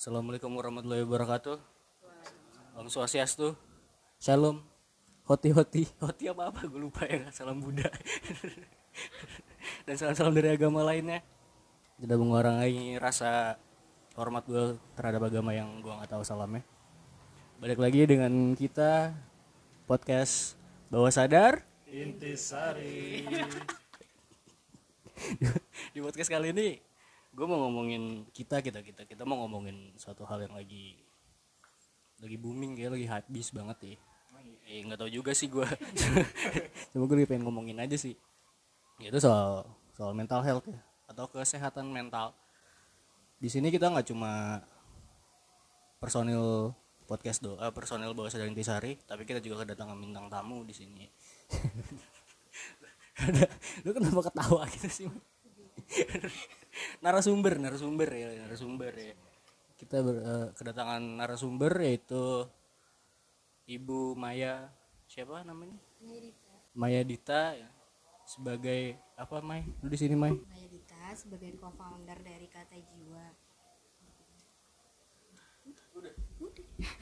Assalamualaikum warahmatullahi wabarakatuh. Om Swastiastu. Shalom. Hoti hoti. Hoti apa apa gue lupa ya. Salam Buddha. Dan salam-salam dari agama lainnya. Tidak mengurangi rasa hormat gue terhadap agama yang gue nggak tahu salamnya. Balik lagi dengan kita podcast bawah sadar. Intisari. Di podcast kali ini gue mau ngomongin kita kita kita kita mau ngomongin suatu hal yang lagi lagi booming kayak lagi hype bis banget ya. Eh nggak tahu juga sih gue cuma gue pengen ngomongin aja sih. Itu soal soal mental health ya atau kesehatan mental. Di sini kita nggak cuma personil podcast do eh, personil bawah sadar intisari tapi kita juga kedatangan bintang tamu di sini. Lu kenapa ketawa gitu sih narasumber narasumber ya narasumber ya kita ber, eh, kedatangan narasumber yaitu ibu Maya siapa namanya Maya Dita ya. sebagai apa May lu di sini May Maya Dita sebagai co-founder dari Kata Jiwa.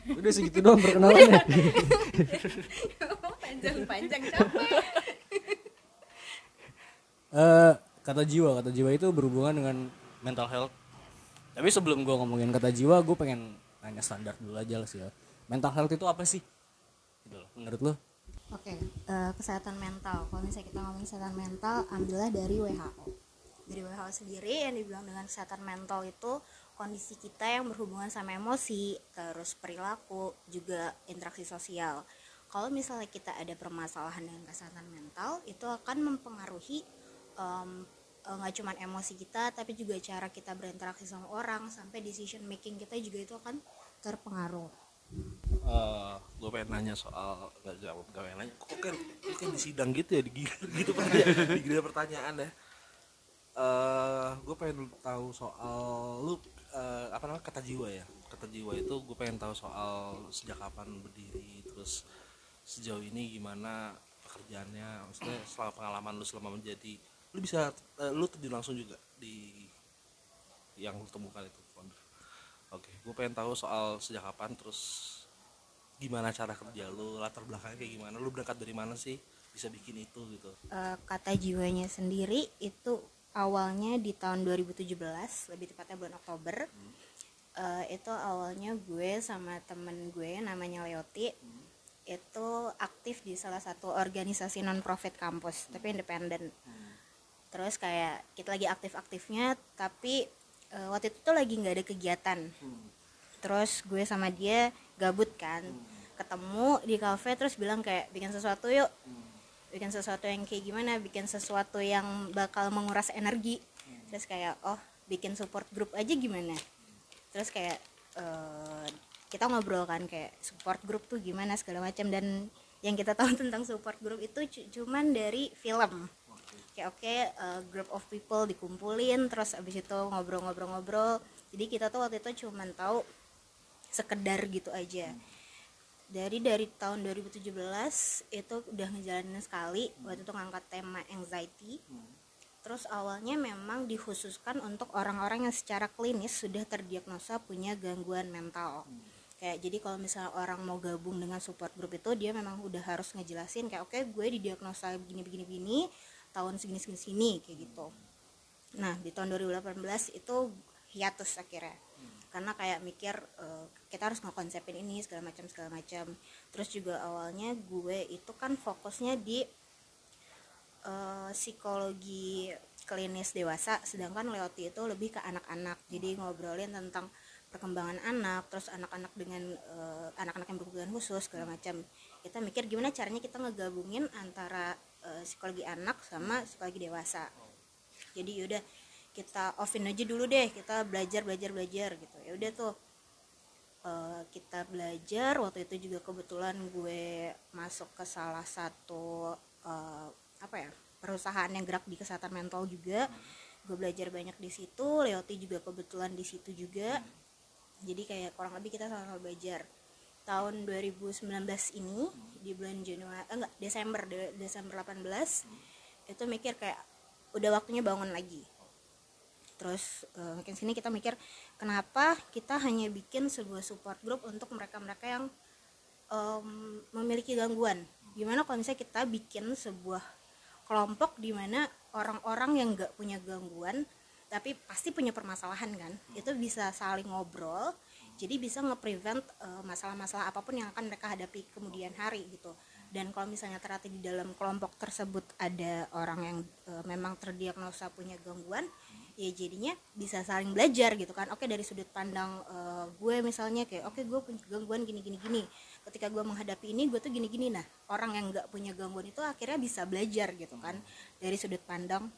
udah segitu doang perkenalannya Panjang-panjang capek. Eh, kata jiwa kata jiwa itu berhubungan dengan mental health tapi sebelum gua ngomongin kata jiwa gue pengen nanya standar dulu aja lah sih ya mental health itu apa sih gitu loh menurut lo Oke, eh, kesehatan mental. Kalau misalnya kita ngomongin kesehatan mental, ambillah dari WHO. Dari WHO sendiri yang dibilang dengan kesehatan mental itu kondisi kita yang berhubungan sama emosi, terus perilaku, juga interaksi sosial. Kalau misalnya kita ada permasalahan dengan kesehatan mental, itu akan mempengaruhi em, eh, nggak cuma emosi kita, tapi juga cara kita berinteraksi sama orang, sampai decision making kita juga itu akan terpengaruh. gue pengen nanya soal nggak jawab gak pengen nanya. Kok kan kan di sidang gitu ya gitu pertanyaan di gila pertanyaan ya. Eh gue pengen tahu soal lu eh, apa namanya kata jiwa ya. Kata jiwa itu gue pengen tahu soal sejak kapan berdiri terus sejauh ini gimana pekerjaannya. Maksudnya selama pengalaman lu selama menjadi lu bisa eh, lu terjun langsung juga di yang lu temukan itu founder. Oke gue pengen tahu soal sejak kapan terus gimana cara kerja lu latar belakangnya kayak gimana lu berangkat dari mana sih bisa bikin itu gitu. Eh, kata jiwanya sendiri itu awalnya di tahun 2017 lebih tepatnya bulan Oktober. Eh, itu awalnya gue sama temen gue namanya Leoti itu aktif di salah satu organisasi non profit kampus tapi independen terus kayak kita lagi aktif-aktifnya tapi eh, waktu itu tuh lagi nggak ada kegiatan. Terus gue sama dia gabut kan. Ketemu di kafe terus bilang kayak bikin sesuatu yuk. Bikin sesuatu yang kayak gimana? Bikin sesuatu yang bakal menguras energi. Terus kayak oh bikin support group aja gimana? Terus kayak eh, kita ngobrol kan kayak support group tuh gimana? segala macam. Dan yang kita tahu tentang support group itu cu- cuman dari film kayak oke eh, group of people dikumpulin terus abis itu ngobrol-ngobrol-ngobrol. Jadi kita tuh waktu itu cuman tahu sekedar gitu aja. Dari dari tahun 2017 itu udah ngejalanin sekali waktu itu ngangkat tema anxiety. Terus awalnya memang dikhususkan untuk orang-orang yang secara klinis sudah terdiagnosa punya gangguan mental. Kayak jadi kalau misalnya orang mau gabung dengan support group itu dia memang udah harus ngejelasin kayak oke gue didiagnosa begini begini begini tahun segini segini sini kayak gitu. Nah di tahun 2018 itu hiatus akhirnya. Karena kayak mikir eh, kita harus ngekonsepin ini segala macam segala macam. Terus juga awalnya gue itu kan fokusnya di eh, psikologi klinis dewasa sedangkan Leoti itu lebih ke anak-anak. Jadi ngobrolin tentang perkembangan anak terus anak-anak dengan eh, anak-anak yang berkebutuhan khusus segala macam. Kita mikir gimana caranya kita ngegabungin antara eh, psikologi anak sama psikologi dewasa. Jadi yaudah kita offin aja dulu deh kita belajar belajar belajar gitu. Ya udah tuh eh, kita belajar. Waktu itu juga kebetulan gue masuk ke salah satu eh, apa ya perusahaan yang gerak di kesehatan mental juga. Gue belajar banyak di situ Leoti juga kebetulan di situ juga. Jadi kayak kurang lebih kita sama-sama belajar tahun 2019 ini di bulan Januari eh, enggak Desember de- Desember 18 itu mikir kayak udah waktunya bangun lagi. Terus eh, makin sini kita mikir kenapa kita hanya bikin sebuah support group untuk mereka-mereka yang em, memiliki gangguan? Gimana kalau misalnya kita bikin sebuah kelompok di mana orang-orang yang nggak punya gangguan tapi pasti punya permasalahan kan? Itu bisa saling ngobrol jadi bisa nge-prevent eh, masalah-masalah apa pun yang akan mereka hadapi kemudian hari gitu. Dan kalau misalnya ternyata di dalam kelompok tersebut ada orang yang eh, memang terdiagnosa punya gangguan ya jadinya bisa saling belajar gitu kan. Oke dari sudut pandang eh, gue misalnya kayak oke gue punya gangguan gini gini gini. Ketika gue menghadapi ini gue tuh gini gini. Nah orang yang nggak punya gangguan itu akhirnya bisa belajar gitu kan. Dari sudut pandang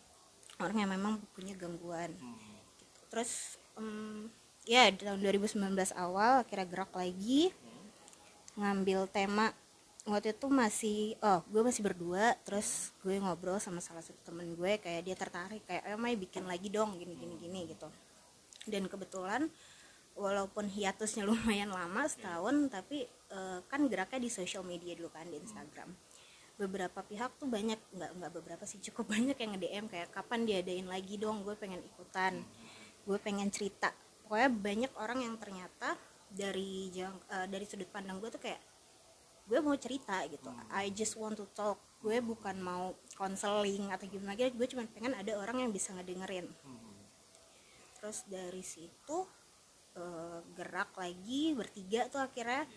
orang yang memang punya gangguan. Gitu. terus em, ya tahun 2019 awal akhirnya gerak lagi ngambil tema. Waktu itu masih oh gue masih berdua terus gue ngobrol sama salah satu temen gue kayak dia tertarik kayak eh Mai bikin lagi dong gini gini gini gitu. Dan kebetulan walaupun hiatusnya lumayan lama setahun tapi eh, kan geraknya di social media dulu kan di Instagram. Beberapa pihak tuh banyak nggak nggak beberapa sih cukup banyak yang nge DM kayak kapan diadain lagi dong? Gue pengen ikutan. Gue pengen cerita pokoknya banyak orang yang ternyata dari jang, eh, dari sudut pandang gue tuh kayak gue mau cerita gitu. I just want to talk. Gue bukan mau konseling atau gimana gitu. Gue cuma pengen ada orang yang bisa ngedengerin. Terus dari situ eh, gerak lagi bertiga tuh akhirnya.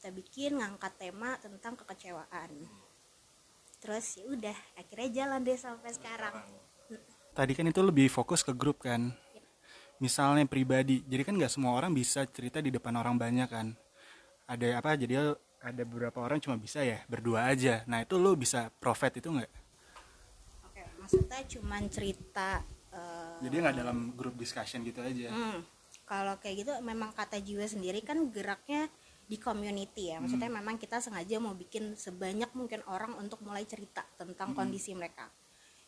Kita bikin ngangkat tema tentang kekecewaan. Terus ya udah akhirnya jalan deh sampai sekarang. Tadi kan itu lebih fokus ke grup kan. Misalnya pribadi, jadi kan nggak semua orang bisa cerita di depan orang banyak kan. Ada apa? Jadi ada beberapa orang cuma bisa ya berdua aja. Nah itu lo bisa profit itu nggak? oke maksudnya cuman cerita eh, Jadi nggak dalam grup discussion gitu aja. Hmm, kalau kayak gitu memang kata jiwa sendiri kan geraknya di community ya. Maksudnya memang kita sengaja mau bikin sebanyak mungkin orang untuk mulai cerita tentang kondisi mereka.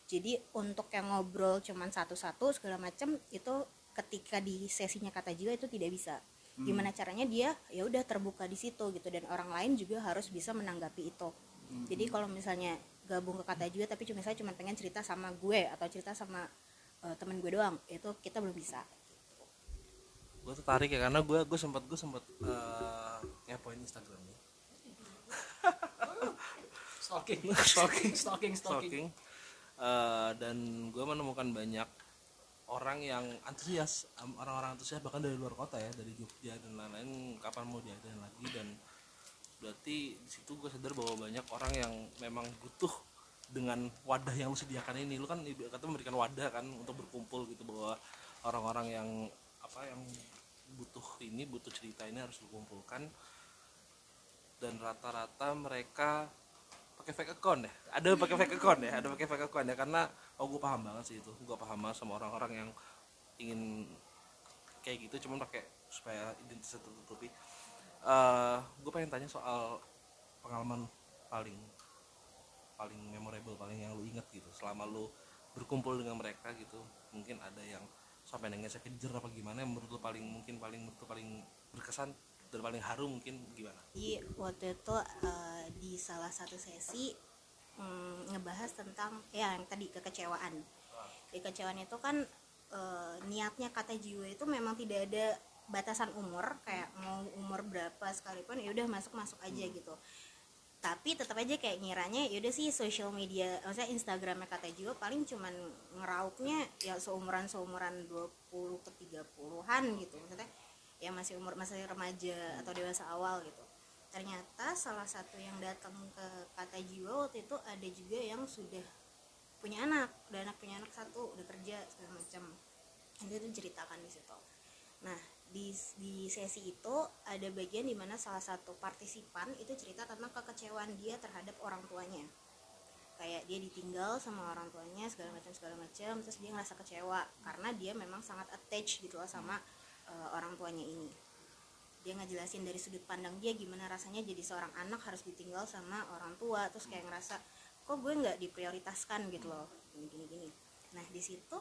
Jadi untuk yang ngobrol cuman satu-satu segala macam itu ketika di sesinya kata jiwa itu tidak bisa. Gimana caranya dia ya udah terbuka di situ gitu dan orang lain juga harus bisa menanggapi itu. Jadi kalau misalnya gabung ke kata jiwa tapi cuma saya cuma pengen cerita sama gue atau cerita sama eh, temen gue doang, itu kita belum bisa. gue tertarik ya karena gue gue sempat gue sempat eh, ngepoin Instagramnya stalking Stalking. stalking stalking stalking Eh, dan gue menemukan banyak orang yang antusias orang-orang antusias bahkan dari luar kota ya dari Jogja dan lain-lain kapan mau diadain lagi dan berarti di situ gue sadar bahwa banyak orang yang memang butuh dengan wadah yang lu sediakan ini. Lu kan kata memberikan wadah kan untuk berkumpul gitu bahwa orang-orang yang apa yang butuh ini butuh cerita ini harus dikumpulkan. Dan rata-rata mereka pakai fake account ya. Ada pakai fake account ya ada pakai fake account ya karena oh gue paham banget sih itu. Gue paham banget sama orang-orang yang ingin kayak gitu cuman pakai supaya identitasnya tertutupi. Eh gue pengen tanya soal pengalaman paling paling memorable paling yang lu inget gitu selama lu berkumpul dengan mereka gitu. Mungkin ada yang sampai nangis kejer apa gimana yang menurut lu paling mungkin paling menurut paling berkesan dan paling harum mungkin gimana? Jadi waktu itu eh, di salah satu sesi mm, ngebahas tentang ya yang tadi kekecewaan. Kekecewaan itu kan eh, niatnya kata jiwa itu memang tidak ada batasan umur kayak mau umur berapa sekalipun ya udah masuk masuk aja gitu. Tapi tetap aja kayak ngiranya ya udah sih social media, maksudnya Instagramnya kata jiwa paling cuman ngeraupnya ya seumuran seumuran 20 ke 30-an gitu. Maksudnya yang masih umur masih remaja atau dewasa awal gitu ternyata salah satu yang datang ke kata jiwa waktu itu ada juga yang sudah punya anak udah anak punya anak satu udah kerja segala macam. Itu ceritakan di situ. Nah di di sesi itu ada bagian di mana salah satu partisipan itu cerita tentang kekecewaan dia terhadap orang tuanya. Kayak dia ditinggal sama orang tuanya segala macam segala macam terus dia ngerasa kecewa karena dia memang sangat attached gitu loh sama eh, orang tuanya ini dia ngejelasin dari sudut pandang dia gimana rasanya jadi seorang anak harus ditinggal sama orang tua terus kayak ngerasa kok gue nggak diprioritaskan? gitu loh. Gini gini nah di situ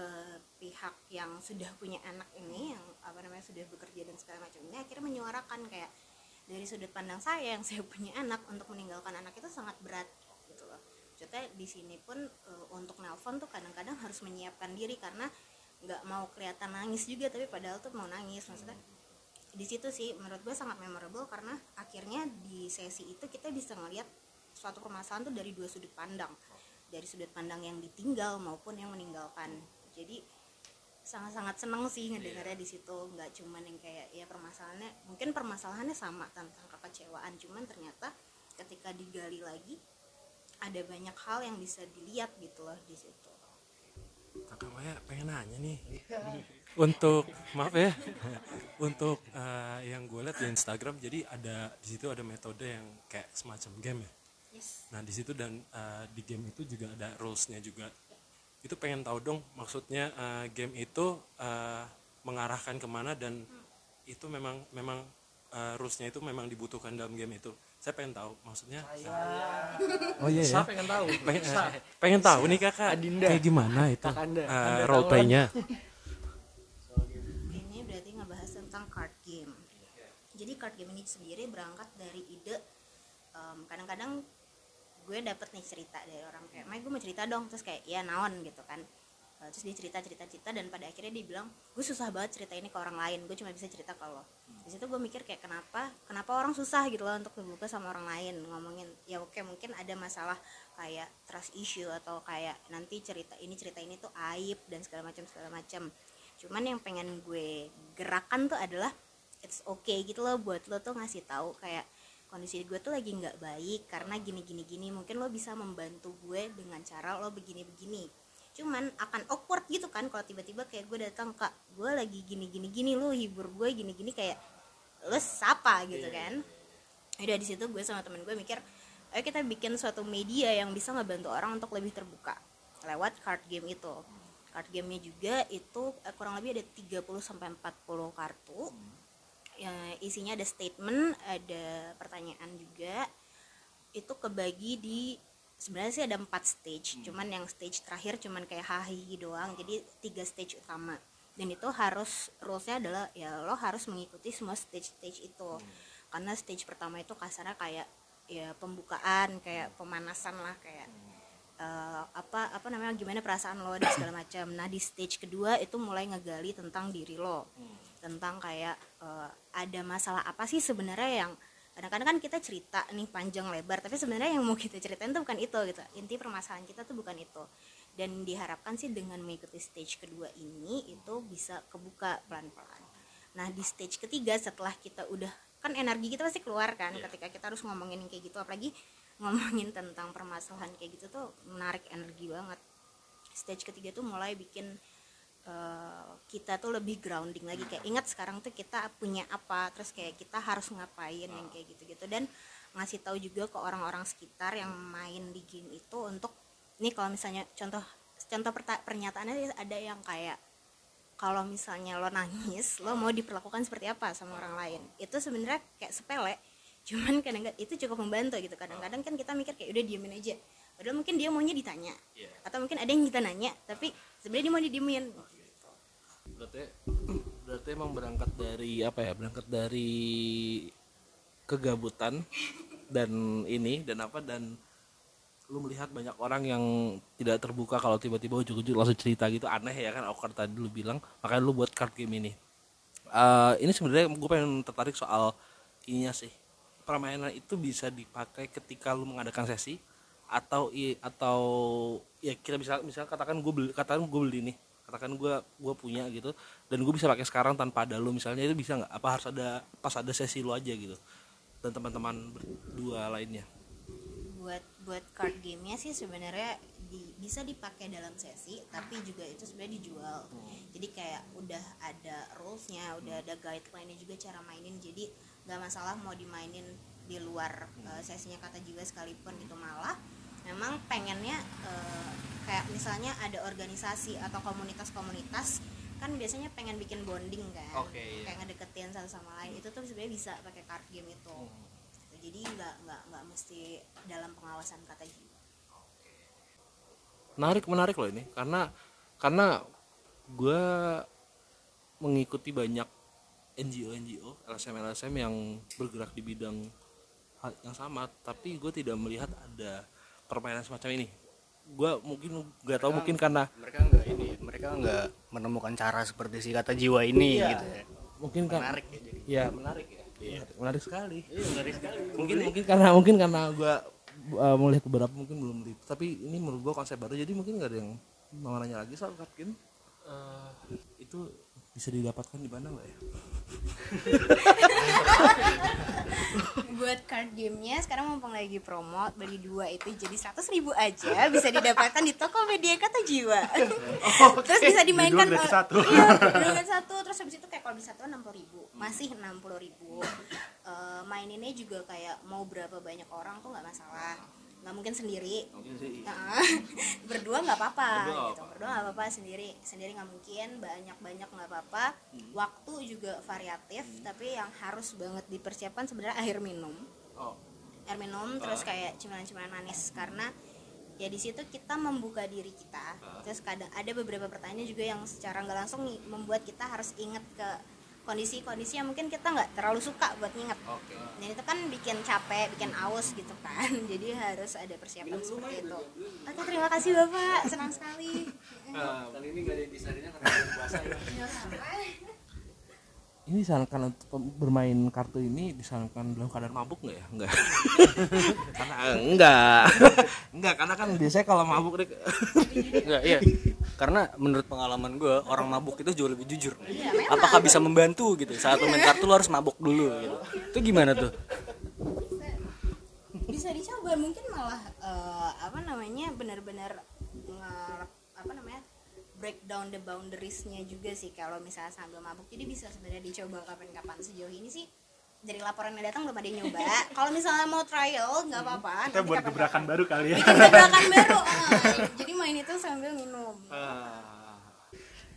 eh, pihak yang sudah punya anak ini yang apa namanya sudah bekerja dan segala macam ini akhirnya menyuarakan kayak dari sudut pandang saya yang saya punya anak untuk meninggalkan anak itu sangat berat. Gitu loh. Maksudnya di sini pun eh, untuk nelpon tuh kadang-kadang harus menyiapkan diri karena nggak mau kelihatan nangis juga tapi padahal tuh mau nangis maksudnya di situ sih menurut gue sangat memorable karena akhirnya di sesi itu kita bisa ngelihat suatu permasalahan tuh dari dua sudut pandang. Dari sudut pandang yang ditinggal maupun yang meninggalkan. Jadi sangat-sangat seneng sih ngedengarnya di situ. Nggak cuman yang kayak ya permasalahannya mungkin permasalahannya sama tentang kekecewaan. Cuman ternyata ketika digali lagi ada banyak hal yang bisa dilihat gitu loh di situ kakak Maya pengen nanya nih. Untuk maaf ya untuk eh, yang gue lihat di Instagram jadi ada di situ ada metode yang kayak semacam game ya? Yes. Nah di situ dan eh, di game itu juga ada rulesnya juga. Itu pengen tahu dong maksudnya eh, game itu eh, mengarahkan ke mana dan itu memang memang eh, rulesnya itu memang dibutuhkan dalam game itu saya pengen tahu maksudnya oh iya saya pengen tahu. Pengen, eh, pengen tahu nih kakak Adinda. kayak gimana itu? Kakanda. eh, Anda role playnya ini berarti ngebahas tentang card game. Jadi card game ini sendiri berangkat dari ide em, kadang-kadang gue dapet nih cerita dari orang kayak Mai gue mau cerita dong. Terus kayak ya naon gitu kan Eh, terus dia cerita cerita cerita dan pada akhirnya dia bilang gue susah banget cerita ini ke orang lain gue cuma bisa cerita ke lo. Di situ gue mikir kayak kenapa kenapa orang susah gitu loh untuk terbuka sama orang lain? Ngomongin ya oke mungkin ada masalah kayak trust issue atau kayak nanti cerita ini cerita ini tuh aib dan segala macam segala macam. Cuman yang pengen gue gerakan tuh adalah it's okay gitu loh buat lo tuh ngasih tahu kayak kondisi gue tuh lagi nggak baik karena gini gini gini. Mungkin lo bisa membantu gue dengan cara lo begini begini cuman akan awkward gitu kan kalau tiba-tiba kayak gue datang kak gue lagi gini gini gini lo hibur gue gini gini kayak lo siapa gitu kan. udah di situ gue sama temen gue mikir ayo kita bikin suatu media yang bisa ngebantu orang untuk lebih terbuka lewat card game itu. Card gamenya juga itu eh, kurang lebih ada 30 sampai 40 kartu. Ya, isinya ada statement ada pertanyaan juga. Itu kebagi di sebenarnya sih ada empat stage cuman yang stage terakhir cuman kayak hahihi doang jadi tiga stage utama. Dan itu harus rulesnya adalah ya lo harus mengikuti semua stage stage itu karena stage pertama itu kasarnya kayak ya pembukaan kayak pemanasan lah kayak eh, apa apa namanya gimana perasaan lo dan segala macam. Nah di stage kedua itu mulai ngegali tentang diri lo. Tentang kayak eh, ada masalah apa sih sebenarnya yang kadang-kadang kan kita cerita nih panjang lebar tapi sebenarnya yang mau kita ceritain tuh bukan itu gitu. Inti permasalahan kita tuh bukan itu. Dan diharapkan sih dengan mengikuti stage kedua ini itu bisa kebuka pelan-pelan. Nah di stage ketiga setelah kita udah kan energi kita pasti keluar kan ketika kita harus ngomongin kayak gitu. Apalagi ngomongin tentang permasalahan kayak gitu tuh menarik energi banget. Stage ketiga tuh mulai bikin eh, kita tuh lebih grounding lagi. Kayak ingat sekarang tuh kita punya apa terus kayak kita harus ngapain yang kayak gitu-gitu. Dan ngasih tahu juga ke orang-orang sekitar yang main di game itu untuk nih kalau misalnya contoh contoh pernyataannya ada yang kayak kalau misalnya lo nangis lo mau diperlakukan seperti apa sama orang lain. Itu sebenarnya kayak sepele cuman kadang-kadang itu cukup membantu gitu. Kadang-kadang kan kita mikir kayak udah diemin aja. Padahal mungkin dia maunya ditanya atau mungkin ada yang kita nanya tapi sebenarnya dia mau didiemin berarti berarti emang berangkat dari apa ya? Berangkat dari kegabutan dan ini dan apa dan lu melihat banyak orang yang tidak terbuka kalau tiba-tiba ujuk-ujuk langsung cerita gitu. Aneh ya kan awkward tadi lu bilang. Makanya lu buat card game ini. Eh, ini sebenarnya gue pengen tertarik soal ininya sih. Permainan itu bisa dipakai ketika lu mengadakan sesi atau atau ya kita bisa misal katakan gue beli katakan gue beli nih katakan gue gue punya gitu dan gue bisa pakai sekarang tanpa ada lu. Misalnya itu bisa nggak? Apa harus ada pas ada sesi lu aja gitu dan teman-teman berdua lainnya? Buat buat card gamenya sih sebenarnya di- bisa dipakai dalam sesi tapi juga itu sebenarnya dijual. Jadi kayak udah ada rulesnya udah ada guideline juga cara mainin. Jadi nggak masalah mau dimainin di luar eh, sesinya kata juga sekalipun itu malah memang pengennya eh, kayak misalnya ada organisasi atau komunitas-komunitas kan biasanya pengen bikin bonding kan. Oke, iya. kayak ngedeketin satu sama lain. Itu tuh sebenarnya bisa pakai card game itu. Hmm. Gitu. jadi nggak nggak nggak mesti dalam pengawasan kata jiwa menarik menarik loh ini. Karena karena gue mengikuti banyak NGO NGO LSM LSM yang bergerak di bidang yang sama. Tapi gue tidak melihat ada permainan semacam ini? Gue mungkin nggak tahu mungkin karena mereka nggak ini mereka nggak menemukan cara seperti si kata jiwa ini Iya. gitu ya. Mungkin kan menarik ya jadi. Ya menarik ya. Menarik, menarik sekali. Iya menarik sekali. Mungkin mungkin karena mungkin karena gue uh, melihat beberapa mungkin belum di tapi ini menurut gue konsep baru jadi mungkin nggak ada yang mau nanya lagi soal card game Eh, itu bisa didapatkan di mana nggak ya? Buat card gamenya sekarang mumpung lagi promo beli dua itu jadi 100 ribu aja bisa didapatkan di Tokopedia Kata Jiwa. Terus bisa dimainkan ol- satu. iya satu terus habis itu kayak kalau beli satu 60 ribu masih 60 ribu. Eh, maininnya juga kayak mau berapa banyak orang tuh nggak masalah nggak mungkin sendiri. Nah, berdua nggak apa-apa gitu. berdua nggak apa-apa sendiri. Sendiri nggak mungkin banyak banyak nggak apa-apa. Waktu juga variatif tapi yang harus banget dipersiapkan sebenarnya air minum. Oh. Air minum terus kayak cemilan-cemilan manis. Karena ya di situ kita membuka diri kita. Terus kadang ada beberapa pertanyaan juga yang secara nggak langsung membuat kita harus inget ke kondisi-kondisi yang mungkin kita nggak terlalu suka buat nginget oke. Dan itu kan bikin capek bikin aus gitu kan. Jadi harus ada persiapan seperti itu. oke terima kasih bapak. Senang sekali. Kali ini nggak ada desainnya karena puasa ya ini disarankan untuk bermain kartu ini disarankan dalam keadaan mabuk nggak ya enggak karena enggak enggak karena kan biasanya kalau mabuk deh Enggak, iya. Karena menurut pengalaman gue orang mabuk itu jauh lebih jujur. Iya. Apakah bisa membantu gitu? Saat main kartu lu harus mabuk dulu gitu. Itu gimana tuh? bisa dicoba mungkin malah eh, apa namanya benar-benar break down the boundariesnya juga sih kalau misalnya sambil mabuk. Jadi bisa sebenarnya dicoba kapan-kapan sejauh ini sih. Dari laporan yang datang belum ada yang nyoba. Kalau misalnya mau trial nggak apa-apa. Kita nanti buat kapan-kapan. gebrakan baru kali ya. Bikin gebrakan baru ah. jadi main itu sambil minum.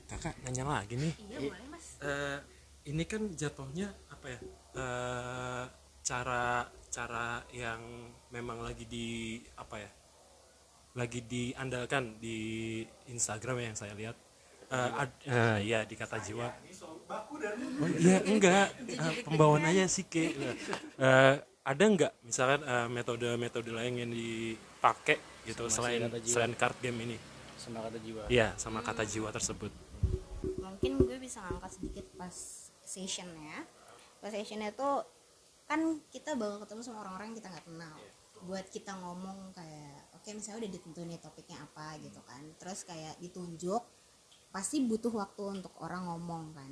Kakak nanya lagi nih. Iya boleh mas. Eh, ini kan jatuhnya apa ya? Eh, cara cara yang memang lagi di apa ya lagi diandalkan di Instagram yang saya lihat. Eh, ad- eh, ya di kata jiwa. Oh, iya enggak. Eh, pembawaan aja sih ke Eh, ada enggak misalkan eh, metode-metode lain yang dipakai gitu Sama si selain jiwa. selain card game ini? Sama kata jiwa. iya sama kata jiwa tersebut. Mungkin gue bisa ngangkat sedikit pas sessionnya pas sessionnya tuh kan kita bakal ketemu sama orang-orang yang kita nggak kenal. Buat kita ngomong kayak oke misalnya udah ditentuin nih topiknya apa gitu kan. Terus kayak ditunjuk pasti butuh waktu untuk orang ngomong kan.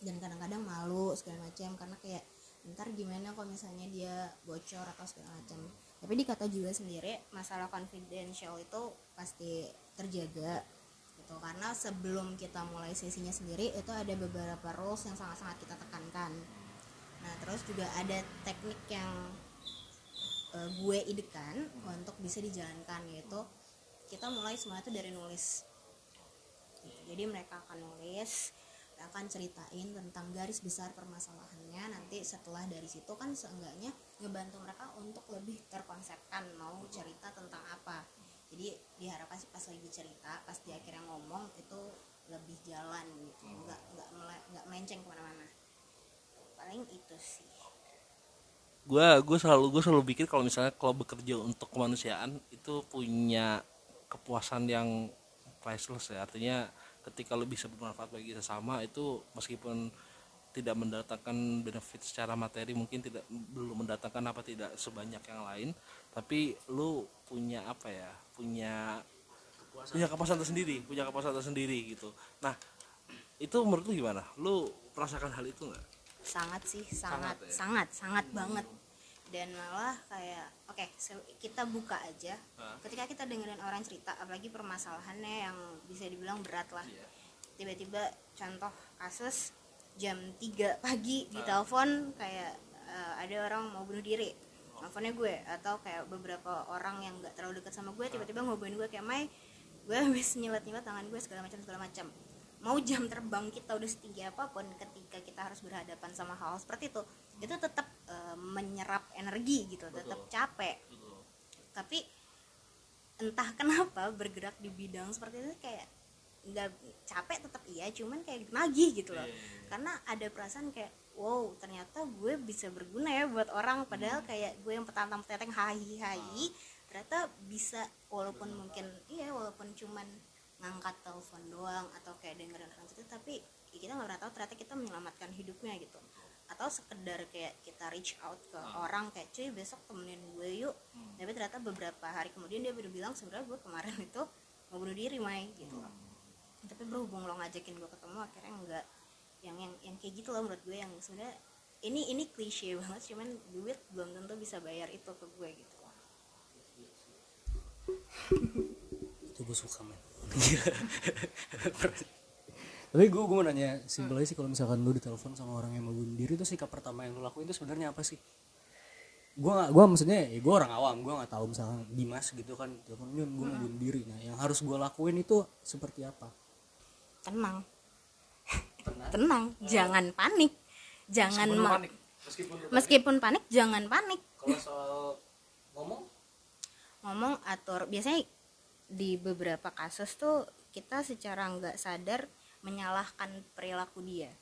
Dan kadang-kadang malu segala macam karena kayak ntar gimana kalau misalnya dia bocor atau segala macam tapi di kata jiwa sendiri masalah confidential itu pasti terjaga gitu. Karena sebelum kita mulai sesinya sendiri itu ada beberapa rules yang sangat-sangat kita tekankan. Nah terus juga ada teknik yang eh, gue idekan untuk bisa dijalankan yaitu kita mulai semua itu dari nulis. Jadi mereka akan nulis akan ceritain tentang garis besar permasalahannya. Nanti setelah dari situ kan seenggaknya ngebantu mereka untuk lebih terkonsepkan mau cerita tentang apa. Jadi diharapkan pas lagi cerita pas di akhirnya ngomong itu lebih jalan gitu. Nggak nggak melenceng ke mana-mana. Paling itu sih gue gue selalu gue selalu pikir kalau misalnya kalau bekerja untuk kemanusiaan itu punya kepuasan yang priceless ya. Artinya ketika lo bisa bermanfaat bagi sesama itu meskipun tidak mendatangkan benefit secara materi mungkin tidak belum mendatangkan apa tidak sebanyak yang lain tapi lu punya apa ya punya punya kepuasan tersendiri punya kepuasan tersendiri gitu. Nah itu menurut lu gimana? Lu merasakan hal itu nggak? Sangat sih sangat Sangat sangat ya? sangat, banget dan malah kayak oke se- kita buka aja. Hah? ketika kita dengerin orang cerita apalagi permasalahannya yang bisa dibilang berat lah. Iya. tiba-tiba contoh kasus jam 3 pagi di telepon kayak eh, ada orang mau bunuh diri. Teleponnya gue atau kayak beberapa orang yang nggak terlalu dekat sama gue tiba-tiba ngobrolin gue kayak Mai gue habis nyilat-nyilat tangan gue segala macam segala macam. Mau jam terbang kita udah setinggi apa pun ketika kita harus berhadapan sama hal seperti itu itu tetap eh, menyerap energi gitu tetap capek. Tapi entah kenapa bergerak di bidang seperti itu kayak nggak capek tetap iya cuman kayak nagih gitu loh. Karena ada perasaan kayak wow ternyata gue bisa berguna ya buat orang padahal kayak gue yang petantang peteteng hai hai ternyata bisa walaupun mungkin iya walaupun cuman ngangkat telepon doang atau kayak dengerin orang itu tapi ya kita nggak pernah tahu ternyata kita menyelamatkan hidupnya gitu atau sekedar kayak kita reach out ke orang kayak cuy besok temenin gue yuk. Tapi ternyata beberapa hari kemudian dia baru bilang sebenarnya gue kemarin itu mau bunuh diri Mai gitu. Loh tapi berhubung lo ngajakin gue ketemu akhirnya enggak. Yang yang yang kayak gitu loh menurut gue yang sebenarnya ini ini klise banget cuman duit belum tentu bisa bayar itu ke gue gitu. Loh itu gue suka men tapi gue gue mau nanya simpel aja sih kalau misalkan lu ditelepon sama orang yang mau bunuh diri itu sikap pertama yang lu lakuin itu sebenarnya apa sih? Gue gak gue maksudnya ya gue orang awam gue nggak tahu misalkan Dimas gitu kan telepon Yun gue mau bunuh diri nah yang harus gue lakuin itu seperti apa? Tenang. Tenang. Jangan panik. Jangan ma- meskipun panik jangan panik. Kalau soal ngomong? Ngomong atur. Biasanya di beberapa kasus tuh kita secara nggak sadar menyalahkan perilaku dia.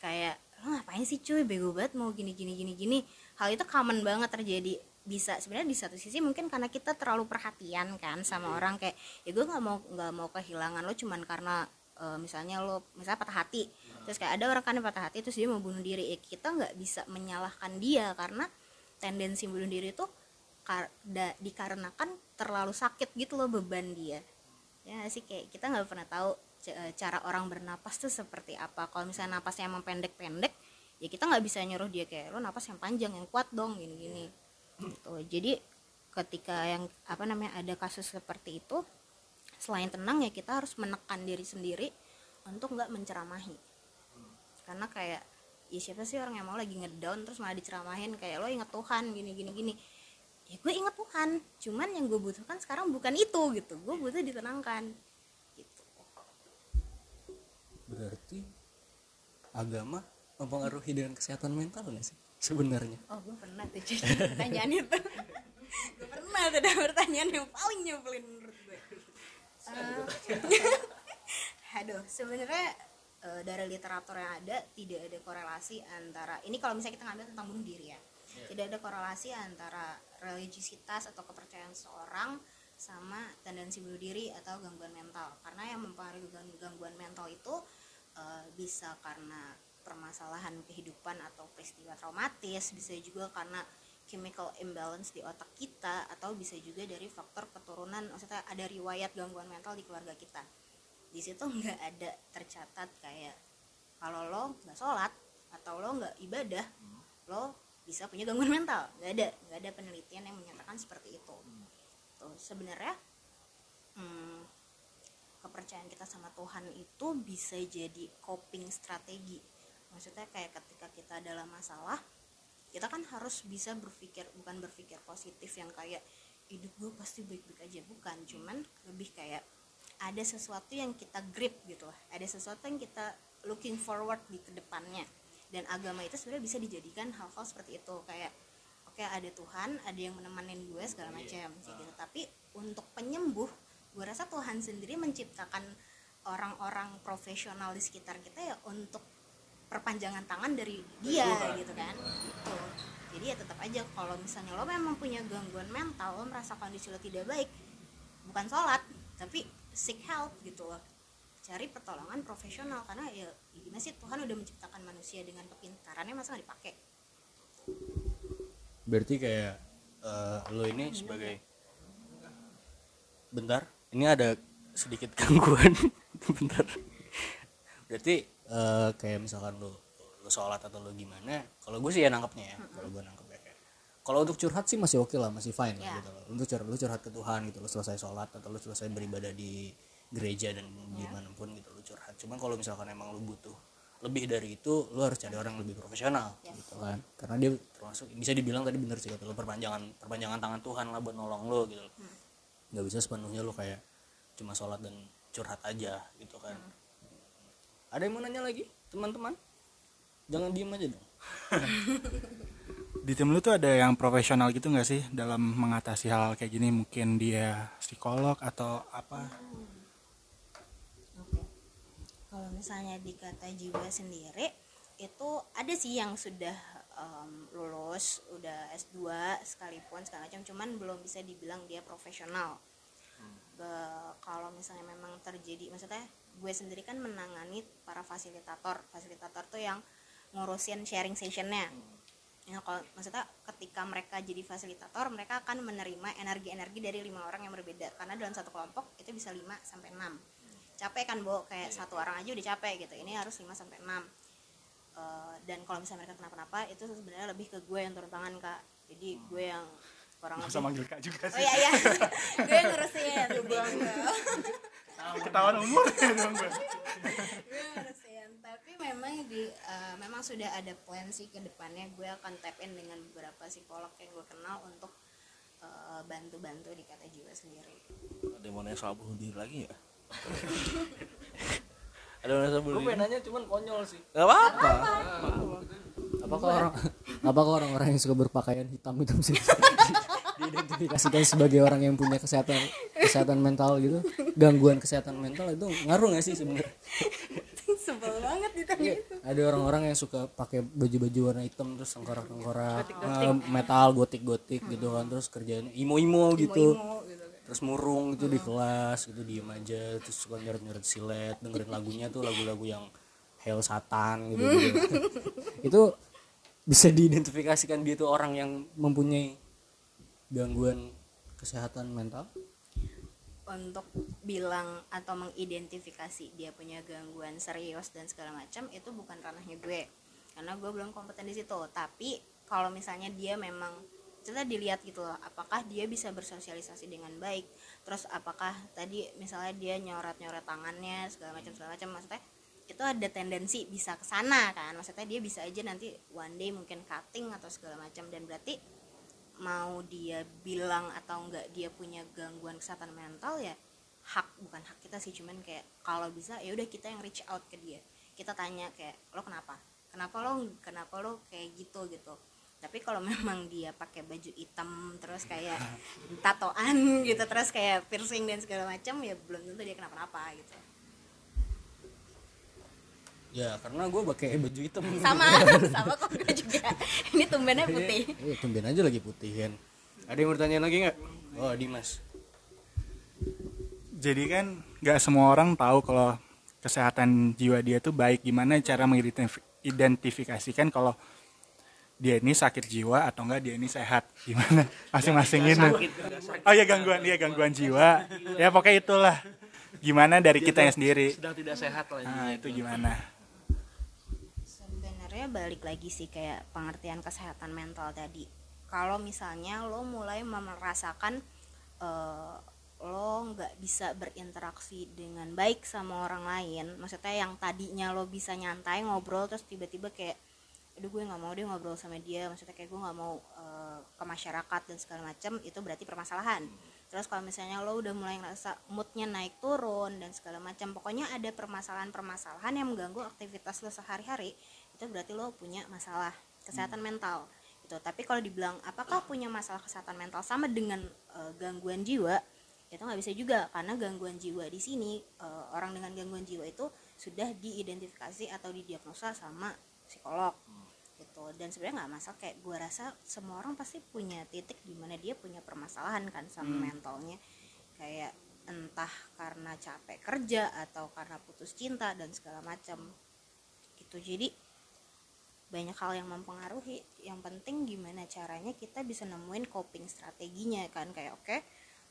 Kayak lo ngapain sih cuy? Bego banget mau gini gini gini gini. Hal itu common banget terjadi bisa sebenarnya di satu sisi mungkin karena kita terlalu perhatian kan sama orang kayak ya gue nggak mau nggak mau kehilangan lo cuman karena eh, misalnya lo misalnya patah hati. Terus kayak ada orang kan yang patah hati terus dia mau bunuh diri. Ya kita nggak bisa menyalahkan dia karena tendensi bunuh diri itu kar- da- dikarenakan terlalu sakit gitu loh beban dia. Ya sih? Kayak kita nggak pernah tahu cara orang bernapas tuh seperti apa. Kalau misalnya napasnya emang pendek-pendek ya kita nggak bisa nyuruh dia kayak lo napas yang panjang yang kuat dong gini-gini. Gitu. Jadi ketika yang apa namanya ada kasus seperti itu selain tenang ya kita harus menekan diri sendiri untuk nggak menceramahi. Karena kayak ya siapa sih orang yang mau lagi ngedown terus malah diceramahin kayak lo inget Tuhan gini gini gini. Ya gue inget Tuhan cuman yang gue butuhkan sekarang bukan itu gitu. Gue butuh ditenangkan berarti agama mempengaruhi dengan kesehatan mental nggak sih sebenarnya? Oh gue pernah tuh cuy pertanyaan itu. Gue pernah tuh ada pertanyaan yang paling nyebelin menurut gue Eh, aduh sebenarnya eh, dari literatur yang ada tidak ada korelasi antara ini kalau misalnya kita ngambil tentang bunuh diri ya tidak ada korelasi antara religiositas atau kepercayaan seorang sama tendensi bunuh diri atau gangguan mental. Karena yang mempengaruhi gang- gangguan mental itu eh, bisa karena permasalahan kehidupan atau peristiwa traumatis bisa juga karena chemical imbalance di otak kita atau bisa juga dari faktor keturunan maksudnya ada riwayat gangguan mental di keluarga kita. Di situ nggak ada tercatat kayak kalau lo nggak sholat atau lo nggak ibadah lo bisa punya gangguan mental. Nggak ada nggak ada penelitian yang menyatakan seperti itu. Tuh sebenarnya hmm, kepercayaan kita sama Tuhan itu bisa jadi coping strategi. Maksudnya kayak ketika kita dalam masalah kita kan harus bisa berpikir bukan berpikir positif yang kayak hidup gue pasti baik-baik aja. Bukan cuman lebih kayak ada sesuatu yang kita grip gitu lah. Ada sesuatu yang kita looking forward di ke depannya. Dan agama itu sebenarnya bisa dijadikan hal-hal seperti itu. Kayak oke ada Tuhan ada yang menemenin gue segala macam kayak gitu. Tapi untuk penyembuh gue rasa Tuhan sendiri menciptakan orang-orang profesional di sekitar kita ya untuk perpanjangan tangan dari dia gitu kan? Gitu. Jadi ya tetap aja kalau misalnya lo memang punya gangguan mental lo merasa kondisi lo tidak baik bukan sholat tapi seek help gitu loh. Cari pertolongan profesional karena ya, ya gimana sih Tuhan udah menciptakan manusia dengan kepintarannya masa nggak dipakai? Berarti kayak eh, lo ini sebagai bentar ini ada sedikit gangguan. Bentar. Berarti eh, kayak misalkan lo lo sholat atau lo gimana kalau gue sih ya nangkepnya ya kalau gue nangkepnya kayak kalau untuk curhat sih masih oke lah masih fine lah Ya. gitu loh. Untuk curhat lo curhat ke Tuhan gitu lo selesai sholat atau lo selesai beribadah di gereja dan di mana pun gitu lo curhat. Cuman kalau misalkan emang lo butuh lebih dari itu lo harus cari orang lebih profesional gitu kan. Karena dia termasuk bisa dibilang tadi bener sih kata lo perpanjangan perpanjangan tangan Tuhan lah buat nolong lo gitu loh. Nggak bisa sepenuhnya lo kayak cuma sholat dan curhat aja gitu kan ada yang mau nanya lagi teman-teman jangan diem aja dong Di tim lu tuh ada yang profesional gitu nggak sih dalam mengatasi hal kayak gini? Mungkin dia psikolog atau apa? Oke. Kalau misalnya di kata jiwa sendiri, itu ada sih yang sudah em, lulus udah S2 sekalipun segala macam. Cuman belum bisa dibilang dia profesional. Be- kalau misalnya memang terjadi maksudnya gue sendiri kan menangani para fasilitator. Fasilitator tuh yang ngurusin sharing sessionnya. Ya kalau maksudnya ketika mereka jadi fasilitator mereka akan menerima energi-energi dari lima orang yang berbeda. Karena dalam satu kelompok itu bisa 5 sampai 6 capek kan Bo? Kayak satu orang aja udah capek gitu. Ini harus 5 sampai 6 Eh, dan kalau misalnya mereka kenapa-napa itu sebenarnya lebih ke gue yang turun tangan kak. Jadi gue yang kurang Gak usah manggil kak juga oh sih. iya iya. Gue yang ngurusin gitu. ketahuan umur. Dong gue gue ngurusin. Tapi memang di eh, memang sudah ada plan sih ke depannya. Gue akan tap in dengan beberapa psikolog yang gue kenal untuk eh, bantu-bantu di kata jiwa sendiri. Ada yang mau nanya soal bunuh diri lagi ya ada soal bunuh gue pengen nanya cuman konyol sih. Gak apa-apa. Apakah orang apakah orang-orang yang suka berpakaian hitam itu bisa diidentifikasikan sebagai orang yang punya kesehatan kesehatan mental gitu? Gangguan kesehatan mental itu ngaruh nggak sih sebenarnya? Sebel banget ditanya Iya, ada orang-orang yang suka pakai baju-baju warna hitam terus tengkorak-tengkorak eh, metal gotik-gotik gitu kan terus kerjanya imo-imo gitu terus murung gitu di kelas gitu diem aja terus suka nyeret-nyeret silet dengerin lagunya tuh lagu-lagu yang Hail Satan gitu, gitu. itu bisa diidentifikasikan dia tuh orang yang mempunyai gangguan kesehatan mental? Untuk bilang atau mengidentifikasi dia punya gangguan serius dan segala macam itu bukan ranahnya gue. Karena gue belum kompeten di situ. Tapi kalau misalnya dia memang kita dilihat gitu loh apakah dia bisa bersosialisasi dengan baik? Terus apakah tadi misalnya dia nyoret nyoret tangannya segala macam segala macam maksudnya itu ada tendensi bisa ke sana kan? Maksudnya dia bisa aja nanti one day mungkin cutting atau segala macam dan berarti mau dia bilang atau enggak dia punya gangguan kesehatan mental ya hak bukan hak kita sih cuman kayak kalau bisa ya udah kita yang reach out ke dia. Kita tanya kayak lo kenapa? Kenapa lo kenapa lo kayak gitu? gitu tapi kalau memang dia pakai baju hitam terus kayak tatoan gitu terus kayak piercing dan segala macam ya belum tentu dia kenapa-napa gitu ya karena gue pakai baju hitam sama sama kok gue juga ini tumbennya putih Iya, tumben aja lagi putih kan. Ada yang bertanya lagi nggak? Oh, Dimas. jadi kan nggak semua orang tahu kalau kesehatan jiwa dia tuh baik gimana cara mengidentifikasikan kalau dia ini sakit jiwa atau enggak dia ini sehat? Gimana? Masing-masing ini. oh ya gangguan iya gangguan jiwa. Ya pokoknya itulah. Gimana dari kita yang sendiri? Sedang tidak sehat lah nah itu gimana? Sebenarnya balik lagi sih kayak pengertian kesehatan mental tadi. Kalau misalnya lo mulai merasakan eh, lo nggak bisa berinteraksi dengan baik sama orang lain maksudnya yang tadinya lo bisa nyantai ngobrol terus tiba-tiba kayak aduh gue nggak mau deh ngobrol sama dia. Maksudnya kayak gue nggak mau eh, ke masyarakat dan segala macam itu berarti permasalahan. Terus kalau misalnya lo udah mulai ngerasa moodnya naik turun dan segala macam pokoknya ada permasalahan-permasalahan yang mengganggu aktivitas lo sehari-hari itu berarti lo punya masalah kesehatan mental gitu. Tapi kalau dibilang apakah punya masalah kesehatan mental sama dengan eh, gangguan jiwa? Itu nggak bisa juga karena gangguan jiwa di sini eh, orang dengan gangguan jiwa itu sudah diidentifikasi atau didiagnosa sama psikolog gitu. Dan sebenarnya nggak masalah kayak gue rasa semua orang pasti punya titik di mana dia punya permasalahan kan sama mentalnya. Kayak entah karena capek kerja atau karena putus cinta dan segala macam. Gitu. Jadi banyak hal yang mempengaruhi. Yang penting gimana caranya kita bisa nemuin coping strateginya kan. Kayak oke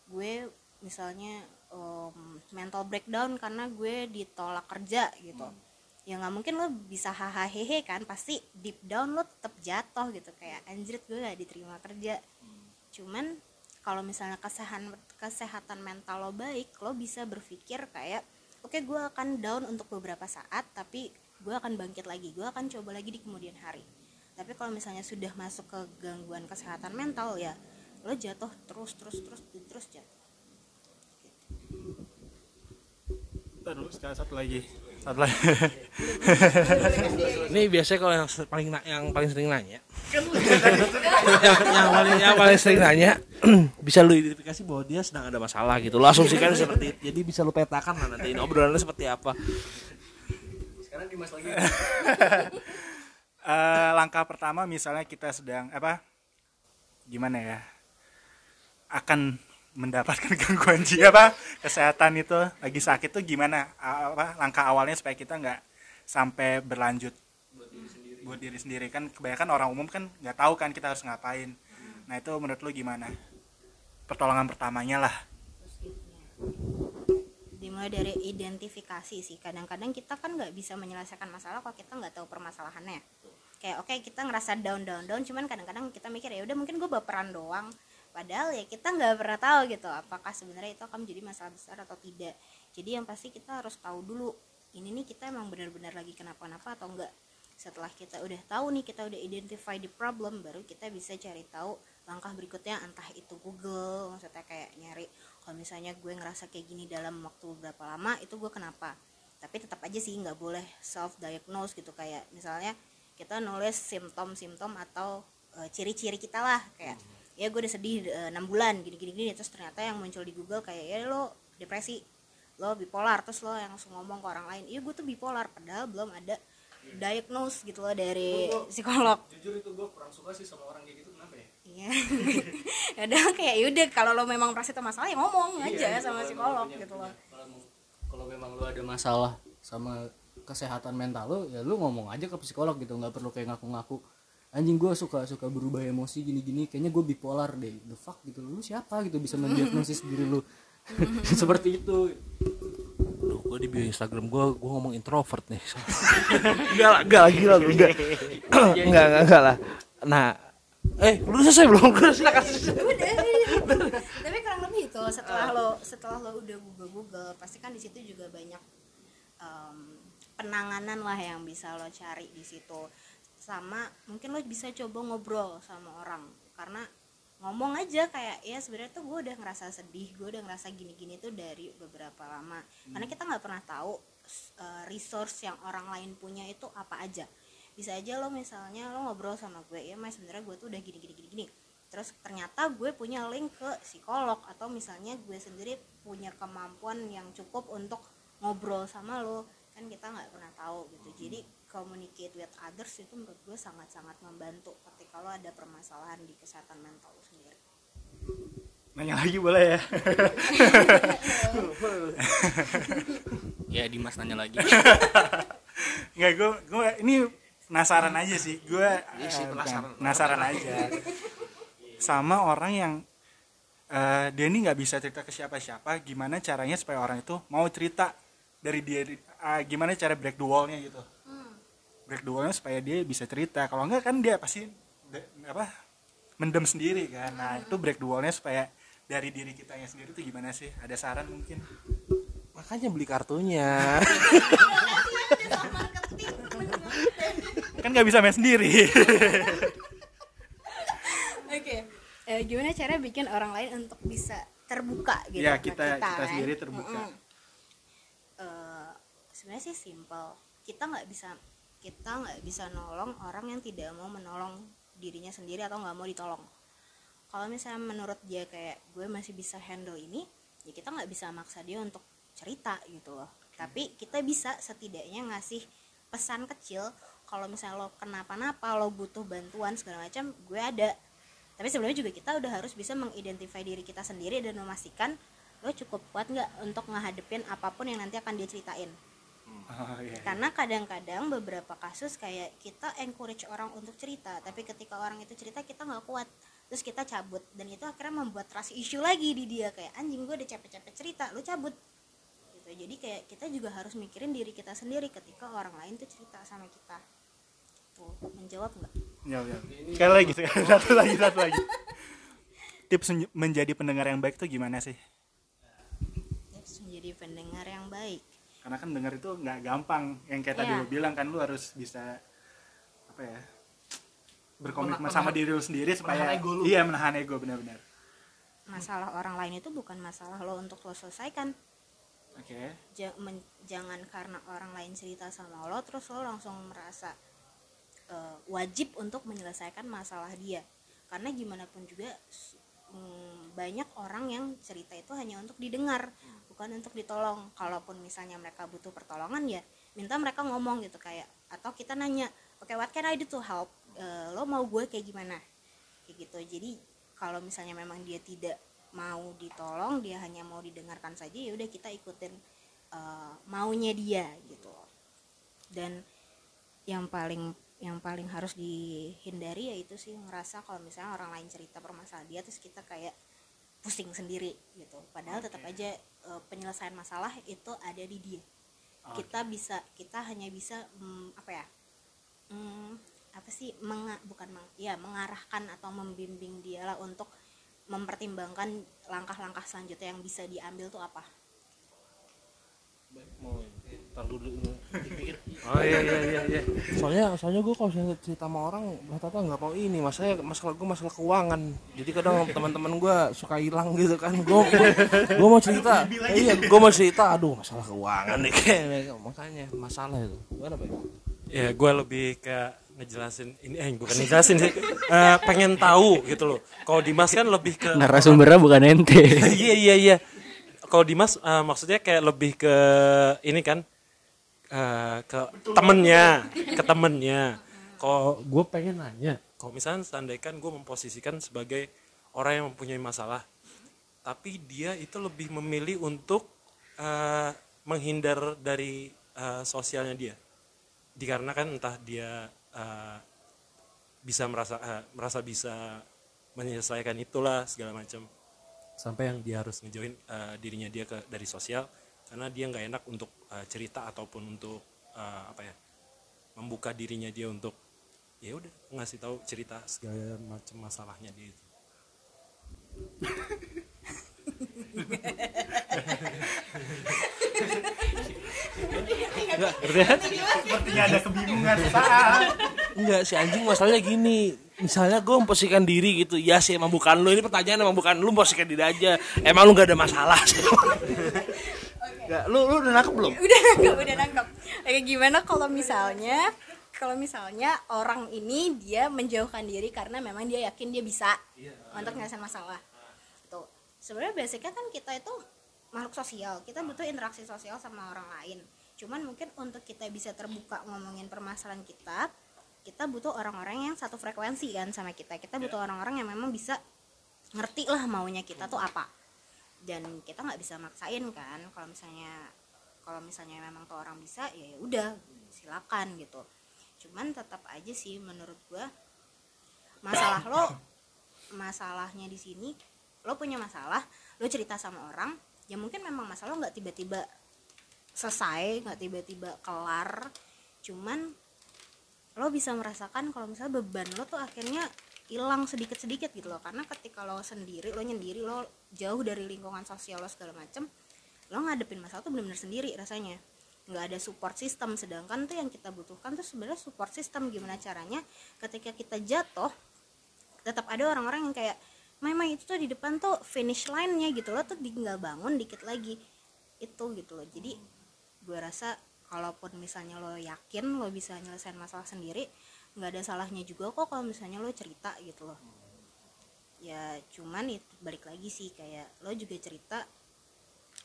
gue misalnya um, mental breakdown karena gue ditolak kerja gitu ya nggak mungkin lo bisa hahaha hehe kan pasti deep down lo tetap jatuh gitu. Kayak anjrit gue gak diterima kerja. Cuman kalau misalnya kesehatan kesehatan mental lo baik lo bisa berpikir kayak oke gue akan down untuk beberapa saat tapi gue akan bangkit lagi. Gue akan coba lagi di kemudian hari. Tapi kalau misalnya sudah masuk ke gangguan kesehatan mental ya lo jatuh terus terus terus terus jatuh. Sekali satu lagi satu lagi ini biasanya kalau yang paling yang paling sering nanya yang, yang paling yang paling sering nanya bisa lu identifikasi bahwa dia sedang ada masalah gitu. Lo asumsikan seperti itu. Jadi bisa lu petakan lah nanti. Ini obrolannya seperti apa? Sekarang Dimas lagi. eh, langkah pertama misalnya kita sedang apa gimana ya akan mendapatkan gangguan jiwa apa kesehatan itu lagi sakit tuh gimana? Apa langkah awalnya supaya kita nggak sampai berlanjut buat diri sendiri. Kan kebanyakan orang umum kan nggak tahu kan kita harus ngapain. Nah itu menurut lu gimana? Pertolongan pertamanya lah. Dimulai dari identifikasi sih. Kadang-kadang kita kan nggak bisa menyelesaikan masalah kalau kita nggak tahu permasalahannya. Kayak oke kita ngerasa down down down cuman kadang-kadang kita mikir ya udah mungkin gue baperan doang padahal ya kita nggak pernah tahu gitu apakah sebenarnya itu akan menjadi masalah besar atau tidak. Jadi yang pasti kita harus tahu dulu ini nih kita emang benar-benar lagi kenapa-napa atau enggak setelah kita udah tahu nih kita udah identify the problem baru kita bisa cari tahu langkah berikutnya entah itu Google maksudnya kayak nyari kalau misalnya gue ngerasa kayak gini dalam waktu berapa lama itu gue kenapa. Tapi tetap aja sih nggak boleh self diagnose gitu kayak misalnya kita nulis simptom-simptom atau eh, ciri-ciri kita lah kayak ya gue udah sedih eh, enam bulan gini gini gini terus ternyata yang muncul di Google kayak ya lo depresi lo bipolar terus lo yang langsung ngomong ke orang lain iya gue tuh bipolar padahal belum ada diagnose gitu loh dari psikolog jujur itu gue kurang suka sih sama orang kayak gitu kenapa ya Iya. Kadang kayak yaudah kalau lo memang merasa itu masalah ya ngomong aja Iya, sama kalau psikolog emang gitu punya- loh. kalau- memang lu ada masalah sama kesehatan mental lu ya lu ngomong aja ke psikolog gitu nggak perlu kayak ngaku-ngaku anjing gue suka suka berubah emosi gini-gini kayaknya gue bipolar deh the fuck gitu lu siapa gitu bisa mendiagnosis diri lu seperti itu Duh, gue di bio Instagram gue gue ngomong introvert nih. enggak lah, enggak lah, gila lu, enggak. enggak, enggak, enggak lah. Nah, eh, lu udah selesai belum? Gue silakan. Udah, iya. Tapi kurang lebih itu setelah lo setelah lo udah google google pasti kan di situ juga banyak em, penanganan lah yang bisa lo cari di situ. Sama mungkin lo bisa coba ngobrol sama orang. Karena ngomong aja kayak ya sebenarnya tuh gue udah ngerasa sedih gue udah ngerasa gini-gini tuh dari beberapa lama. Karena kita nggak pernah tahu eh, resource yang orang lain punya itu apa aja. Bisa aja lo misalnya lo ngobrol sama gue ya mas sebenarnya gue tuh udah gini gini gini gini. Terus ternyata gue punya link ke psikolog atau misalnya gue sendiri punya kemampuan yang cukup untuk ngobrol sama lo. Kan kita nggak pernah tahu gitu. Jadi communicate with others itu menurut gue sangat-sangat membantu ketika lo ada permasalahan di kesehatan mental lo sendiri. Nanya lagi boleh ya? Ya Dimas nanya lagi. Nggak gue gue ini penasaran aja sih. Gue Iya sih, eh, penasaran. penasaran aja. Sama orang yang eh, dia ini nggak bisa cerita ke siapa-siapa gimana caranya supaya orang itu mau cerita dari dia eh, gimana cara break the wallnya gitu break the wallnya supaya dia bisa cerita kalau enggak kan dia pasti de- apa mendem sendiri kan nah itu break the wallnya supaya dari diri kita sendiri itu gimana sih ada saran mungkin Makanya beli kartunya. kan nggak bisa main sendiri oke Eh, gimana cara bikin orang lain untuk bisa terbuka gitu Ya, ke kita- kita kan? sendiri terbuka. Mm-mm. Eh, sebenarnya sih simple kita nggak bisa kita nggak bisa nolong orang yang tidak mau menolong dirinya sendiri atau nggak mau ditolong. Kalau misalnya menurut dia kayak gue masih bisa handle ini ya kita nggak bisa maksa dia untuk cerita gitu loh. Tapi kita bisa setidaknya ngasih pesan kecil kalau misalnya lo kenapa-napa lo butuh bantuan segala macam gue ada. Tapi sebelumnya juga kita udah harus bisa mengidentify diri kita sendiri dan memastikan lo cukup kuat nggak untuk ngehadepin apa pun yang nanti akan dia ceritain oh, iya. karena kadang-kadang beberapa kasus kayak kita encourage orang untuk cerita tapi ketika orang itu cerita kita nggak kuat. Terus kita cabut. Dan itu akhirnya membuat trust issue lagi di dia. Kayak anjing gue udah capek-capek cerita lu cabut. Gitu. Jadi kayak kita juga harus mikirin diri kita sendiri ketika orang lain tuh cerita sama kita. Tuh menjawab nggak? Ya, ya. Sekali lagi, sekali satu lagi, satu lagi. Tips menj- menjadi pendengar yang baik itu gimana sih? tips menjadi pendengar yang baik Karena kan dengar itu nggak gampang. Yang kayak tadi Iya. lu bilang kan lu harus bisa apa ya? Berkomitmen Menahan- sama diri lu sendiri supaya menahan ego lu. iya menahan ego benar-benar. masalah orang lain itu bukan masalah lo untuk lo selesaikan. Ja- men- jangan karena orang lain cerita sama lo terus lo langsung merasa eh, wajib untuk menyelesaikan masalah dia karena gimana pun juga mm, banyak orang yang cerita itu hanya untuk didengar bukan untuk ditolong. Kalaupun misalnya mereka butuh pertolongan ya minta mereka ngomong gitu kayak atau kita nanya oke oke what can I do to help? Eh, lo mau gue kayak gimana? Kayak gitu. Jadi kalau misalnya memang dia tidak mau ditolong dia hanya mau didengarkan saja ya udah kita ikutin eh, maunya dia gitu. Dan yang paling yang paling harus dihindari yaitu sih ngerasa kalau misalnya orang lain cerita permasalahan dia terus kita kayak pusing sendiri gitu. Padahal tetap aja eh, penyelesaian masalah itu ada di dia. Kita bisa kita hanya bisa mm, apa ya mm, apa sih menga, bukan meng, ya mengarahkan atau membimbing dia lah untuk mempertimbangkan langkah-langkah selanjutnya yang bisa diambil tuh apa. Mau ntar dulu dipikir. Oh iya iya iya, iya. soalnya soalnya gue kalau misalnya cerita sama orang rata-rata nggak mau ini masalah masalah gue masalah keuangan. Jadi kadang teman-teman gue suka hilang gitu kan. Gue gue mau cerita. Iya gue mau cerita. Aduh masalah keuangan nih. Kayak makanya masalah itu. Gimana pak? Ya gue lebih kayak ngejelasin ini eh bukan ngejelasin sih. Eh, pengen tahu gitu loh. Kalau Dimas kan lebih ke narasumbernya bukan ente. Iya iya iya. Kalau Dimas eh, maksudnya kayak lebih ke ini kan eh, ke temennya ke temennya. Kalau gue pengen nanya kalau misalnya seandainya gue memposisikan sebagai orang yang mempunyai masalah tapi dia itu lebih memilih untuk eh, menghindar dari eh, sosialnya dia? Dikarenakan entah dia eh, bisa merasa eh, merasa bisa menyelesaikan itulah segala macam. Sampai yang dia harus ngejauhin eh, dirinya dia ke dari sosial karena dia nggak enak untuk eh, cerita ataupun untuk eh, apa ya membuka dirinya dia untuk ya udah ngasih tahu cerita segala macam masalahnya dia itu. Sepertinya ada kebingungan saat. enggak si anjing masalahnya gini. Misalnya gue memposisikan diri gitu. Ya sih emang bukan lu. Ini pertanyaan emang bukan lu. Memposisikan diri aja. Emang lu gak ada masalah. sih Nggak, lu lu udah nangkep belum? Udah nangkep udah nangkep. Kayak gimana kalau misalnya kalau misalnya orang ini dia menjauhkan diri karena memang dia yakin dia bisa untuk nyelesain masalah. Tuh sebenarnya basicnya kan kita itu makhluk sosial. Kita butuh interaksi sosial sama orang lain. Cuman mungkin untuk kita bisa terbuka ngomongin permasalahan kita kita butuh orang-orang yang satu frekuensi kan sama kita. Kita butuh orang-orang yang memang bisa ngerti lah maunya kita tuh apa dan kita nggak bisa maksain kan kalau misalnya kalau misalnya memang tuh orang bisa ya udah silakan gitu. Cuman tetap aja sih menurut gua masalah lo masalahnya di sini lo punya masalah lo cerita sama orang ya mungkin memang masalah lo nggak tiba-tiba selesai nggak tiba-tiba kelar. Cuman lo bisa merasakan kalau misalnya beban lo tuh akhirnya hilang sedikit-sedikit gitu loh. Karena ketika lo sendiri lo nyendiri lo jauh dari lingkungan sosial lo segala macem lo ngadepin masalah tuh benar-benar sendiri rasanya. Nggak ada support system. Sedangkan tuh yang kita butuhkan tuh sebenarnya support system. Gimana caranya ketika kita jatuh tetap ada orang-orang yang kayak Mama itu tuh di depan tuh finish line-nya gitu lo tuh tinggal bangun dikit lagi. Itu gitu loh. Jadi gue rasa kalaupun misalnya lo yakin lo bisa nyelesain masalah sendiri nggak ada salahnya juga kok kalau misalnya lo cerita gitu loh. Ya cuman itu balik lagi sih kayak lo juga cerita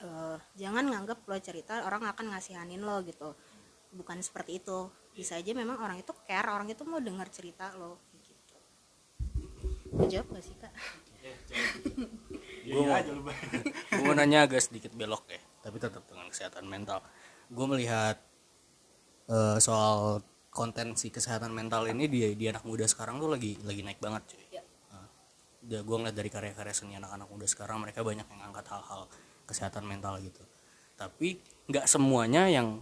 eh, jangan nganggap lo cerita orang akan ngasihanin lo gitu. Bukan seperti itu. Bisa aja memang orang itu care orang itu mau dengar cerita lo. Gitu. Jawab gak sih kak? Gue mau, gue mau nanya agak sedikit belok ya tapi tetap dengan kesehatan mental. Gue melihat eh, soal konten si kesehatan mental ini di di anak muda sekarang tuh lagi lagi naik banget cuy. Nah, dia gue ngeliat dari karya-karya seni anak-anak muda sekarang mereka banyak yang angkat hal-hal kesehatan mental gitu. Tapi nggak semuanya yang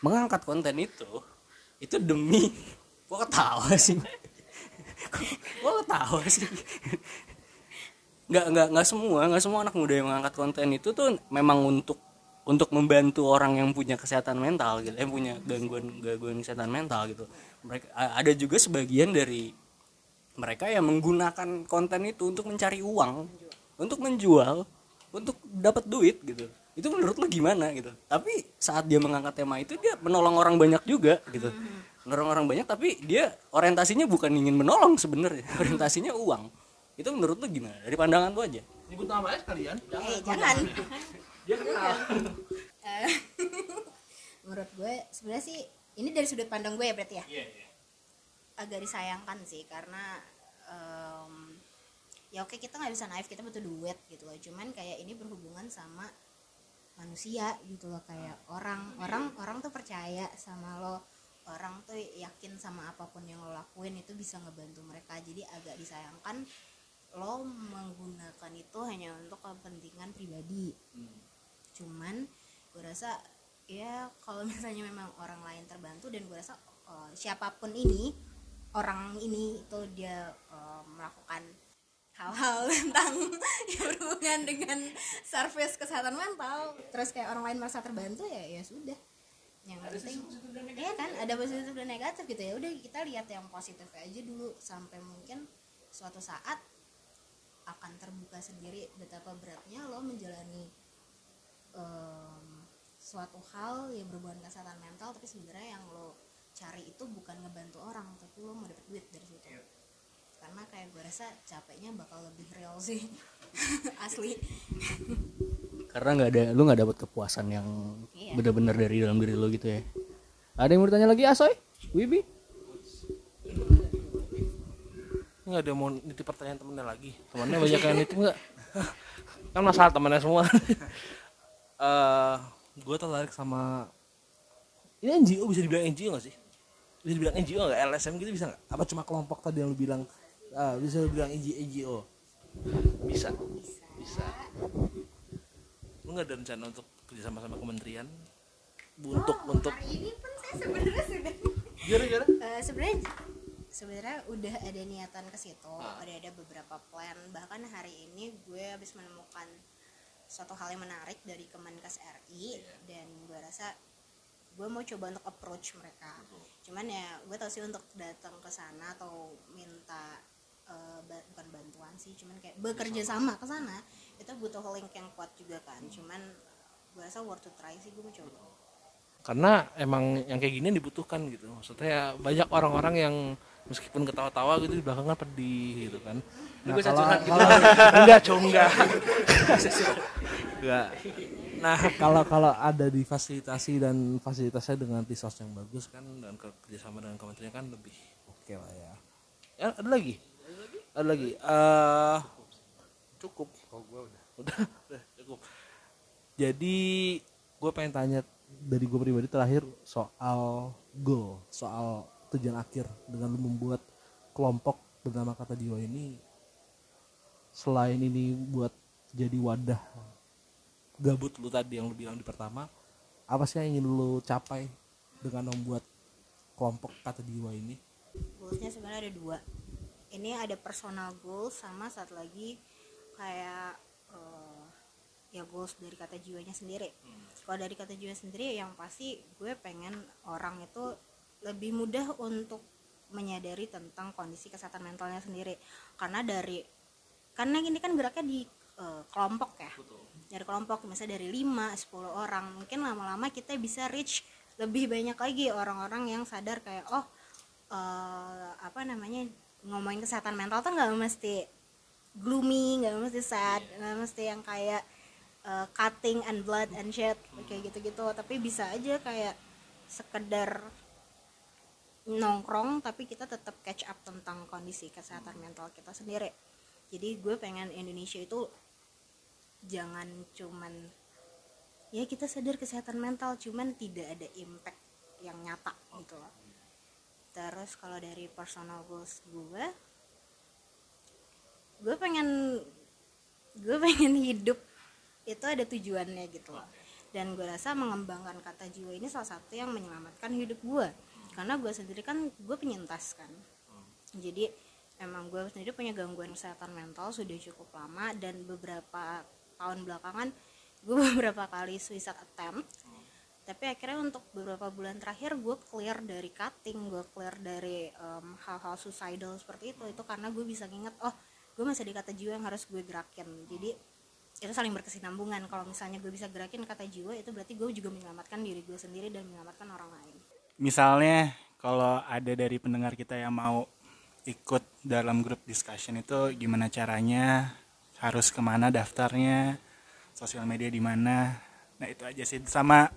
mengangkat konten itu itu demi gue ketawa sih gue ketawa sih. Nggak nggak nggak semua nggak semua anak muda yang mengangkat konten itu tuh memang untuk untuk membantu orang yang punya kesehatan mental gitu yang punya gangguan gangguan kesehatan mental gitu. Mereka ada juga sebagian dari mereka yang menggunakan konten itu untuk mencari uang untuk menjual untuk dapat duit gitu. Itu menurut lo gimana gitu? Tapi saat dia mengangkat tema itu dia menolong orang banyak juga gitu. Menolong orang banyak tapi dia orientasinya bukan ingin menolong sebenarnya orientasinya uang. Itu menurut lo gimana? Dari pandangan lo aja. Nyebut namanya sekalian. Eh jangan Eh, menurut gue sebenarnya sih ini dari sudut pandang gue ya berarti ya? Iya, iya. agak disayangkan sih karena em, ya oke kita nggak bisa naif kita butuh duet gitu loh. Cuman kayak ini berhubungan sama manusia gitu loh kayak orang. Orang orang tuh percaya sama lo. Orang tuh yakin sama apa pun yang lo lakuin itu bisa ngebantu mereka. Jadi agak disayangkan lo menggunakan itu hanya untuk kepentingan pribadi cuman gue rasa ya kalau misalnya memang orang lain terbantu dan gue rasa eh, siapa pun ini orang ini itu dia eh, melakukan hal-hal tentang yang berhubungan dengan service kesehatan mental terus kayak orang lain merasa terbantu ya ya sudah. Yang penting ya kan? Ada positif dan negatif gitu. Ya udah kita lihat yang positif aja dulu sampai mungkin suatu saat akan terbuka sendiri betapa beratnya lo menjalani em, suatu hal yang berhubungan kesehatan mental tapi sebenarnya yang lo cari itu bukan ngebantu orang tapi lo mau dapet duit dari situ. Karena kayak gue rasa capeknya bakal lebih real sih asli. Karena nggak ada lu nggak dapat kepuasan yang Iya. bener-bener dari dalam diri lu gitu ya. Ada yang mau ditanya lagi asoy? Wibi? Nggak ada mau nitip pertanyaan temennya lagi. Temennya banyak yang nitip nggak? Kan masalah temennya semua eh gue tertarik sama ini NGO bisa dibilang NGO nggak sih? Bisa dibilang NGO nggak? LSM gitu bisa nggak? Apa cuma kelompok tadi yang lu bilang ah, bisa lu bilang NGO bisa. Bisa. Lu nggak ada rencana untuk kerjasama sama kementerian? Untuk untuk hari ini pun saya sebenarnya sudah. Gimana gimana Eh, sebenarnya sebenarnya udah ada niatan ke situ. Udah ada beberapa plan. Bahkan hari ini gue habis menemukan suatu hal yang menarik dari Kemenkes RI dan gue rasa gue mau coba untuk approach mereka. Cuman ya gue tau sih untuk datang ke sana atau minta eh, ba- bukan bantuan sih cuman kayak bekerja sama. ke sana itu butuh link yang kuat juga kan. Cuman gue rasa worth to try sih gue mau coba. Karena emang yang kayak gini dibutuhkan gitu. Maksudnya banyak orang-orang yang meskipun ketawa-tawa gitu di belakang kan pedih gitu kan. Nah, bisa kalau, gitu. kalau enggak cowok enggak enggak nah kalau kalau ada difasilitasi dan fasilitasnya dengan resource yang bagus kan dan kerjasama dengan kementerian kan lebih oke lah ya. Ya ada lagi? Ada lagi? Eh cukup. Udah. Udah cukup. Jadi gue pengen tanya dari gue pribadi terakhir soal goal soal tujuan akhir dengan lu membuat kelompok bernama kata jiwa ini. Selain ini buat jadi wadah gabut lu tadi yang lu bilang di pertama apa sih yang ingin lu capai dengan membuat kelompok kata jiwa ini? Goalsnya sebenarnya ada dua. Ini ada personal goals sama satu lagi kayak eh, ya goals dari kata jiwanya sendiri. Kalau dari kata jiwa sendiri yang pasti gue pengen orang itu lebih mudah untuk menyadari tentang kondisi kesehatan mentalnya sendiri. Karena dari karena ini kan geraknya di eh, kelompok ya dari kelompok misalnya dari 5 10 orang. Mungkin lama-lama kita bisa reach lebih banyak lagi orang-orang yang sadar kayak oh eh, apa namanya ngomongin kesehatan mental tuh nggak mesti gloomy nggak mesti sad nggak mesti yang kayak eh, cutting and blood and shit kayak gitu-gitu. Tapi bisa aja kayak sekedar nongkrong tapi kita tetap catch up tentang kondisi kesehatan mental kita sendiri. Jadi gue pengen Indonesia itu jangan cuman ya kita sadar kesehatan mental cuman tidak ada impact yang nyata gitu loh. Terus kalau dari personal goals gue gue pengen gue pengen hidup itu ada tujuannya gitu loh. Dan gue rasa mengembangkan kata jiwa ini salah satu yang menyelamatkan hidup gue karena gue sendiri kan gue penyintas kan. Jadi emang gue sendiri punya gangguan kesehatan mental sudah cukup lama dan beberapa tahun belakangan gue beberapa kali suicide attempt. Tapi akhirnya untuk beberapa bulan terakhir gue clear dari cutting gue clear dari em, hal-hal suicidal seperti itu. Itu karena gue bisa nginget oh gue masih di kata jiwa yang harus gue gerakin. Jadi itu saling berkesinambungan. Kalau misalnya gue bisa gerakin kata jiwa itu berarti gue juga menyelamatkan diri gue sendiri dan menyelamatkan orang lain. Misalnya kalau ada dari pendengar kita yang mau ikut dalam grup discussion itu gimana caranya harus ke mana daftarnya sosial media di mana. Nah itu aja sih. Sama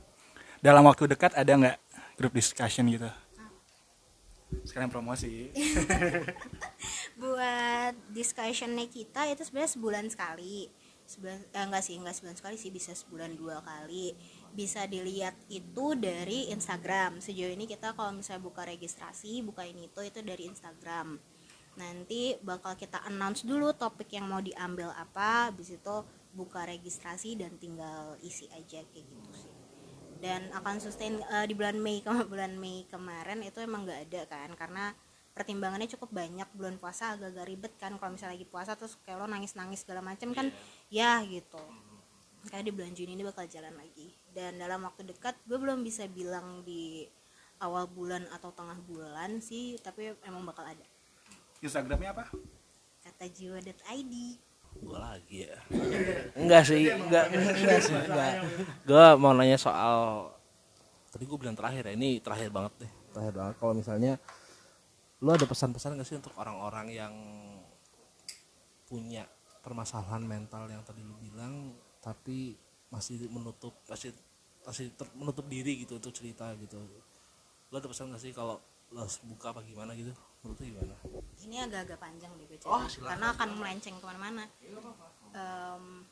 dalam waktu dekat ada nggak grup discussion gitu? Sekalian promosi. Buat discussionnya kita itu sebenarnya sebulan sekali. Sebulan eh, enggak sih enggak sebulan sekali sih bisa sebulan dua kali. Bisa dilihat itu dari Instagram. Sejauh ini kita kalau misalnya buka registrasi buka ini itu itu dari Instagram nanti bakal kita announce dulu topik yang mau diambil apa habis itu buka registrasi dan tinggal isi aja kayak gitu sih. Dan akan sustain eh, di bulan Mei ke bulan Mei kemarin itu emang nggak ada kan karena pertimbangannya cukup banyak. Bulan puasa agak-agak ribet kan kalau misalnya lagi puasa terus kayak lo nangis-nangis segala macam kan ya gitu. Kayak di bulan Juni ini bakal jalan lagi. Dan dalam waktu dekat gue belum bisa bilang di awal bulan atau tengah bulan sih tapi emang bakal ada instagramnya apa? Kata jiwa.id gue lagi ya. Enggak sih enggak enggak sih enggak. gue mau nanya soal tadi gue bilang terakhir ya ini terakhir banget deh. Terakhir banget kalau misalnya lu ada pesan-pesan gak sih untuk orang-orang yang punya permasalahan mental yang tadi lu bilang tapi masih menutup masih masih ter- menutup diri gitu untuk cerita gitu? Lu ada pesan gak sih kalau lu harus buka apa gimana gitu gimana? Ini agak-agak panjang deh gue Oh, karena akan melenceng ke mana-mana. Em,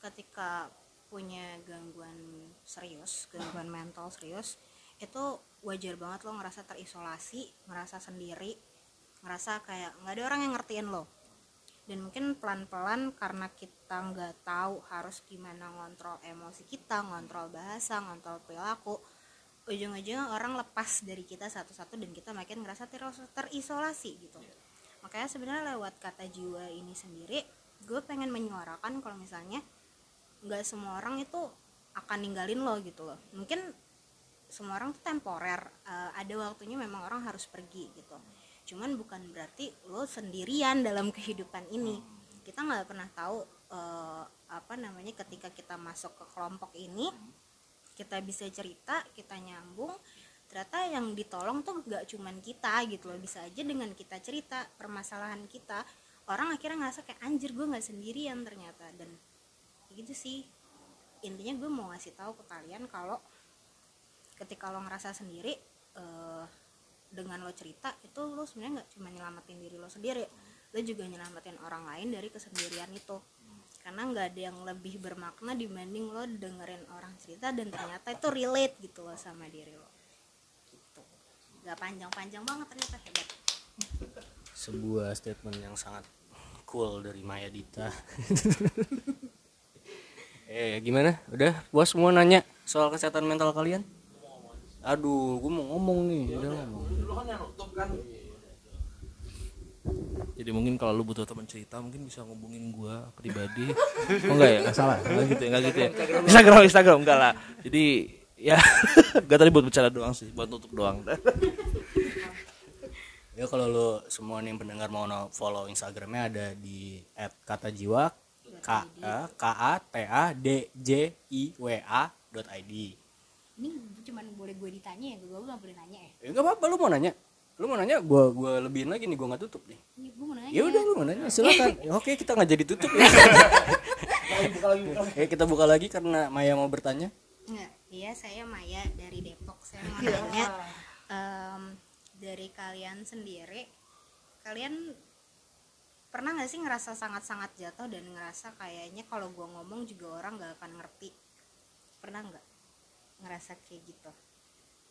ketika punya gangguan serius gangguan mental serius itu wajar banget lo ngerasa terisolasi ngerasa sendiri ngerasa kayak nggak ada orang yang ngertiin lo. Dan mungkin pelan-pelan karena kita nggak tahu harus gimana ngontrol emosi kita ngontrol bahasa ngontrol perilaku ujung-ujungnya orang lepas dari kita satu-satu dan kita makin ngerasa teros- terisolasi gitu. Makanya sebenarnya lewat kata jiwa ini sendiri gue pengen menyuarakan kalau misalnya nggak semua orang itu akan ninggalin lo gitu loh. Mungkin semua orang tuh temporer eh, ada waktunya memang orang harus pergi gitu. Cuman bukan berarti lo sendirian dalam kehidupan ini. Kita nggak pernah tahu eh, apa namanya ketika kita masuk ke kelompok ini kita bisa cerita kita nyambung ternyata yang ditolong tuh gak cuman kita gitu loh. Bisa aja dengan kita cerita permasalahan kita orang akhirnya ngerasa kayak anjir gue nggak sendirian ternyata. Dan gitu sih. Intinya gue mau ngasih tahu ke kalian kalau ketika lo ngerasa sendiri eh, dengan lo cerita itu lo sebenarnya nggak cuma nyelamatin diri lo sendiri. Lo juga nyelamatin orang lain dari kesendirian itu karena nggak ada yang lebih bermakna dibanding lo dengerin orang cerita dan ternyata itu relate gitu loh sama diri lo. Gitu. Nggak panjang-panjang banget ternyata hebat. Sebuah statement yang sangat cool dari Maya Dita. Eh gimana? Udah puas semua nanya soal kesehatan mental kalian? Aduh gue mau ngomong nih. Udah ngomong jadi mungkin kalau lu butuh teman cerita mungkin bisa ngubungin gua pribadi. Oh enggak ya? Nggak salah. Enggak gitu ya enggak gitu ya. Instagram. Instagram enggak lah. Jadi ya gak tadi buat bicara doang sih buat tutup doang. Ya kalau lo semua nih yang pendengar mau no- follow instagramnya ada di @katajiwa k eh, k a t a d j i w a dot id ini cuman boleh gue ditanya ya gue nggak boleh nanya ya? Ya nggak apa-apa lu mau nanya lu mau nanya gua gua lebihin lagi nih gua nggak tutup nih gue nanya ya udah lu mau nanya silakan oke kita nggak jadi tutup ya Oke kita buka lagi karena Maya mau bertanya Nggak, iya saya Maya dari Depok. Saya mau nanya em, dari kalian sendiri, kalian pernah nggak sih ngerasa sangat-sangat jatuh dan ngerasa kayaknya kalau gua ngomong juga orang nggak akan ngerti? Pernah nggak ngerasa kayak gitu?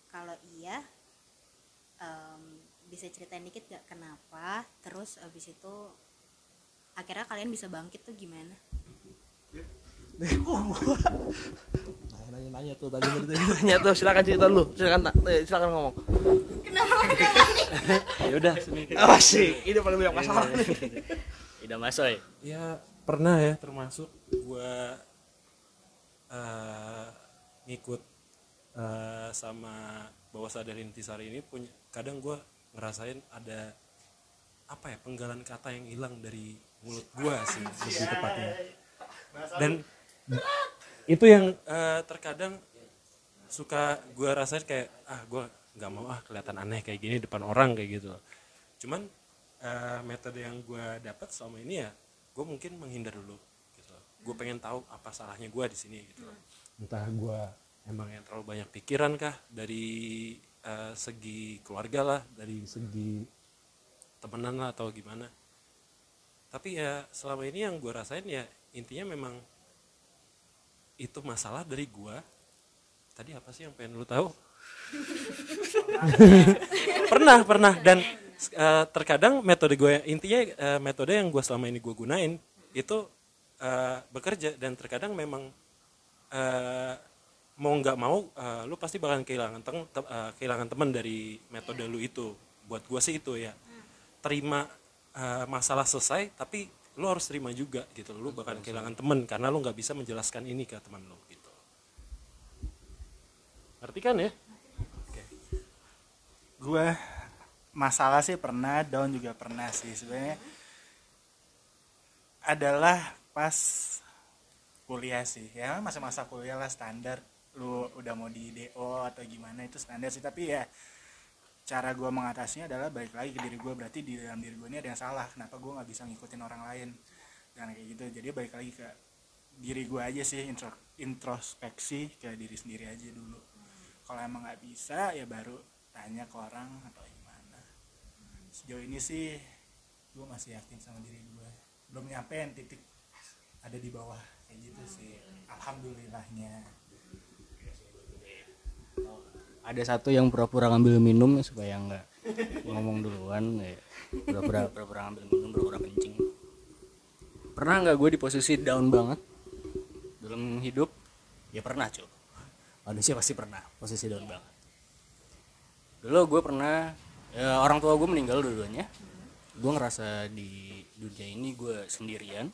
Kalau iya, em, bisa ceritain dikit gak kenapa? Terus abis itu akhirnya kalian bisa bangkit tuh gimana? nanya nanya tuh tadi nanya tuh silakan cerita lu silakan eh, silakan ngomong. Ya udah. Apa sih. Ini paling banyak masalah nih. tidak masoy ya pernah ya. Termasuk gua eh, ngikut eh, sama bawah sadar intisari ini punya kadang gua ngerasain ada apa ya penggalan kata yang hilang dari mulut gua sih. Lebih tepatnya. Dan itu yang eh, terkadang suka gua rasain kayak ah gua nggak mau ah kelihatan aneh kayak gini depan orang kayak gitu. Cuman eh, metode yang gua dapat selama ini ya gue mungkin menghindar dulu gitu. Gue pengen tahu apa salahnya gua di sini gitu. Entah gua emang yang terlalu banyak pikiran kah dari eh, segi keluarga lah dari segi temenan lah atau gimana. Tapi ya selama ini yang gue rasain ya intinya memang itu masalah dari gue tadi apa sih yang pengen lu tahu? Pernah pernah. Dan eh, terkadang metode gue intinya eh, metode yang gue selama ini gue gunain itu eh, bekerja. Dan terkadang memang eh, mau nggak mau eh, lu pasti bakal kehilangan teng- te- eh, kehilangan teman dari metode lu itu. Buat gue sih itu ya. Terima eh, masalah selesai tapi lu harus terima juga gitu. Lu bakal kehilangan teman karena lu nggak bisa menjelaskan ini ke teman lu gitu. Ngerti kan ya? Gue masalah sih pernah down juga pernah sih sebenarnya. Adalah pas kuliah sih. Ya masa-masa kuliah lah standar lu udah mau di DO atau gimana itu standar sih. Tapi ya cara gue mengatasinya adalah balik lagi ke diri gue berarti di dalam diri gue ini ada yang salah. Kenapa gue nggak bisa ngikutin orang lain? Dan kayak gitu. Jadi balik lagi ke diri gue aja sih intro- introspeksi ke diri sendiri aja dulu. Kalau emang nggak bisa ya baru tanya ke orang atau gimana. Sejauh ini sih gue masih yakin sama diri gue belum nyampein titik ada di bawah kayak gitu sih. Alhamdulillahnya ada satu yang pura-pura ngambil minum ya, supaya nggak ngomong duluan ya. pura-pura pura-pura ngambil minum pura-pura kencing. Pernah nggak gue di posisi down banget? Dalam hidup? Ya pernah cuy manusia pasti pernah posisi down banget. Dulu gue pernah ya, orang tua gue meninggal dua-duanya. Gue ngerasa di dunia ini gue sendirian.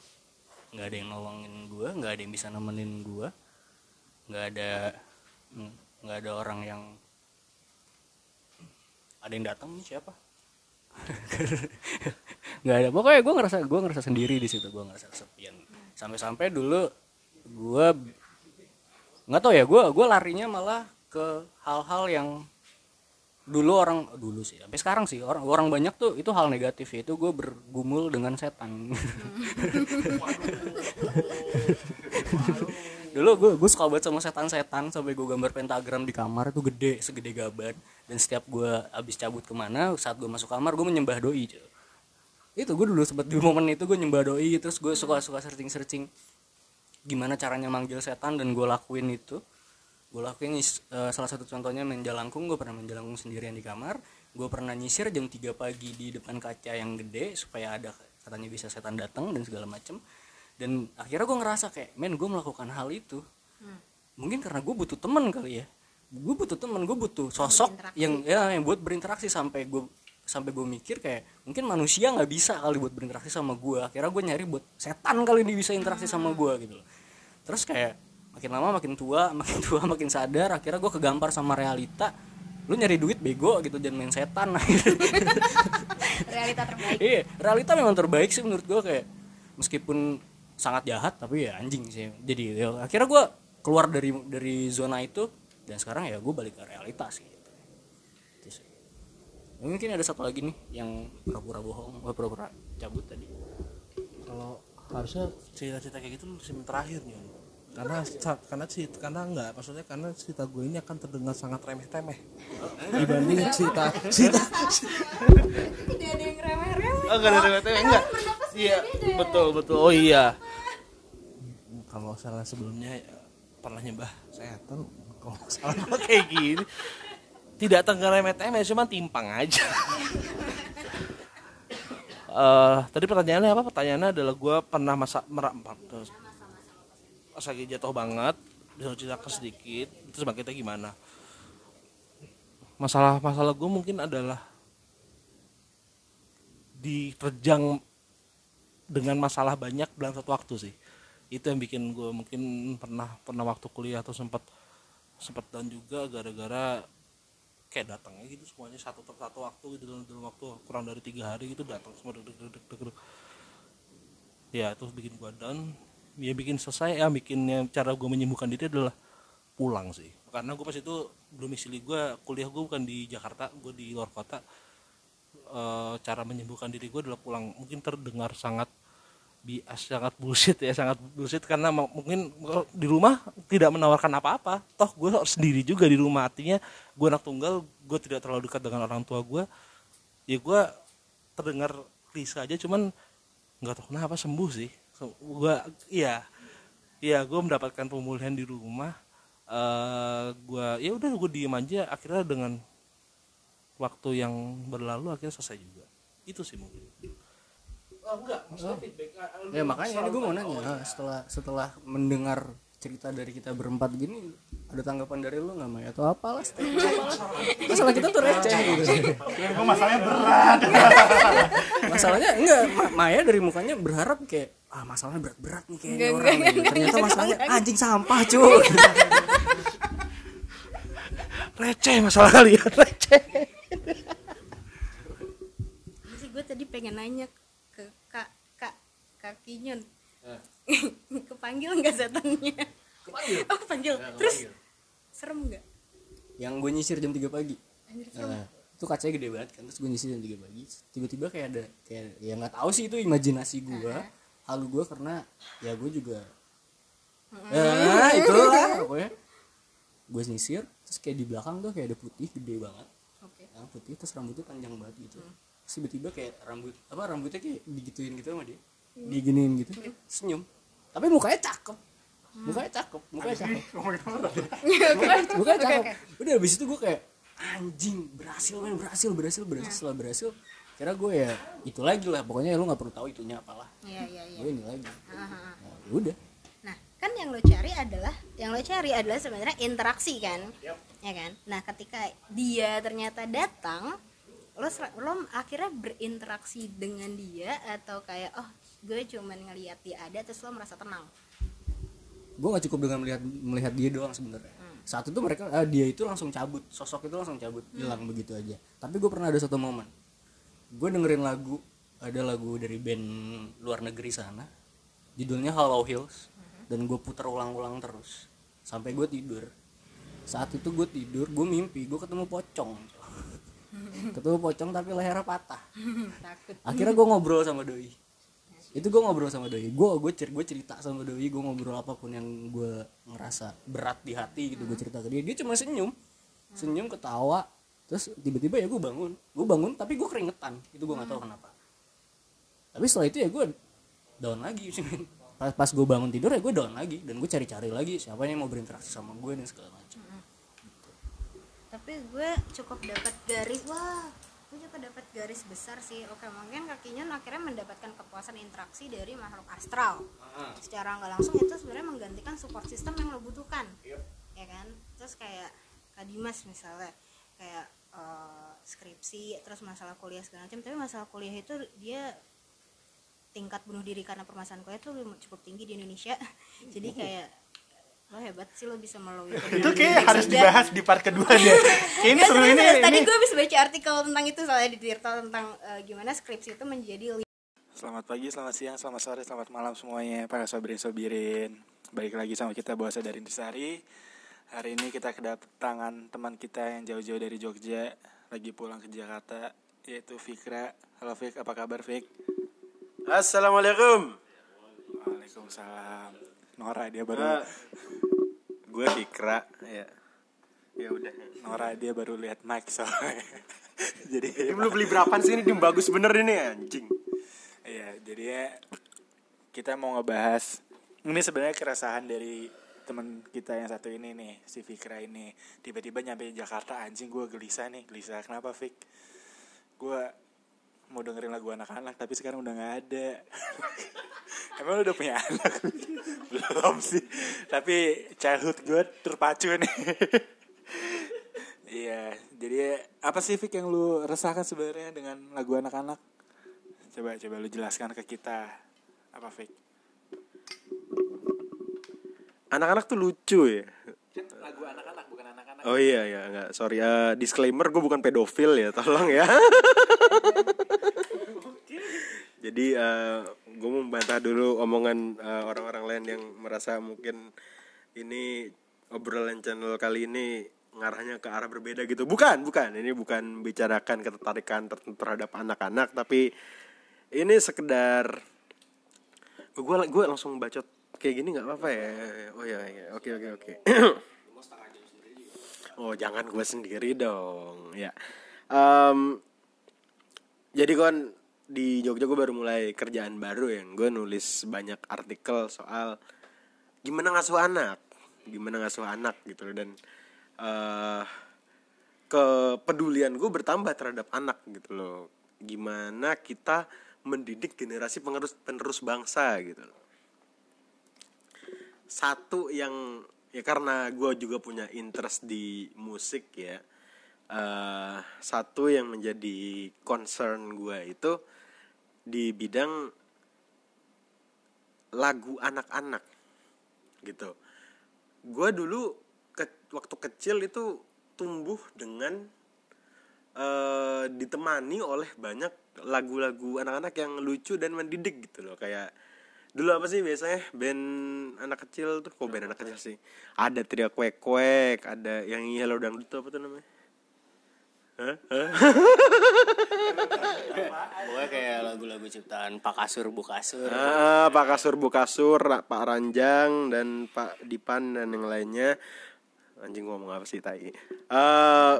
Nggak ada yang nolongin gue nggak ada yang bisa nemenin gue. Nggak ada nggak ada orang yang ada yang datang nih siapa? Nggak ada. Pokoknya gue ngerasa gue ngerasa sendiri di situ gue ngerasa kesepian. Sampai-sampai dulu gue nggak tahu ya gue gue larinya malah ke hal-hal yang dulu orang dulu sih sampai sekarang sih orang orang banyak tuh itu hal negatif itu gue bergumul dengan setan dulu gue gue suka banget sama setan-setan sampai gue gambar pentagram di kamar itu gede segede gaban. Dan setiap gue abis cabut ke mana saat gue masuk kamar gue menyembah doi itu gue dulu sempet di momen itu gue nyembah doi terus gue suka suka searching searching gimana caranya manggil setan dan gue lakuin itu. Gue lakuin eh, salah satu contohnya main jalangkung gue pernah main jalangkung sendirian di kamar. Gue pernah nyisir jam 3 pagi di depan kaca yang gede supaya ada katanya bisa setan datang dan segala macem dan akhirnya gue ngerasa kayak men gue melakukan hal itu. Mungkin karena gue butuh temen kali ya. Gue butuh temen gue butuh sosok yang ya yang buat berinteraksi sampai gue sampai gue mikir kayak mungkin manusia nggak bisa kali buat berinteraksi sama gue akhirnya gue nyari buat setan kali ini bisa interaksi sama gue gitu loh. Terus kayak makin lama makin tua makin tua makin sadar akhirnya gue kegampar sama realita. Lu nyari duit bego gitu dan main setan. Realita terbaik. Iya realita memang terbaik sih menurut gue kayak meskipun sangat jahat tapi ya anjing sih. Jadi ya, akhirnya gue keluar dari dari zona itu dan sekarang ya gue balik ke realitas gitu. Ya, mungkin ada satu lagi nih yang pura-pura bohong eh, pura-pura cabut tadi. Kalau harusnya cerita-cerita kayak gitu segmen terakhir nih karena karena cerita karena enggak maksudnya karena cerita gue ini akan terdengar sangat remeh-temeh. Dibanding cerita cerita tidak ada yang remeh-remeh. Oh, enggak ada remeh-temeh enggak. Iya betul betul. Oh iya. Kalau salah sebelumnya ya, pernah nyembah setan kalau salah kayak gini. Tidak tengah remeh-temeh cuma timpang aja. Eh, tadi pertanyaannya apa? Pertanyaannya adalah gue pernah masa merak pas lagi jatuh banget bisa ceritakan sedikit terus bangkitnya gimana? Masalah masalah gue mungkin adalah diterjang dengan masalah banyak dalam satu waktu sih. Itu yang bikin gue mungkin pernah pernah waktu kuliah atau sempat sempat down juga gara-gara kayak datangnya gitu semuanya satu satu waktu gitu dalam, dalam waktu kurang dari tiga hari gitu datang semua deg, deg, deg, deg, ya itu bikin gua down ya bikin selesai ya bikinnya cara gue menyembuhkan diri adalah pulang sih. Karena gue pas itu domisili gue kuliah gue bukan di Jakarta gue di luar kota. Eh, cara menyembuhkan diri gue adalah pulang. Mungkin terdengar sangat bias sangat bullshit ya sangat bullshit. Karena mungkin di rumah tidak menawarkan apa-apa. Toh gue sendiri juga di rumah. Artinya gue anak tunggal gue tidak terlalu dekat dengan orang tua gue ya gue terdengar klise aja cuman nggak tahu kenapa sembuh sih Gue iya. Iya gue mendapatkan pemulihan di rumah. Eh gue ya udah gue diem aja. Akhirnya dengan waktu yang berlalu akhirnya selesai juga. Itu sih mungkin. Oh, enggak. Maksudnya feedback ya makanya ini gue mau nanya ah, setelah setelah mendengar cerita dari kita berempat gini ada tanggapan dari lu nggak Maya atau apalah statement apalah masalah kita tuh receh gitu. Kok masalahnya berat. masalahnya enggak Ma- Maya dari mukanya berharap kayak ah masalahnya berat-berat nih kayaknya orang enggak, nih. enggak, ternyata enggak, masalahnya anjing sampah cuy. Receh masalah kalian receh Ini sih gue tadi pengen nanya ke kak kak kakinya kepanggil nggak setannya Kepanggil? oh kepanggil. Ya, terus kepanggil. serem nggak? Yang gue nyisir jam 3 pagi. Anjir. Nah, itu kacanya gede banget kan terus gue nyisir jam 3 pagi. Tiba-tiba kayak ada kayak ya nggak tahu sih itu imajinasi gue halu gue karena ya gue juga ya itulah pokoknya. Gue nyisir terus kayak di belakang tuh kayak ada putih gede banget. Oke. Yang putih terus rambutnya panjang banget gitu. Terus tiba-tiba kayak rambut apa rambutnya kayak digituin gitu sama dia. Diginiin gitu. Senyum. Tapi mukanya cakep. Mukanya cakep mukanya cakep. mukanya, mukanya cakep. udah habis itu gue kayak anjing berhasil men berhasil berhasil berhasil setelah berhasil kira gue ya itu lagi lah. Pokoknya lu nggak perlu tahu itunya apalah. Iya iya iya. Gue ini lagi. Aha. nah, ya udah. Nah, kan yang lo cari adalah yang lo cari adalah sebenarnya interaksi kan? Ya kan? Nah, ketika dia ternyata datang, lo lo akhirnya berinteraksi dengan dia atau kayak oh, gue cuman ngelihat dia ada terus lo merasa tenang. gue nggak cukup dengan melihat melihat dia doang sebenarnya. Saat itu mereka ah, dia itu langsung cabut. Sosok itu langsung cabut hilang begitu aja. Tapi gue pernah ada satu momen gue dengerin lagu ada lagu dari band luar negeri sana. Judulnya Hollow Hills. Dan gue putar ulang-ulang terus. Sampai gue tidur. Saat itu gue tidur gue mimpi gue ketemu pocong. Ketemu pocong tapi lehernya patah. Takut. akhirnya gue ngobrol sama doi. Itu gue ngobrol sama doi. Gue gue cer gue cerita sama doi. Gue ngobrol apa pun yang gue ngerasa berat di hati gitu gue cerita ke dia. Dia cuma senyum. Senyum ketawa terus tiba-tiba ya gue bangun. Gue bangun tapi gue keringetan. Itu gue nggak tahu kenapa. Tapi setelah itu ya gue down lagi pas pas gue bangun tidur ya gue down lagi. Dan gue cari-cari lagi siapa yang mau berinteraksi sama gue dan segala macam. Tapi gue cukup dapat garis wah, gue juga dapat garis besar sih. Oke, mungkin kakinya akhirnya mendapatkan kepuasan interaksi dari makhluk astral. Secara nggak langsung itu sebenarnya menggantikan support system yang lo butuhkan. Ya kan? Terus kayak Kak Dimas misalnya kayak eh, skripsi terus masalah kuliah segala macam tapi masalah kuliah itu dia tingkat bunuh diri karena permasalahan kuliah itu cukup tinggi di Indonesia jadi kayak lo hebat sih lo bisa melalui itu kayak harus dibahas di part kedua deh. Kayak ini seru ini. tadi gue habis baca artikel tentang itu soalnya di Tirta tentang eh, gimana skripsi itu menjadi Selamat pagi, selamat siang, selamat sore, selamat malam semuanya para sobirin sobirin. Balik lagi sama kita Bahasa dari Intisari. Hari ini kita kedatangan teman kita yang jauh-jauh dari Jogja lagi pulang ke Jakarta yaitu Fikra. Halo Fik, apa kabar Fik? Assalamualaikum. Waalaikumsalam. Nora dia baru Eh, gue Fikra ya. Ya udah. Nora dia baru lihat Mike soalnya. jadi Ini lu beli berapaan sih ini? Ini bagus bener ini anjing. Iya, jadi ya kita mau ngebahas ini sebenarnya keresahan dari teman kita yang satu ini nih, si Fikra ini. Tiba-tiba nyampe Jakarta anjing gue gelisah nih, gelisah. Kenapa Fik? Gue mau dengerin lagu anak-anak tapi sekarang udah nggak ada. Emang lu udah punya anak? Belum sih. Tapi childhood gue terpacu nih. Iya, jadi apa sih Fik yang lu resahkan sebenarnya dengan lagu anak-anak? Coba coba lu jelaskan ke kita. Apa Fik? Anak-anak tuh lucu ya. Lagu anak-anak bukan anak-anak. Oh iya ya nggak sorry Eh, disclaimer gue bukan pedofil ya tolong ya. Jadi gue mau membantah dulu omongan eh, orang-orang lain yang merasa mungkin ini obrolan channel kali ini ngarahnya ke arah berbeda gitu. Bukan, bukan. Ini bukan bicarakan ketertarikan ter- terhadap anak-anak tapi ini sekedar gue gue langsung bacot kayak gini nggak apa-apa ya? Oh ya ya. oke oke oke. Oh jangan gue sendiri dong. Ya. Em, jadi kan di Jogja gue baru mulai kerjaan baru ya. Gue nulis banyak artikel soal gimana ngasuh anak. Gimana ngasuh anak gitu loh. Dan eh kepedulian gue bertambah terhadap anak gitu loh. Gimana kita mendidik generasi penerus penerus bangsa gitu loh satu yang ya karena gue juga punya interest di musik ya eh satu yang menjadi concern gue itu di bidang lagu anak-anak gitu. Gue dulu ke- waktu kecil itu tumbuh dengan eh ditemani oleh banyak lagu-lagu anak-anak yang lucu dan mendidik gitu loh. Kayak dulu apa sih biasanya band anak kecil tuh kok band anak kecil sih ada tria kuek kuek ada yang yellow dangdut tuh apa tuh namanya Hah? Hah? Pokoknya kayak lagu-lagu ciptaan Pak Kasur Bu Kasur. Ah, Pak Kasur Bu Kasur, Pak Ranjang dan Pak Dipan dan yang lainnya. Anjing gua ngomong apa sih tai. Eh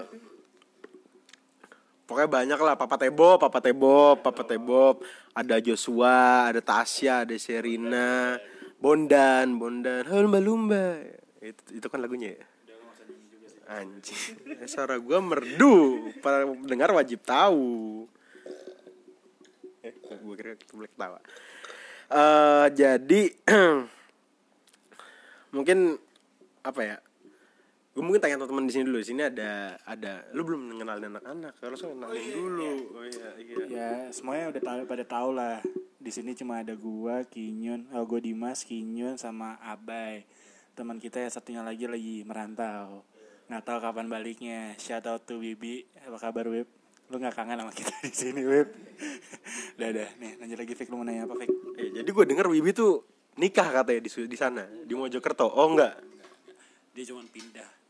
pokoknya banyak lah Papa Tebo, Papa Tebo, Papa Tebo, ada Joshua, ada Tasya, ada Serina, Bondan, Bondan, lumba lumba. Itu itu kan lagunya ya. Anjing, suara gua merdu. Para pendengar wajib tahu. Eh, gue kira kita boleh ketawa. Eh jadi mungkin apa ya? Gue mungkin tanya teman-teman di sini dulu. Di sini ada ada lu belum mengenalin anak-anak. Harus kenalin dulu. Oh iya, iya. ya semuanya udah tahu pada tahu lah di sini cuma ada gua Kinyun oh, gue Dimas Kinyun sama Abai teman kita yang satunya lagi lagi merantau nggak tahu kapan baliknya shout out to Bibi apa kabar Wib lu nggak kangen sama kita di sini Wib udah udah nih lanjut lagi Fik lu mau nanya apa Fik Eh, jadi gue denger Wibi tuh nikah katanya di di sana di Mojokerto. Oh enggak. dia cuma pindah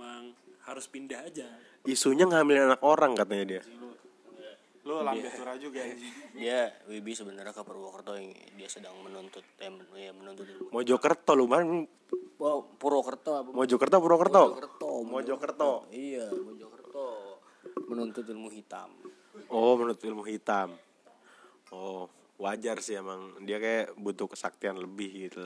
memang harus pindah aja Isunya ngambil anak orang katanya dia. lu lambe tura juga anjing. Dia Wibi sebenarnya ke Purwokerto yang dia sedang menuntut eh, men- ya, menuntut ilmu. Mojokerto lu man Wow, Purwokerto apa? Mojokerto Purwokerto. Mojokerto. Mojokerto. Iya, Mojokerto. Menuntut ilmu hitam. Oh, menurut ilmu hitam. Oh, wajar sih emang. Dia kayak butuh kesaktian lebih gitu.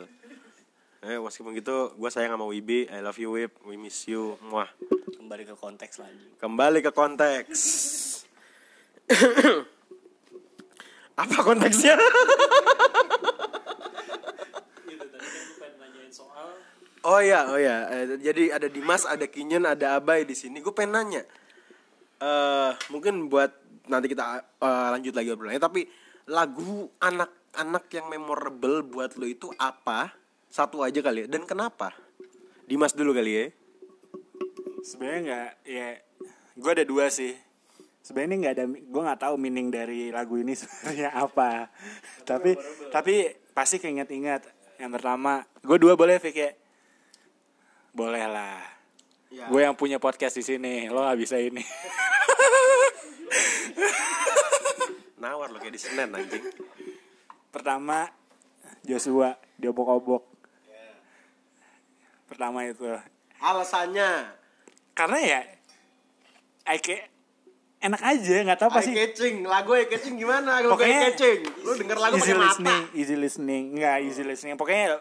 Eh, meskipun gitu, gue sayang sama Wibi. I love you, Wib. We miss you. Muah. Kembali ke konteks lagi. Kembali ke konteks. Apa konteksnya? Oh iya, oh iya. Eh, jadi ada Dimas, ada Kinyon, ada Abai di sini. Gue pengen nanya. eh mungkin buat nanti kita eh, lanjut lagi obrolannya. Tapi lagu anak-anak yang memorable buat lo itu apa? Satu aja kali ya. Dan kenapa? Dimas dulu kali ya. sebenarnya nggak ya gue ada dua sih sebenarnya nggak ada gue nggak tahu meaning dari lagu ini sebenarnya apa tapi tapi pasti keinget-ingat yang pertama gue dua boleh Fik ya boleh lah Ya. gue yang punya podcast di sini lo nggak bisa ini Nawar lo kayak di Senen anjing. pertama Joshua diobok-obok pertama itu Alasannya karena ya kayak enak aja nggak tahu pasti catching, lagu eye catching gimana? Lagu Pokoknya eye catching. Lu denger lagu easy mata. listening, easy listening, enggak easy listening. Pokoknya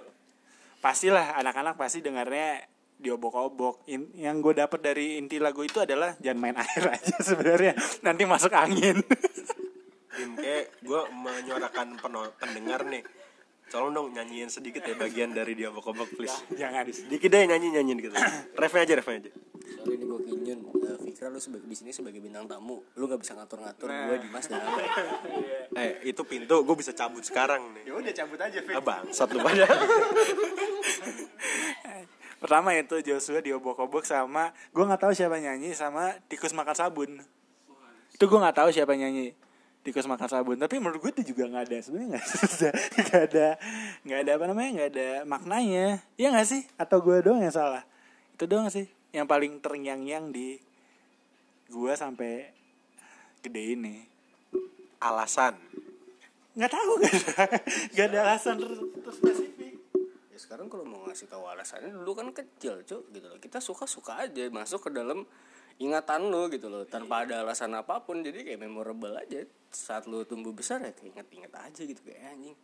pastilah anak-anak pasti dengarnya diobok-obok. In- yang gue dapet dari inti lagu itu adalah jangan main air aja sebenarnya. Nanti masuk angin. Dim, kayak gue menyuarakan pendengar nih. Tolong dong nyanyiin sedikit ya bagian dari dia obok please. jangan. Dikit deh nyanyi nyanyi dikit. Refnya aja, refnya aja. Soalnya ini gue kinyun. Uh, Fikra lu sebagai di sini sebagai bintang tamu, lu gak bisa ngatur-ngatur gue Dimas dan Abai. Eh, itu pintu gue bisa cabut sekarang nih. Ya udah cabut aja, Ah, bangsat lu pada. Pertama itu Joshua diobok-obok sama gue nggak tahu siapa nyanyi sama tikus makan sabun. Itu gue nggak tahu siapa nyanyi tikus makan sabun. Tapi menurut gue itu juga nggak ada sebenarnya nggak nggak ada nggak ada apa namanya nggak ada maknanya. Iya nggak sih? Atau gue doang yang salah? Itu doang sih yang paling terngiang-ngiang di gue sampai gede ini. Alasan. nggak tahu nggak ada ada alasan terspesifik ya sekarang kalau mau ngasih tahu alasannya dulu kan kecil cuk gitu loh kita suka suka aja masuk ke dalam ingatan lo gitu loh tanpa ada alasan apa pun. Jadi kayak memorable aja. Saat lo tumbuh besar ya kayak inget-inget aja gitu kayak anjing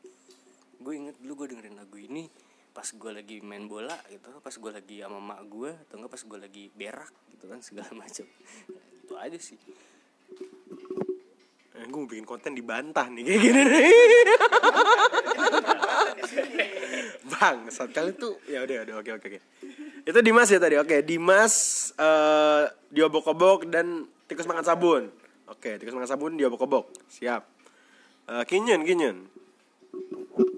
gue inget dulu gue dengerin lagu ini pas gue lagi main bola gitu. Pas gue lagi sama mak gue atau enggak pas gue lagi berak gitu kan segala macam. Itu aja sih. Eh, gue mau bikin konten dibantah nih kayak gini nih. Bang, saat kali tuh ya udah udah oke oke oke. Itu Dimas ya tadi. Oke, Dimas eh diobok-obok dan tikus makan sabun. Oke, tikus makan sabun diobok-obok. Siap. Eh kinyen kinyen.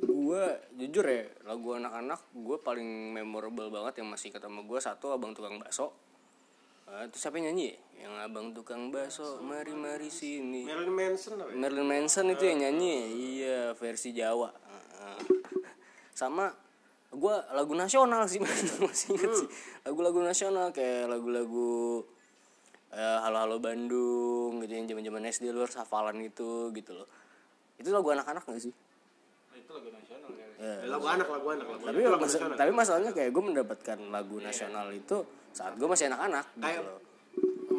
gue jujur ya lagu anak-anak gue paling memorable banget yang masih ketemu gue satu abang tukang bakso Eh, itu siapa yang nyanyi ya? yang abang tukang bakso mari mari sini Marilyn Manson apa ya? Marilyn Manson itu yang nyanyi iya versi Jawa Heeh. sama gue lagu nasional sih masih inget sih. Lagu-lagu nasional kayak lagu-lagu eh, halo halo Bandung gitu yang zaman zaman SD luar hafalan itu gitu loh. Itu lagu anak-anak gak sih? Eh, Lagu anak, lagu anak, lagu tapi mas- tapi masalahnya kayak gue mendapatkan lagu nasional itu saat gue masih anak-anak gitu Kayak- loh.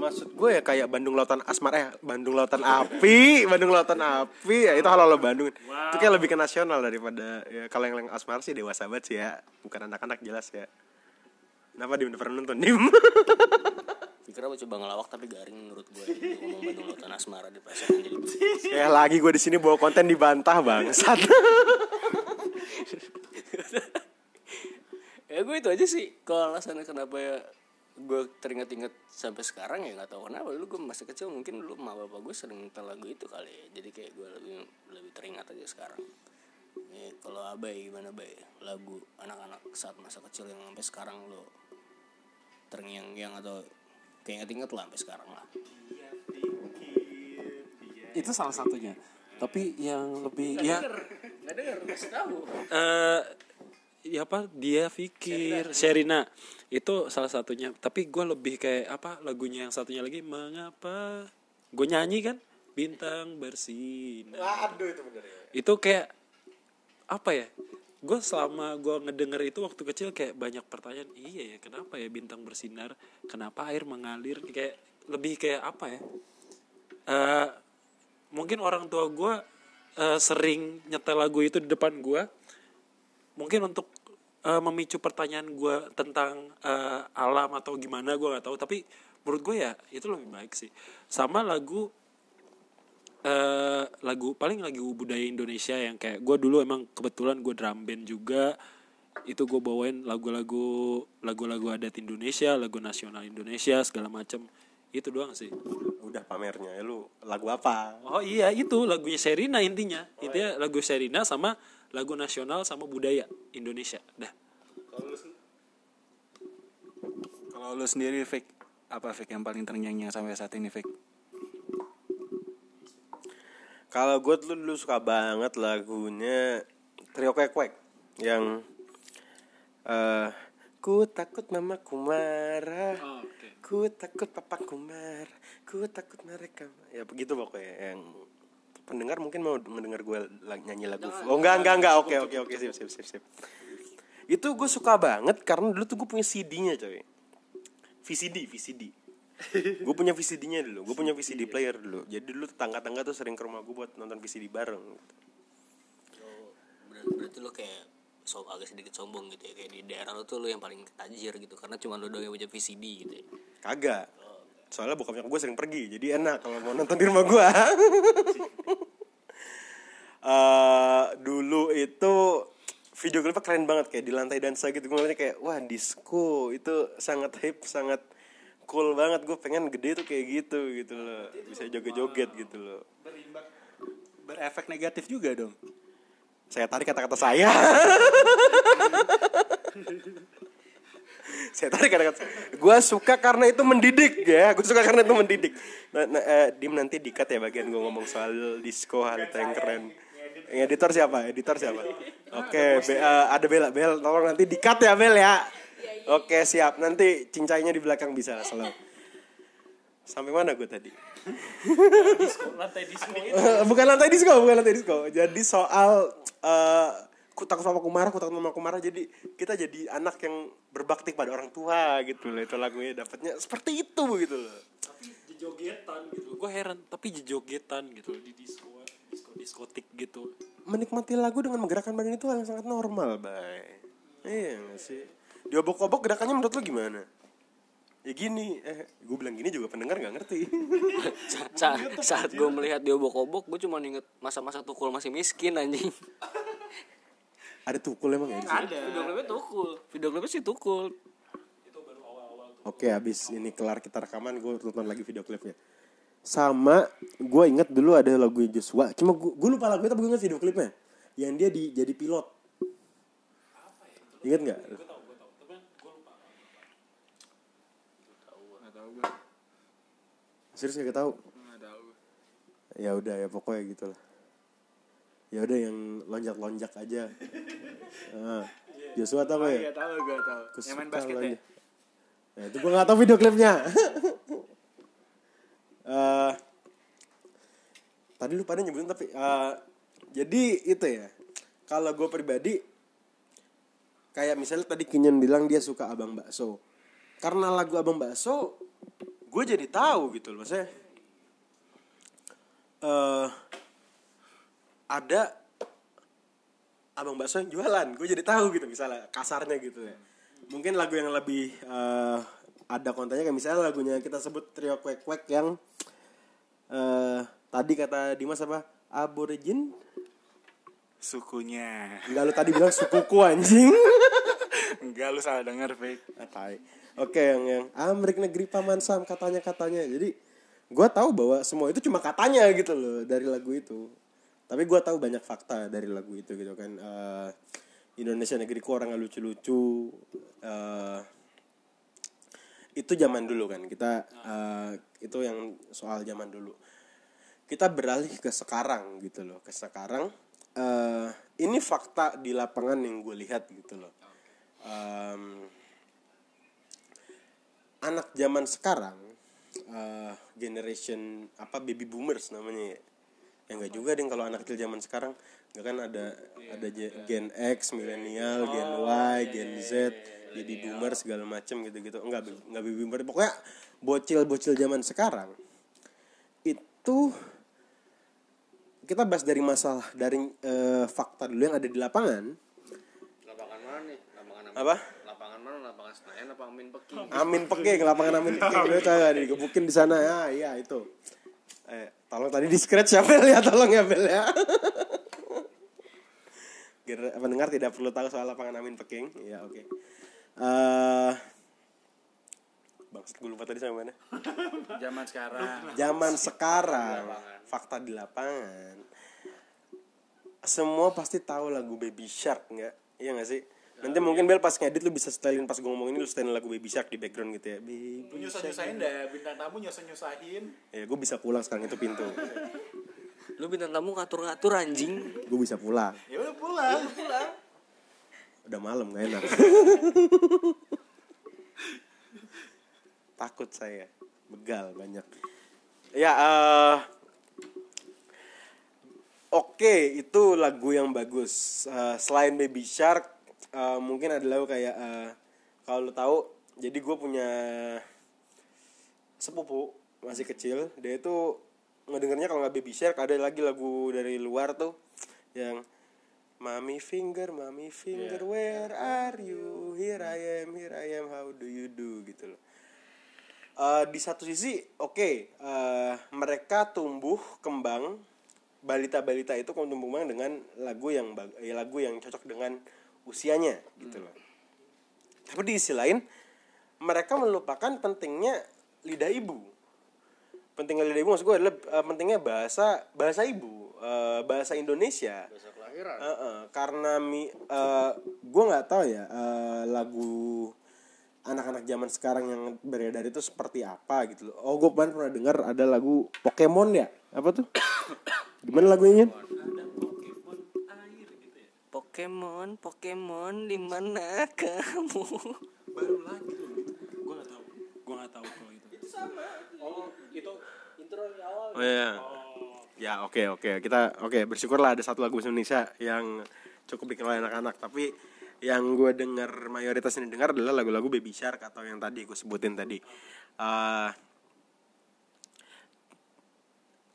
Maksud gue ya kayak Bandung Lautan Asmara ya, Bandung Lautan Api, Bandung Lautan Api, ya itu halo Bandung. Itu kayak lebih ke nasional daripada ya kalau yang, yang Asmara sih dewasa banget sih ya, bukan anak-anak jelas ya. Kenapa udah pernah nonton Dim? Pikirnya gue coba ngelawak tapi garing menurut gue ngomong Bandung Lautan Asmara di jadi begitu. ya lagi gue di sini bawa konten dibantah bangsat. ya gue itu aja sih kalau alasannya kenapa ya gue teringat-ingat sampai sekarang ya nggak tahu kenapa. Dulu gue masih kecil mungkin dulu ma bapak gue sering nyetel lagu itu kali ya. Jadi kayak gue lebih lebih teringat aja sekarang. Ya, kalau abai gimana bay lagu anak-anak saat masa kecil yang sampai sekarang lo terngiang-ngiang atau kayak inget-inget lah sampai sekarang lah. Itu salah satunya. Tapi yang lebih ya nggak denger kasih tahu. Eh ya apa dia pikir Sherina itu salah satunya. Tapi gue lebih kayak apa lagunya yang satunya lagi mengapa gue nyanyi kan? Bintang bersinar. Aduh itu bener ya. itu kayak apa ya gue selama gue ngedenger itu waktu kecil kayak banyak pertanyaan iya ya kenapa ya bintang bersinar? Kenapa air mengalir? Kayak lebih kayak apa ya Eh mungkin orang tua gue eh, sering nyetel lagu itu di depan gue mungkin untuk eh, memicu pertanyaan gue tentang eh, alam atau gimana gue nggak tahu. Tapi menurut gue ya itu lebih baik sih. Sama lagu eh lagu paling lagu budaya Indonesia yang kayak gue dulu emang kebetulan gue drum band juga. Itu gue bawain lagu-lagu lagu-lagu adat Indonesia lagu nasional Indonesia segala macam itu doang sih. Udah pamernya ya lu lagu apa? oh iya itu lagunya Serina intinya. Intinya lagu Serina sama lagu nasional sama budaya Indonesia. Dah. Kalau lu sendiri Fik apa Fik yang paling terngiang-ngiang sampai saat ini Fik? Kalau gue dulu, dulu suka banget lagunya Trio Kwek yang eh ku takut mamaku marah, ku takut papaku marah, ku takut mereka ya begitu pokoknya yang pendengar mungkin mau mendengar gue nyanyi lagu oh enggak enggak enggak. oke oke oke sip sip sip sip. Itu gue suka banget karena dulu tuh gue punya CD-nya coy. VCD VCD gue punya VCD-nya dulu gue punya VCD player dulu. Jadi dulu tetangga-tangga tuh sering ke rumah gue buat nonton VCD bareng Ber- berarti lo kayak so agak sedikit sombong gitu ya. Kayak di daerah lo tuh lo yang paling tajir gitu karena cuma lo doang yang punya VCD gitu ya. kagak soalnya bokapnya gue sering pergi jadi enak kalau mau nonton di rumah gue Eh, dulu itu video klipnya keren banget kayak di lantai dansa gitu. Gue ngeliatnya kayak wah disco itu sangat hip sangat cool banget. Gue pengen gede tuh kayak gitu gitu loh. Bisa joget-joget gitu loh. berefek negatif juga dong. Saya tarik kata-kata saya saya tarik kata-kata. Gue suka karena itu mendidik ya. Gue suka karena itu mendidik. Nah, nah, eh, dim nanti dikat ya bagian gue ngomong soal disco hal itu yang keren. Yang editor siapa? Editor siapa? Oke Be- eh, ada bel bel tolong nanti dikat ya bel ya. Oke siap. Nanti cincainya di belakang bisa selalu. Sampai mana gue tadi? Lantai disco itu bukan lantai disco bukan lantai disco. Jadi soal eh ku takut sama kumara ku takut sama kumara jadi kita jadi anak yang berbakti pada orang tua gitu loh. Itu lagunya dapatnya seperti itu gitu loh. Tapi jogetan gitu gue heran tapi jogetan gitu di disco disco diskotik gitu. Menikmati lagu dengan menggerakkan badan itu hal yang sangat normal bay. Iya gak sih? Diobok-obok gerakannya menurut lu gimana? Ya gini eh gue bilang gini juga pendengar nggak ngerti. Sa saat gue melihat dia obok-obok gue cuma inget masa-masa tukul masih miskin anjing ada tukul emang ya ada video klipnya tukul video klipnya sih tukul Oke, habis ini kelar kita rekaman, gue tonton lagi video klipnya. Sama, gue inget dulu ada lagu Joshua. Cuma gue lupa lagunya tapi gue inget video klipnya. Yang dia di jadi pilot. Ingat nggak? Serius gak tahu? Ya udah ya pokoknya gitu lah. Ya udah yang lonjak-lonjak aja. Ah, Joshua tahu ya? Iya tahu gue tahu. Aku Yang main basket ya. aja. Nah, itu gue gak tahu video klipnya. Eh, tadi lu pada nyebutin tapi eh, jadi itu ya. Kalau gue pribadi kayak misalnya tadi Kinyon bilang dia suka Abang Bakso. Karena lagu Abang Bakso gue jadi tahu gitu loh maksudnya. eh ada abang bakso yang jualan gue jadi tahu gitu misalnya kasarnya gitu ya mungkin lagu yang lebih eh, ada kontennya kayak misalnya lagunya kita sebut trio kwek kwek yang eh tadi kata Dimas apa aborigin Sukunya. enggak lu tadi bilang sukuku anjing Enggak lu salah denger, Fik. Ah, tai. Oke yang yang Amrik negeri paman sam katanya katanya. Jadi gue tahu bahwa semua itu cuma katanya gitu loh dari lagu itu. Tapi gue tahu banyak fakta dari lagu itu gitu kan. Eh, Indonesia negeriku orang lucu-lucu. eh, itu zaman dulu kan kita eh, itu yang soal zaman dulu. Kita beralih ke sekarang gitu loh ke sekarang. eh, ini fakta di lapangan yang gue lihat gitu loh. Em, anak zaman sekarang eh, generation apa baby boomers namanya ya ya nggak juga deh kalau anak kecil zaman sekarang. Nggak kan ada ada je- gen X milenial gen Y gen Z baby boomer segala macem gitu gitu enggak nggak baby boomer. Pokoknya bocil bocil zaman sekarang itu kita bahas dari masalah dari eh, fakta dulu yang ada di lapangan. Lapangan mana nih? Lapangan apa? Lapangan mana? Lapangan Senayan apa Amin Peking Amin Peking, lapangan Amin Peking. Dia coba digebukin di sana. Ya, iya itu. Eh, tolong tadi di scratch ya Bel ya, tolong ya Bel ya. Biar pendengar tidak perlu tahu soal lapangan Amin Peking. Ya, oke. Eh Bangsat gue lupa tadi sampai mana. Zaman sekarang. Zaman sekarang, fakta di lapangan. Semua pasti tahu lagu Baby Shark nggak? Iya nggak sih? Nanti mungkin Bel pas ngedit lu bisa setelin pas gue ngomong ini lu setelin lagu Baby Shark di background gitu ya. Baby Lu nyusah-nyusahin dah, bintang tamu nyusah-nyusahin. Ya gue bisa pulang sekarang itu pintu. lu bintang tamu ngatur-ngatur anjing Gue bisa pulang. Ya udah pulang. Udah malam gak enak. Takut saya. Begal banyak. Ya eh Oke, itu lagu yang bagus. Eh, selain Baby Shark, eh, mungkin ada lagu kayak eh, kalau lo tahu, jadi gue punya sepupu masih kecil. Dia itu ngedengernya kalau nggak Baby Shark ada lagi lagu dari luar tuh yang Mami finger, mami finger, where are you? Here I am, here I am, how do you do gitu loh. Eh, di satu sisi, oke, eh, mereka tumbuh kembang, balita-balita itu tumbuh kembang dengan lagu yang bag- ya, lagu yang cocok dengan usianya gitu loh. Tapi di sisi lain, mereka melupakan pentingnya lidah ibu. Pentingnya lidah ibu maksud gue adalah eh, pentingnya bahasa bahasa ibu, eh, bahasa Indonesia. Heeh, karena mi gue nggak tahu ya eh, lagu anak-anak zaman sekarang yang beredar itu seperti apa gitu loh. Oh gue pernah dengar ada lagu Pokemon ya apa tuh? Gimana lagunya? Pokemon Pokemon di mana kamu? Baru lagi. Tuh gue nggak tahu. Gue nggak tahu kalau itu. Oh itu Oh iya. Ya oke oke. Kita oke bersyukurlah ada satu lagu bahasa Indonesia yang cukup dikenal anak-anak tapi yang gue dengar mayoritas ini dengar adalah lagu-lagu Baby Shark atau yang tadi gue sebutin tadi. Eh,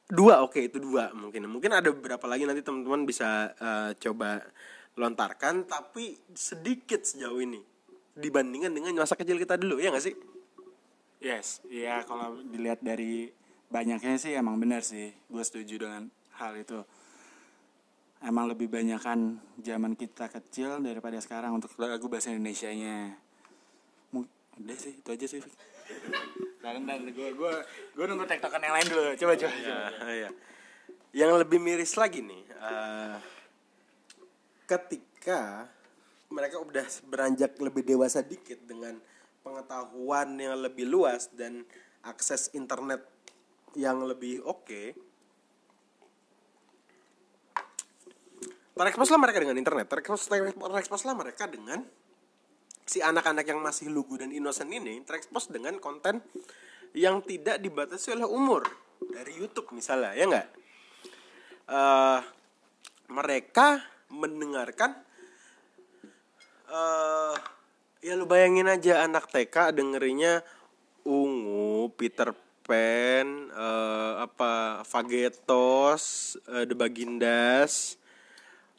dua oke itu dua mungkin. Mungkin ada beberapa lagi nanti teman-teman bisa eh, coba lontarkan tapi sedikit sejauh ini dibandingkan dengan masa kecil kita dulu ya nggak sih Yes, iya kalau dilihat dari banyaknya sih emang benar sih. Gue setuju dengan hal itu. Emang lebih banyakan zaman kita kecil daripada sekarang untuk lagu bahasa Indonesia-nya. Mu- Udah sih, itu aja sih. Bentar, bentar, gue gue gue nunggu tektokan yang lain dulu. Coba coba. coba. ya, ya. yang lebih miris lagi nih eh, ketika mereka udah beranjak lebih dewasa dikit dengan pengetahuan yang lebih luas dan akses internet yang lebih oke terekspos lah mereka dengan internet. Terekspos terekspos lah mereka dengan si anak-anak yang masih lugu dan inosen ini terekspos dengan konten yang tidak dibatasi oleh umur. Dari YouTube misalnya ya nggak? Eh, mereka mendengarkan eh ya lu bayangin aja anak TK dengerinnya ungu Peter Pan eh, apa Fagetos eh, The Bagindas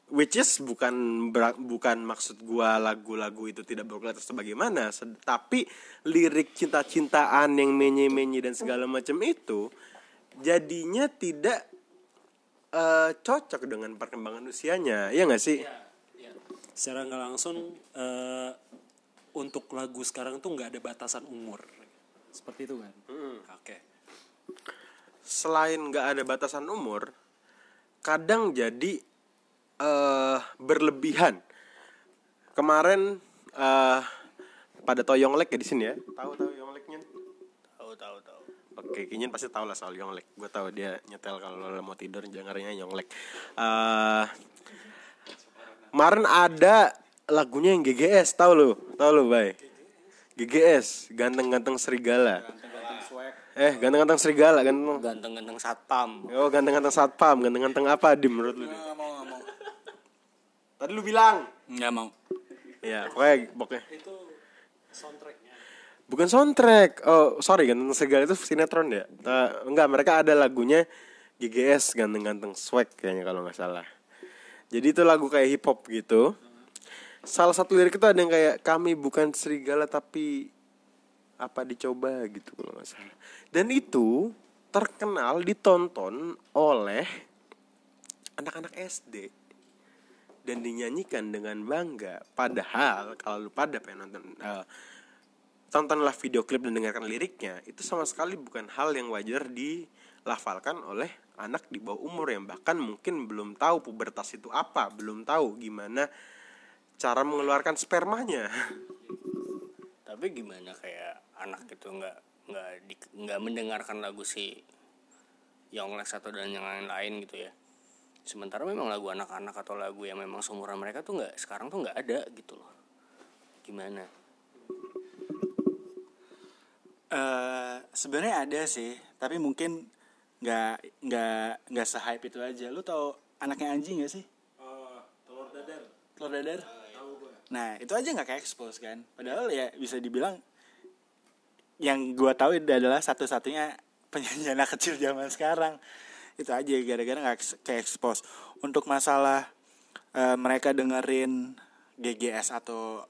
which is bukan bukan maksud gua lagu-lagu itu tidak berkualitas atau bagaimana Sed- tapi lirik cinta-cintaan yang menye-menye dan segala macam itu jadinya tidak eh, cocok dengan perkembangan usianya ya nggak sih? Secara nggak langsung eh, untuk lagu sekarang tuh nggak ada batasan umur. Seperti itu kan? Oke. Selain nggak ada batasan umur kadang jadi eh berlebihan. Kemarin eh pada tahu Yonglek ya di sini ya? Tahu tahu Yongleknya tahu tahu tahu Oke, Kinyin pasti tahu lah soal Yonglek. Gue tahu dia nyetel kalau lo mau tidur dengarnya Yonglek. Eh kemarin ada lagunya yang GGS, tahu lo? Tahu lo, Bay? GGS, ganteng-ganteng serigala. Eh, ganteng-ganteng serigala, ganteng. ganteng-ganteng satpam Oh, ganteng-ganteng satpam, ganteng-ganteng apa di menurut lu? Dim? Tadi lu bilang. Nggak mau. Ya, pokoknya pokoknya. itu soundtracknya Bukan soundtrack. Oh, sorry, Ganteng Serigala itu sinetron ya? Nah, enggak, mereka ada lagunya GGS Ganteng-ganteng swag kayaknya kalau nggak salah. Jadi itu lagu kayak hip hop gitu. Salah satu lirik itu ada yang kayak kami bukan serigala tapi apa dicoba gitu kalau nggak salah. Dan itu terkenal ditonton oleh anak-anak SD dan dinyanyikan dengan bangga. Padahal kalau lu pada pengen nonton eh, tontonlah video klip dan dengarkan liriknya itu sama sekali bukan hal yang wajar dilafalkan oleh anak di bawah umur yang bahkan mungkin belum tahu pubertas itu apa belum tahu gimana cara mengeluarkan spermanya. Tapi gimana kayak anak itu nggak nggak nggak mendengarkan lagu si Yonglek satu dan yang lain-lain gitu ya. Sementara memang lagu anak-anak atau lagu yang memang seumuran mereka tuh nggak sekarang tuh nggak ada gitu loh. Gimana eh sebenarnya ada sih, tapi mungkin nggak nggak nggak se-hype itu aja. Lu tau anaknya anjing gak sih? telur dadar Telur dadar. Nah, itu aja nggak kayak expose kan. Padahal ya bisa dibilang yang gua tahu itu adalah satu-satunya penyanyi anak kecil zaman sekarang. Itu aja gara-gara nggak kayak expose. Untuk masalah eh, mereka dengerin GGS atau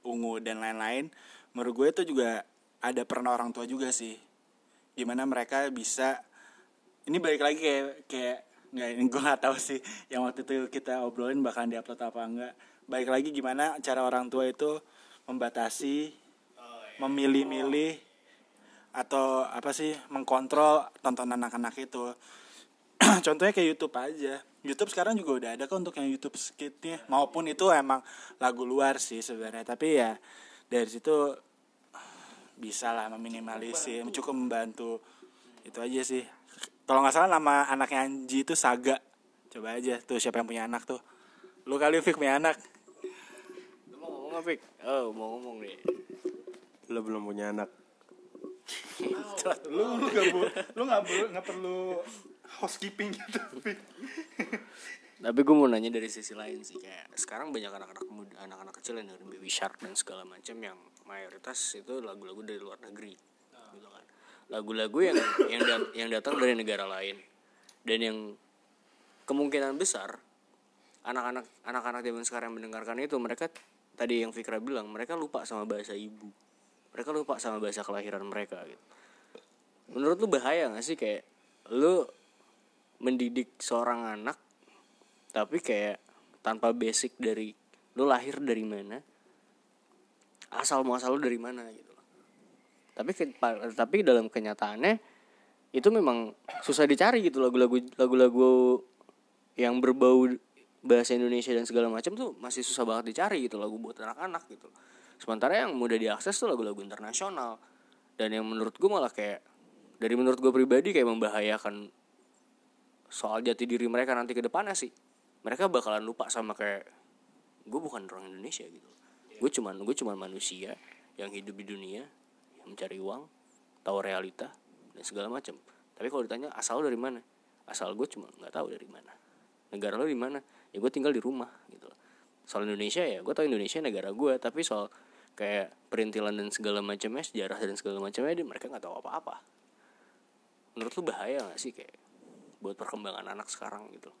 ungu dan lain-lain, menurut gue itu juga ada pernah orang tua juga sih. Gimana mereka bisa ini balik lagi kayak kayak nggak ini gue nggak tahu sih yang waktu itu kita obrolin bakalan diupload apa enggak baik lagi gimana cara orang tua itu membatasi memilih-milih atau apa sih mengkontrol tontonan anak-anak itu. Contohnya kayak YouTube aja. YouTube sekarang juga udah ada kok untuk yang YouTube skitnya maupun itu emang lagu luar sih sebenarnya. Tapi ya dari situ bisa lah meminimalisir cukup membantu. Itu aja sih. Kalau nggak salah nama anaknya Anji itu Saga. Coba aja tuh siapa yang punya anak tuh. Lu kali Fik punya anak. Lu mau ngomong apa Fik? oh mau ngomong nih. Lo belum punya anak. Lu lu gak bu lu nggak perlu nggak perlu housekeeping gitu tapi gue mau nanya dari sisi lain sih kayak sekarang banyak anak-anak muda anak-anak kecil yang dengerin baby shark dan segala macam yang mayoritas itu lagu-lagu dari luar negeri gitu kan. Lagu-lagu yang yang dat- yang datang dari negara lain. Dan yang kemungkinan besar anak-anak anak-anak zaman sekarang mendengarkan itu mereka tadi yang Fikra bilang mereka lupa sama bahasa ibu. Mereka lupa sama bahasa kelahiran mereka gitu. Menurut lu bahaya gak sih? Kayak lu mendidik seorang anak tapi kayak tanpa basic dari lu lahir dari mana asal muasal lu dari mana gitu loh. Tapi ke- tapi dalam kenyataannya itu memang susah dicari gitu lagu-lagu lagu-lagu yang berbau bahasa Indonesia dan segala macam tuh masih susah banget dicari gitu lagu buat anak-anak gitu sementara yang mudah diakses tuh lagu-lagu internasional. Dan yang menurut gue malah kayak dari menurut gue pribadi kayak membahayakan soal jati diri mereka nanti ke depannya sih. Mereka bakalan lupa sama kayak gue bukan orang Indonesia gitu gue cuman gue cuman manusia yang hidup di dunia yang mencari uang tahu realita dan segala macam tapi kalau ditanya asal lo dari mana? Asal gue cuma nggak tahu dari mana. Negara lo di mana? Ya gue tinggal di rumah gitu soal Indonesia ya gue tahu Indonesia negara gue tapi soal kayak perintilan dan segala macamnya sejarah dan segala macamnya dia mereka nggak tahu apa-apa. Menurut lu bahaya gak sih kayak buat perkembangan anak sekarang gitu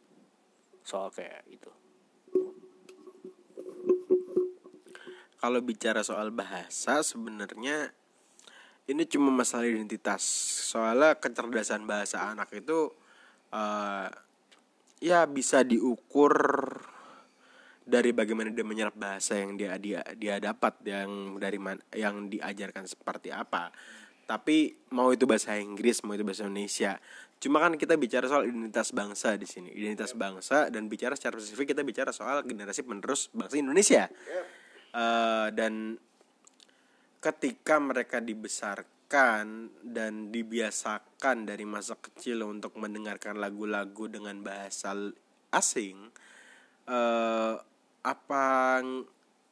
soal kayak itu kalau bicara soal bahasa sebenarnya ini cuma masalah identitas. Soalnya kecerdasan bahasa anak itu eh, ya bisa diukur dari bagaimana dia menyerap bahasa yang dia dia dia dapat yang dari man, yang diajarkan seperti apa. Tapi mau itu bahasa Inggris mau itu bahasa Indonesia. Cuma kan kita bicara soal identitas bangsa di sini. Identitas bangsa dan bicara secara spesifik kita bicara soal generasi penerus bangsa Indonesia Eh, dan ketika mereka dibesarkan dan dibiasakan dari masa kecil untuk mendengarkan lagu-lagu dengan bahasa asing eh apa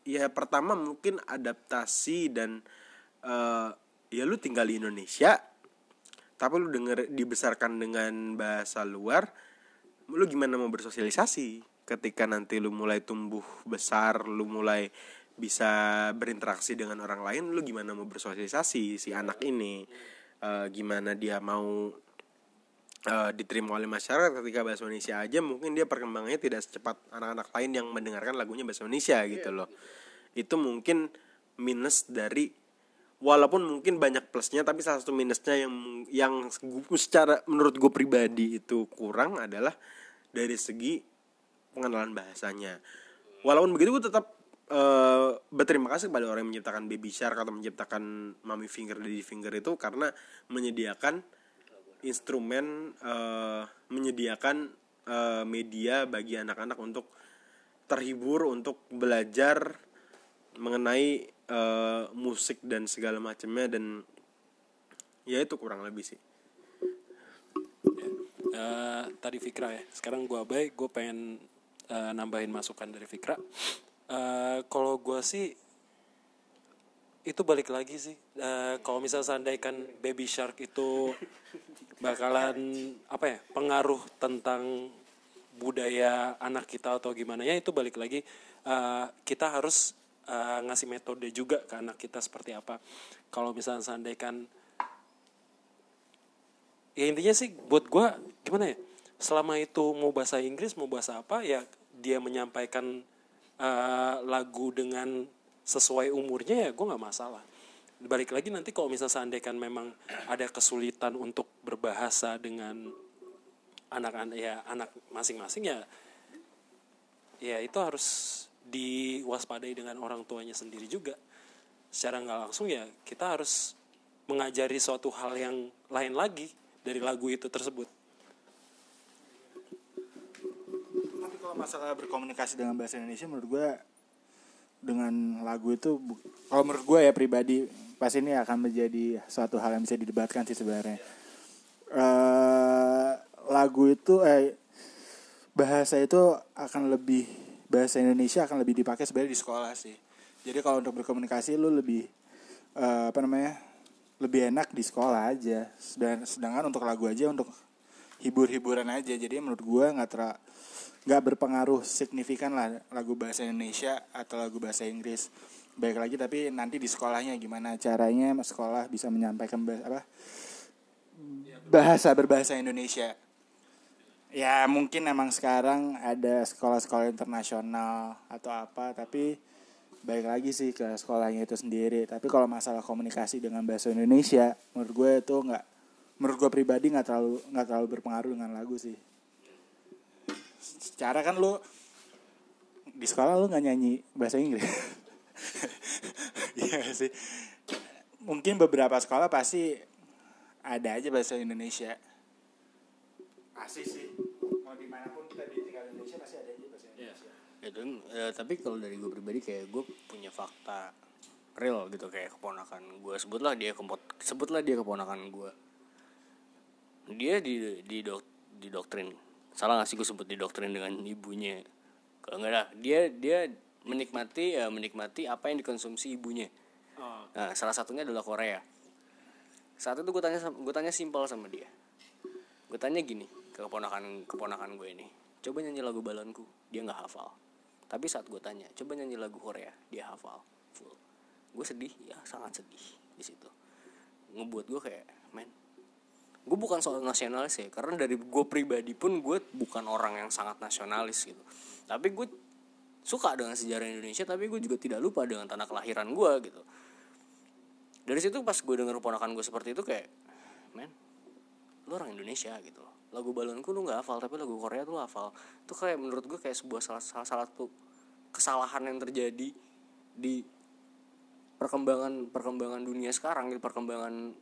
ya pertama mungkin adaptasi dan eh ya lu tinggal di Indonesia tapi lu denger dibesarkan dengan bahasa luar lu gimana mau bersosialisasi? Ketika nanti lu mulai tumbuh besar lu mulai bisa berinteraksi dengan orang lain lu gimana mau bersosialisasi si anak ini? Eh, gimana dia mau eh, diterima oleh masyarakat ketika bahasa Indonesia aja mungkin dia perkembangannya tidak secepat anak-anak lain yang mendengarkan lagunya bahasa Indonesia gitu loh. Itu mungkin minus dari walaupun mungkin banyak plusnya tapi salah satu minusnya yang yang secara menurut gue pribadi itu kurang adalah dari segi pengenalan bahasanya. Walaupun begitu gue tetap eh, berterima kasih kepada orang yang menciptakan baby shark atau menciptakan mommy finger daddy finger itu karena menyediakan instrumen eh, menyediakan eh, media bagi anak-anak untuk terhibur untuk belajar mengenai eh, musik dan segala macamnya dan ya itu kurang lebih sih. Eh, tadi Fikra ya. Sekarang gua baik gue pengen eh, nambahin masukan dari Fikra Eh, kalau gua sih itu balik lagi sih. Eh, kalau misal seandainya baby shark itu bakalan apa ya pengaruh tentang budaya anak kita atau gimana ya itu balik lagi. Eh, kita harus eh, ngasih metode juga ke anak kita seperti apa. Kalau misalnya seandainya ya intinya sih buat gua gimana ya selama itu mau bahasa Inggris mau bahasa apa ya dia menyampaikan eh, lagu dengan sesuai umurnya ya gue nggak masalah. Balik lagi nanti kalau misalnya seandainya memang ada kesulitan untuk berbahasa dengan anak-anak ya anak masing-masing ya ya itu harus diwaspadai dengan orang tuanya sendiri juga. Secara nggak langsung ya kita harus mengajari suatu hal yang lain lagi dari lagu itu tersebut kalau masalah berkomunikasi dengan bahasa Indonesia menurut gue dengan lagu itu kalau menurut gue ya pribadi pas ini akan menjadi suatu hal yang bisa didebatkan sih sebenarnya. Eh lagu itu eh bahasa itu akan lebih bahasa Indonesia akan lebih dipakai sebenarnya di sekolah sih. Jadi kalau untuk berkomunikasi lu lebih eh, apa namanya lebih enak di sekolah aja. Sedangkan, sedangkan untuk lagu aja untuk hibur-hiburan aja. Jadi menurut gue nggak ter nggak berpengaruh signifikan lah lagu bahasa Indonesia atau lagu bahasa Inggris. Baik lagi tapi nanti di sekolahnya gimana caranya sekolah bisa menyampaikan bahasa apa bahasa berbahasa Indonesia. Ya mungkin emang sekarang ada sekolah-sekolah internasional atau apa tapi baik lagi sih ke sekolahnya itu sendiri. Tapi kalau masalah komunikasi dengan bahasa Indonesia menurut gue itu nggak menurut gue pribadi nggak terlalu nggak terlalu berpengaruh dengan lagu sih. Secara kan lu di sekolah lu nggak nyanyi bahasa Inggris. Iya sih? Mungkin beberapa sekolah pasti ada aja bahasa Indonesia. Pasti sih. Mau di mana pun kita di tinggal Indonesia pasti ada aja bahasa Indonesia. Itu eh, tapi kalau dari gue pribadi kayak gue punya fakta real gitu. Kayak keponakan gue sebutlah dia sebutlah dia keponakan gue dia di di dok di doktrin salah nggak sih gue sebut di doktrin dengan ibunya? Kalau enggak lah dia dia menikmati ya menikmati apa yang dikonsumsi ibunya. Nah salah satunya adalah Korea. Saat itu gue tanya gue tanya simpel sama dia. Gue tanya gini ke keponakan keponakan gue ini coba nyanyi lagu balonku. Dia nggak hafal. Tapi saat gue tanya coba nyanyi lagu Korea. Dia hafal full. Gue sedih ya sangat sedih di situ. Ngebuat gue kayak men gue bukan soal nasionalis ya karena dari gue pribadi pun gue bukan orang yang sangat nasionalis gitu. Tapi gue suka dengan sejarah Indonesia tapi gue juga tidak lupa dengan tanah kelahiran gue gitu. Dari situ pas gue denger ponakan gue seperti itu kayak men lu orang Indonesia gitu lagu balonku lu nggak hafal tapi lagu Korea tuh hafal. Itu kayak menurut gue kayak sebuah salah salah salah satu kesalahan yang terjadi di perkembangan perkembangan dunia sekarang gitu perkembangan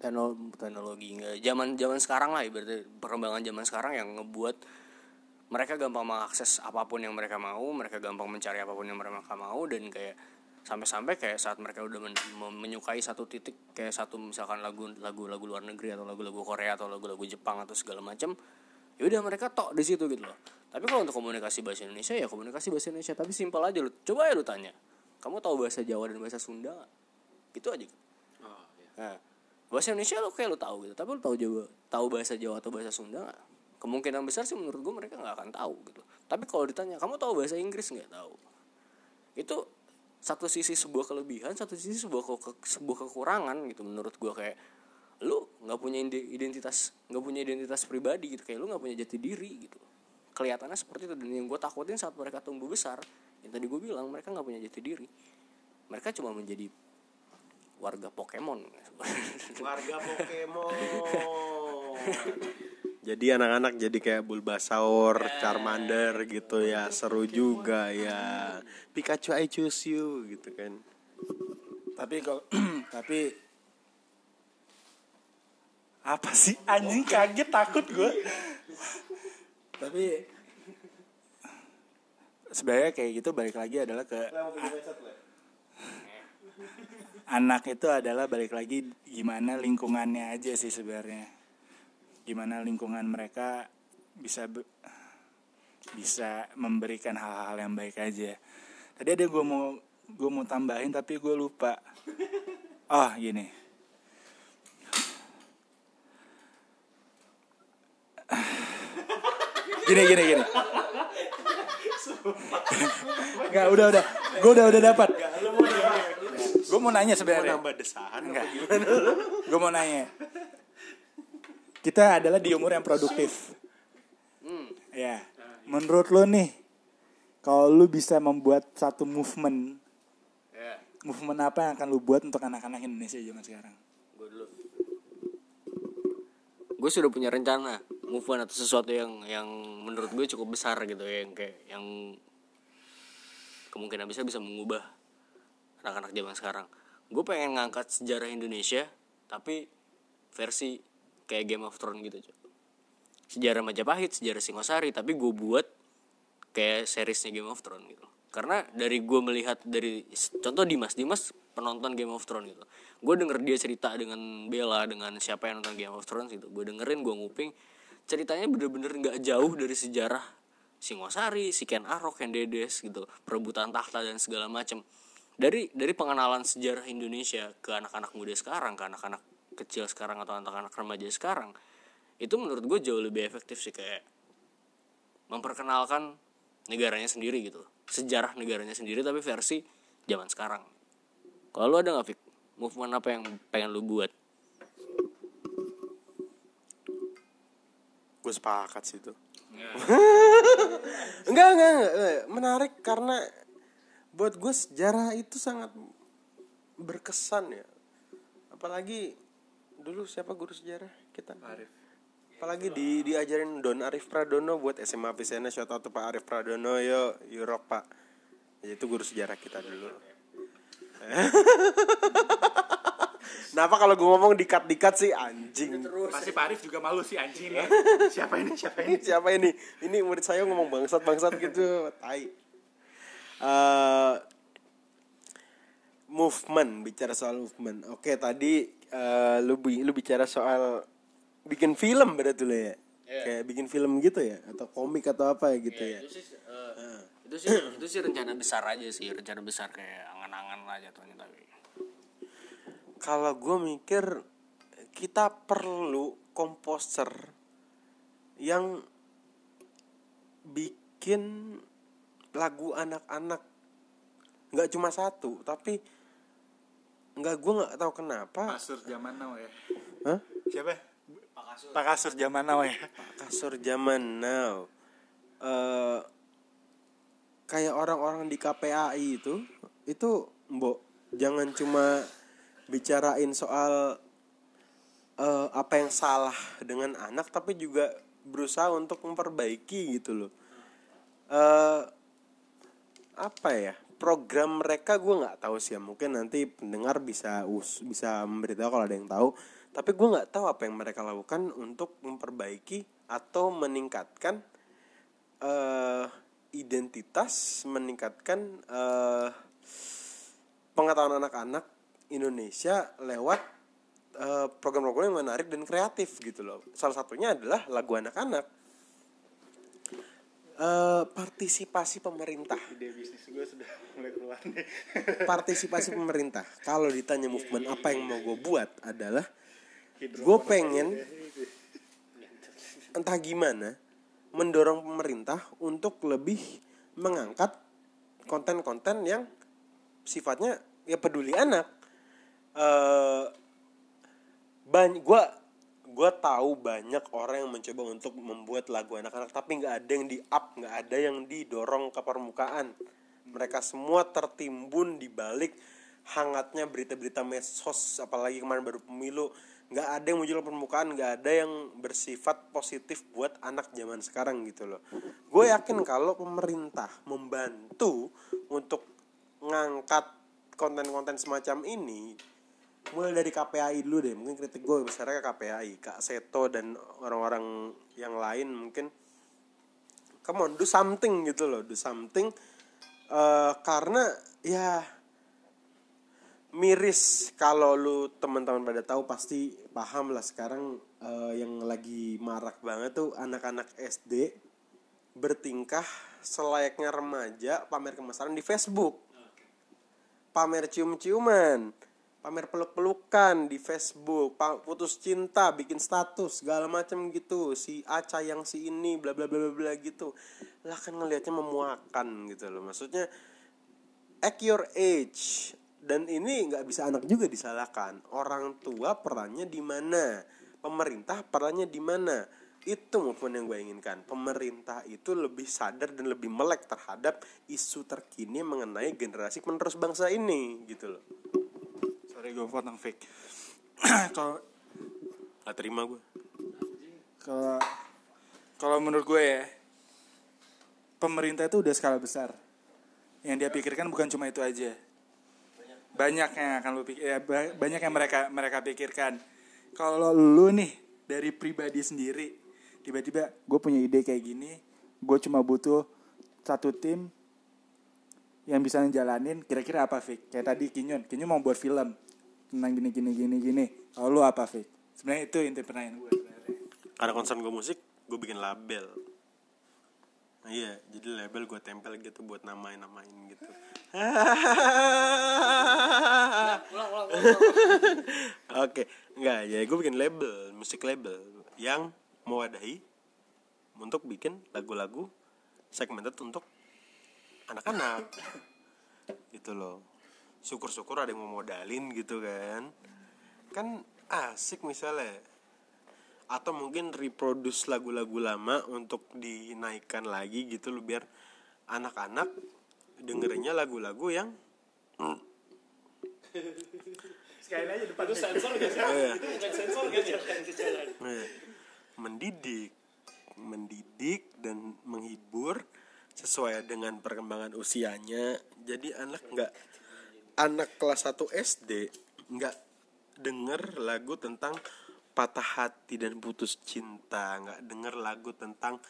teknol- teknologi nggak zaman zaman sekarang lah ibaratnya perkembangan zaman sekarang yang ngebuat mereka gampang mengakses apa pun yang mereka mau mereka gampang mencari apa pun yang mereka mau dan kayak sampai-sampai kayak saat mereka udah men- menyukai satu titik kayak satu misalkan lagu lagu lagu luar negeri atau lagu-lagu Korea atau lagu-lagu Jepang atau segala macam ya udah mereka tok di situ gitu loh. Tapi kalau untuk komunikasi bahasa Indonesia ya komunikasi bahasa Indonesia tapi simpel aja lo coba ya lu tanya kamu tahu bahasa Jawa dan bahasa Sunda gitu aja. Nah, bahasa Indonesia lo kayak lo tahu gitu, tapi lo tahu Jawa, tahu bahasa Jawa atau bahasa Sunda nggak? Kemungkinan besar sih menurut gue mereka nggak akan tahu gitu. Tapi kalau ditanya, kamu tahu bahasa Inggris nggak? Tahu? Itu satu sisi sebuah kelebihan, satu sisi sebuah ke- sebuah kekurangan gitu menurut gue kayak lu nggak punya ide- identitas nggak punya identitas pribadi gitu. Kayak lu nggak punya jati diri gitu. Kelihatannya seperti itu. Dan yang gue takutin saat mereka tumbuh besar yang tadi gue bilang mereka nggak punya jati diri. Mereka cuma menjadi warga Pokemon. Warga Pokemon. Jadi anak-anak jadi kayak Bulbasaur, Charmander gitu ya. Seru juga ya. Pikachu I choose you gitu kan. Tapi kalau tapi apa sih? Anjing kaget takut gue tapi sebenarnya kayak gitu balik lagi adalah ke anak itu adalah balik lagi gimana lingkungannya aja sih sebenarnya. Gimana lingkungan mereka bisa be- bisa memberikan hal-hal yang baik aja. Tadi ada gue mau gue mau tambahin tapi gue lupa. Oh gini. Gini gini gini. Enggak, udah udah. Gue udah udah dapat gue mau nanya sebenarnya. Nambah desahan Enggak. gue mau nanya. Kita adalah di umur yang produktif. Ya. Menurut lo nih kalau lu bisa membuat satu movement movement apa yang akan lu buat untuk anak-anak Indonesia zaman sekarang? Gue dulu. Gue sudah punya rencana move on atau sesuatu yang yang menurut gue cukup besar gitu ya yang kayak yang kemungkinan bisa bisa mengubah anak-anak zaman sekarang. Gue pengen ngangkat sejarah Indonesia tapi versi kayak Game of Thrones gitu sejarah Majapahit sejarah Singosari tapi gue buat kayak seriesnya Game of Thrones gitu. Karena dari gue melihat dari contoh Dimas Dimas penonton Game of Thrones gitu. Gue denger dia cerita dengan Bella dengan siapa yang nonton Game of Thrones gitu. Gue dengerin gue nguping. Ceritanya bener-bener nggak jauh dari sejarah Singosari, si Ken Arok, Ken Dedes gitu, perebutan tahta dan segala macem. Dari dari pengenalan sejarah Indonesia ke anak-anak muda sekarang ke anak-anak kecil sekarang atau anak-anak remaja sekarang itu menurut gue jauh lebih efektif sih kayak memperkenalkan negaranya sendiri gitu. Sejarah negaranya sendiri tapi versi zaman sekarang. Kalau lu ada nggak Fik? Movement apa yang pengen lu buat? Gue sepakat sih itu. Enggak, enggak enggak. Menarik karena buat gue sejarah itu sangat berkesan ya apalagi dulu siapa guru sejarah kita Arif apalagi di diajarin Don Arif Pradono buat SMA Pisena shout out to Pak Arif Pradono yo yo rock Pak Ya, itu guru sejarah kita dulu Kenapa kalau gue ngomong dikat-dikat sih anjing Pasti Pak Arif juga malu sih anjing ya. Siapa ini? Siapa ini? Siapa ini? Ini murid saya ngomong bangsat-bangsat gitu. Tai. Eh, movement, bicara soal movement. Oke, tadi eh, lu bi- lu bicara soal bikin film berarti lo ya. Kayak bikin film gitu ya atau komik atau apa ya gitu ya. itu sih eh, itu sih itu sih rencana besar aja sih rencana besar kayak angan-angan lah jatuhnya tapi Kalau gue mikir kita perlu komposer yang bikin lagu anak-anak nggak cuma satu tapi nggak gue nggak tahu kenapa Kasur zaman now ya. Hah? Siapa? Pak Kasur zaman now ya. kasur zaman now eh kayak orang-orang di KPAI itu itu mbok jangan cuma bicarain soal eh, apa yang salah dengan anak tapi juga berusaha untuk memperbaiki gitu loh eh apa ya program mereka gue nggak tahu sih ya. Mungkin nanti pendengar bisa us bisa memberitahu kalau ada yang tahu. Tapi gue nggak tahu apa yang mereka lakukan untuk memperbaiki atau meningkatkan eh identitas meningkatkan eh pengetahuan anak-anak Indonesia lewat eh, program-program yang menarik dan kreatif gitu loh. Salah satunya adalah lagu anak-anak Eh, partisipasi pemerintah. Ide bisnis gue sudah mulai keluar nih. partisipasi pemerintah. Kalau ditanya movement apa yang mau gue buat adalah gue pengen entah gimana mendorong pemerintah untuk lebih mengangkat konten-konten yang sifatnya ya peduli anak. Eh banyak gue gue tahu banyak orang yang mencoba untuk membuat lagu anak-anak tapi nggak ada yang di up nggak ada yang didorong ke permukaan. Mereka semua tertimbun di balik hangatnya berita-berita medsos apalagi kemarin baru pemilu. Nggak ada yang muncul ke permukaan nggak ada yang bersifat positif buat anak zaman sekarang gitu loh. Gue yakin kalau pemerintah membantu untuk ngangkat konten-konten semacam ini mulai dari KPAI dulu deh mungkin kritik gue besarnya ke KPAI Kak Seto dan orang-orang yang lain mungkin. Come on do something gitu loh do something Eh, karena ya miris kalau lu teman-teman pada tahu pasti paham lah sekarang eh, yang lagi marak banget tuh anak-anak SD bertingkah selayaknya remaja pamer kemesraan di Facebook. Pamer cium-ciuman, pamer peluk-pelukan di Facebook, putus cinta, bikin status segala macam gitu. Si Aca yang si ini bla bla bla bla bla gitu. Lah kan ngelihatnya memuakan gitu loh. Maksudnya at your age dan ini nggak bisa anak juga disalahkan. Orang tua perannya di mana? Pemerintah perannya di mana? Itu maupun yang gue inginkan. Pemerintah itu lebih sadar dan lebih melek terhadap isu terkini mengenai generasi penerus bangsa ini gitu loh. Sorry gue potong fake. Kalau Gak terima gue. kalau kalau menurut gue ya pemerintah itu udah skala besar. Yang dia pikirkan bukan cuma itu aja. Banyak yang akan lu pikir, ya, ba- banyak yang mereka mereka pikirkan. Kalau lu nih dari pribadi sendiri tiba-tiba gue punya ide kayak gini, gue cuma butuh satu tim yang bisa ngejalanin kira-kira apa Fik? Kayak tadi Kinyun, Kinyun mau buat film tentang gini gini gini gini. Kalau lu apa Fik? Sebenarnya itu inti pertanyaan gue sebenarnya. Karena concern gue musik, gue bikin label. Nah, iya, jadi label gue tempel gitu buat namain-namain gitu. Oke, enggak ya gue bikin label, musik label yang mewadahi untuk bikin lagu-lagu segmented untuk anak-anak. Gitu loh. Syukur-syukur ada yang mau modalin gitu kan. Kan asik misalnya. Atau mungkin reproduce lagu-lagu lama untuk dinaikkan lagi gitu loh biar anak-anak dengerinnya lagu-lagu yang itu sensor gak sih Iya. itu bukan sensor gak sih Eh, mendidik mendidik dan menghibur sesuai dengan perkembangan usianya jadi anak nggak anak kelas 1 SD nggak denger lagu tentang patah hati dan putus cinta nggak denger lagu tentang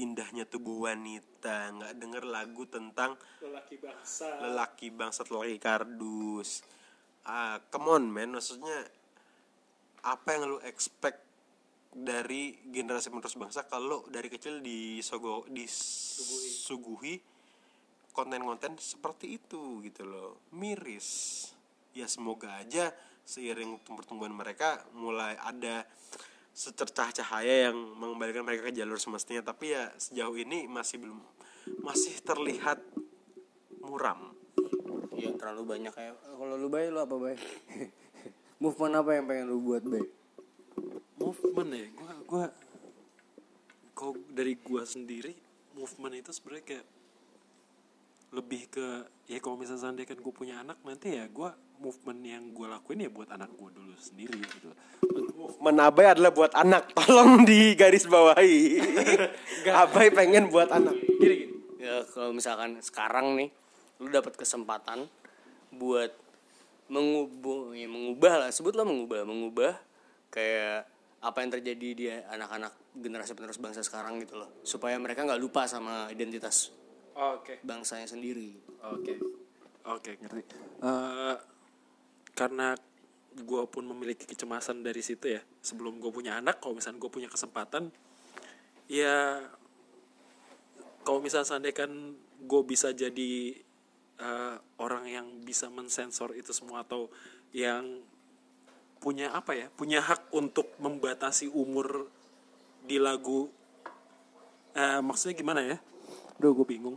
indahnya tubuh wanita nggak denger lagu tentang lelaki bangsa. lelaki bangsat lelaki kardus. Ah come on man. Maksudnya apa yang lu expect dari generasi penerus bangsa kalau dari kecil disogo disuguhi konten-konten seperti itu gitu loh. Miris. Ya semoga aja seiring pertumbuhan mereka mulai ada secercah cahaya yang mengembalikan mereka ke jalur semestinya. Tapi ya sejauh ini masih belum masih terlihat muram. Ya terlalu banyak ya. Kalau lu bay lu apa bay movement apa yang pengen lu buat bay movement ya? Gua gua kalau dari gua sendiri movement itu sebenarnya kayak lebih ke ya kalau misalnya seandainya kan gue punya anak nanti ya gua movement yang gue lakuin ya buat anak gue dulu sendiri gitu. Menabai adalah buat anak. Tolong di garis bawahi abai pengen buat anak. Gini gini. Ya kalau misalkan sekarang nih lu dapat kesempatan buat mengubah ya mengubah lah. Sebutlah mengubah. Mengubah kayak apa yang terjadi di anak-anak generasi penerus bangsa sekarang gitu loh. Supaya mereka nggak lupa sama identitas oke bangsanya sendiri Oke, oke ngerti. Eh, karena gue pun memiliki kecemasan dari situ ya. Sebelum gue punya anak, kalau misalnya gue punya kesempatan, ya kalau misalnya seandainya kan gue bisa jadi eh, orang yang bisa mensensor itu semua atau yang punya apa ya, punya hak untuk membatasi umur di lagu. Eh, maksudnya gimana ya? Udah gue bingung.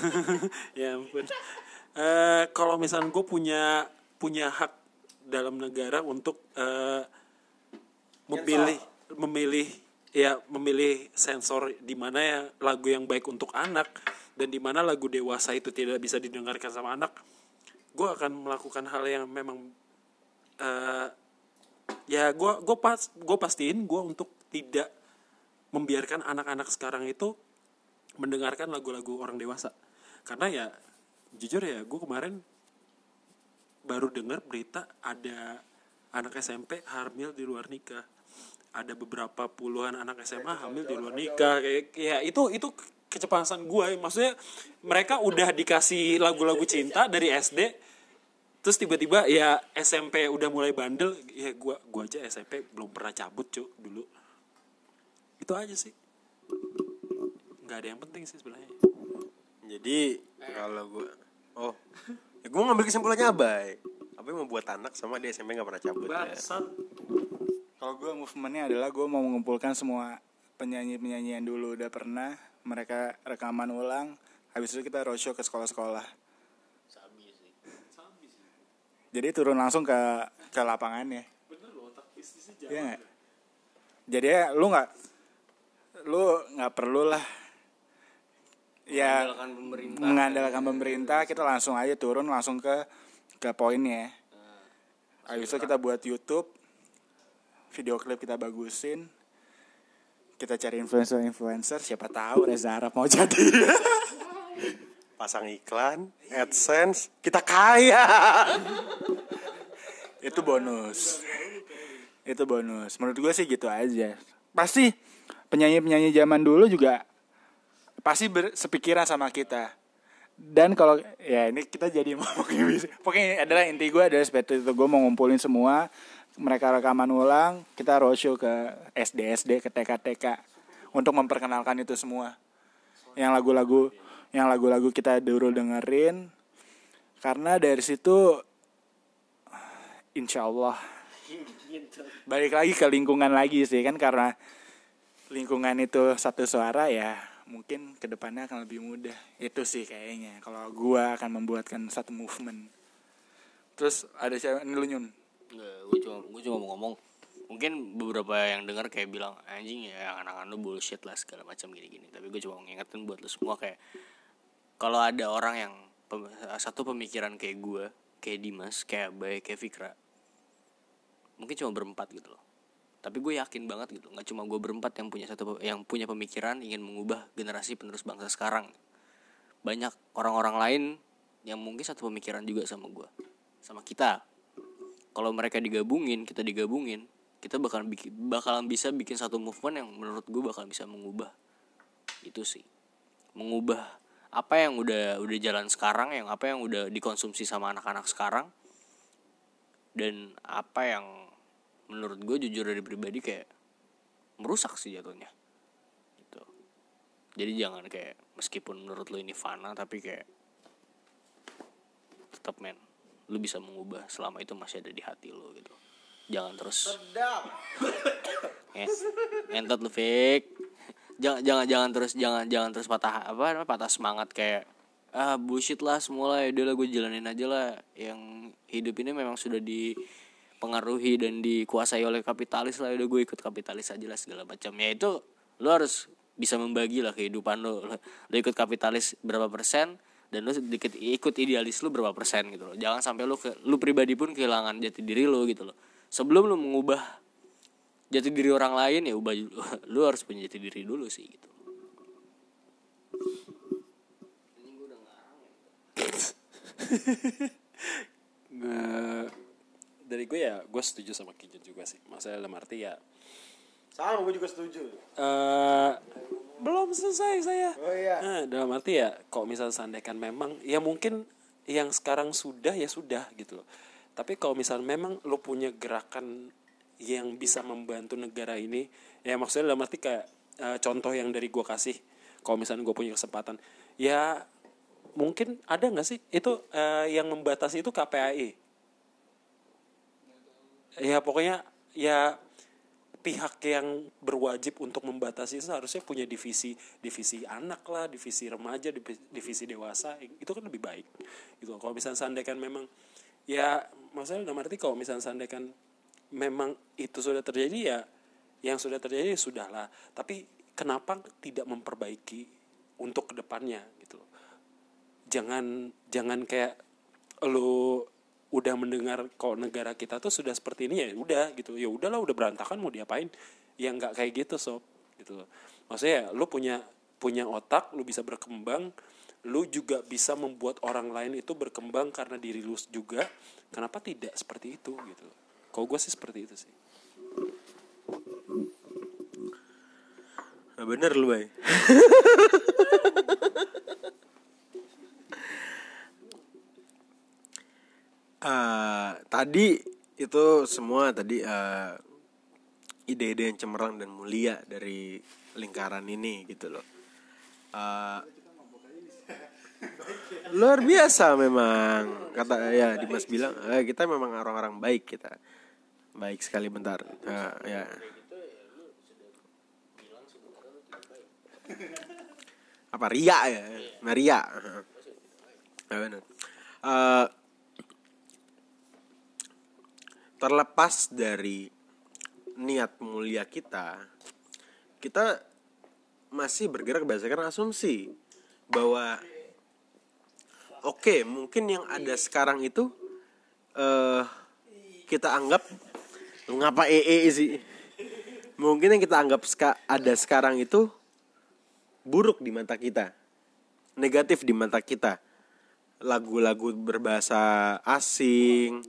ya ampun. Eh, kalau misalnya gue punya punya hak dalam negara untuk eh, memilih memilih ya memilih sensor di mana ya lagu yang baik untuk anak dan di mana lagu dewasa itu tidak bisa didengarkan sama anak gue akan melakukan hal yang memang eh, ya gue gue pas gue pastiin gue untuk tidak membiarkan anak-anak sekarang itu mendengarkan lagu-lagu orang dewasa. Karena ya jujur ya gue kemarin baru dengar berita ada anak SMP hamil di luar nikah. Ada beberapa puluhan anak SMA hamil di luar nikah. Kayak ya itu itu kecepatan gue maksudnya mereka udah dikasih lagu-lagu cinta dari SD terus tiba-tiba ya SMP udah mulai bandel. Ya gua gua aja SMP belum pernah cabut cuk dulu. Itu aja sih nggak ada yang penting sih sebenarnya jadi kalau gue oh ya gue ngambil kesimpulannya abai abai mau buat anak sama dia SMP nggak pernah cabut ya. Kalau gue movementnya adalah gue mau mengumpulkan semua penyanyi-penyanyi yang dulu udah pernah mereka rekaman ulang. Habis itu kita roadshow ke sekolah-sekolah. Jadi turun langsung ke ke lapangannya. bener loh otak bisnisnya Iya jalan? Jadi ya lu nggak lu nggak perlu lah ya mengandalkan pemerintah. mengandalkan pemerintah kita langsung aja turun langsung ke ke poinnya habis itu kita buat YouTube video klip kita bagusin kita cari influencer-influencer siapa tahu Reza Arab mau jadi. Pasang iklan adsense kita kaya. Itu bonus. Itu bonus. Menurut gue sih gitu aja. Pasti penyanyi-penyanyi zaman dulu juga pasti bersepikiran sama kita dan kalau ya ini kita jadi ngomongin musik. pokoknya adalah inti gue adalah seperti itu gue mau ngumpulin semua mereka rekaman ulang kita roadshow ke SD SD ke TK TK untuk memperkenalkan itu semua yang lagu-lagu yang lagu-lagu kita dulu dengerin karena dari situ insya Allah balik lagi ke lingkungan lagi sih kan karena lingkungan itu satu suara ya mungkin ke depannya akan lebih mudah. Itu sih kayaknya kalau gua akan membuatkan satu movement. Terus ada siapa? Ini lu nyun? Gue cuma gue cuma mau ngomong. Mungkin beberapa yang dengar kayak bilang anjing ya anak-anak lu bullshit lah segala macam gini-gini. Tapi gue cuma ngingetin buat lu semua kayak kalau ada orang yang satu pemikiran kayak gue kayak Dimas kayak Bay kayak Fikra mungkin cuma berempat gitu loh tapi gue yakin banget gitu nggak cuma gue berempat yang punya satu yang punya pemikiran ingin mengubah generasi penerus bangsa sekarang. Banyak orang-orang lain yang mungkin satu pemikiran juga sama gue sama kita. Kalau mereka digabungin kita digabungin kita bakal bikin bakalan bisa bikin satu movement yang menurut gue bakal bisa mengubah. Itu sih. Mengubah apa yang udah udah jalan sekarang yang apa yang udah dikonsumsi sama anak-anak sekarang dan apa yang menurut gue jujur dari pribadi kayak merusak sih jatuhnya. Gitu. Jadi jangan kayak meskipun menurut lo ini fana tapi kayak tetap men lu bisa mengubah selama itu masih ada di hati lo gitu. Jangan terus Eh, ngentot lu fake jangan jangan jangan terus jangan jangan terus patah apa patah semangat kayak ah bullshit lah semua lah ya udah lah gue jalanin aja lah. Yang hidup ini memang sudah dipengaruhi dan dikuasai oleh kapitalis lah udah gue ikut kapitalis aja lah segala macam. Ya itu lo harus bisa membagi lah kehidupan lo lo, lo ikut kapitalis berapa persen dan lo sedikit ikut idealis lo berapa persen gitu loh. Jangan sampai lo ke lo pribadi pun kehilangan jati diri lo gitu loh. Sebelum lo mengubah jati diri orang lain ya ubah lu harus punya jati diri dulu sih gitu dari gue ya gue setuju sama Kijun juga sih. Masalah dalam arti ya Sama gue juga setuju. eh belum selesai saya. Oh iya. Nah, dalam arti ya kok misalnya seandainya memang ya mungkin yang sekarang sudah ya sudah gitu loh. Tapi kalau misalnya memang lo punya gerakan yang bisa membantu negara ini ya maksudnya dalam arti kayak eh, contoh yang dari gue kasih kalau misalnya gue punya kesempatan ya mungkin ada nggak sih? Itu eh, yang membatasi itu KPAI ya pokoknya ya pihak yang berwajib untuk membatasi itu seharusnya punya divisi divisi anak lah divisi remaja divi- divisi dewasa itu kan lebih baik gitu. Kalau misalnya seandainya memang ya maksudnya dalam arti kalau misalnya seandainya memang itu sudah terjadi ya yang sudah terjadi ya sudahlah. Tapi kenapa tidak memperbaiki untuk ke depannya gitu? Jangan jangan kayak lu udah mendengar kok negara kita tuh sudah seperti ini ya udah gitu. Ya udahlah udah berantakan mau diapain? Ya nggak kayak gitu sob. Gitu loh. Maksudnya ya, lu punya punya otak lu bisa berkembang lu juga bisa membuat orang lain itu berkembang karena diri lu juga. Kenapa tidak seperti itu gitu kalau gue sih seperti itu sih. Nah, bener lu, Bay. Eh, tadi itu semua tadi eh, ide-ide yang cemerlang dan mulia dari lingkaran ini gitu loh. Eh, luar biasa memang kata ya Dimas bilang eh, kita memang orang-orang baik kita. Baik sekali bentar. Eh, ya. Apa ria ya? Nah, Heeh. Ya, benar. Eh, terlepas dari niat mulia kita kita masih bergerak berdasarkan asumsi bahwa oke mungkin yang ada sekarang itu eh kita anggap ngapa ee sih? Mungkin yang kita anggap ska- ada sekarang itu buruk di mata kita negatif di mata kita. Lagu-lagu berbahasa asing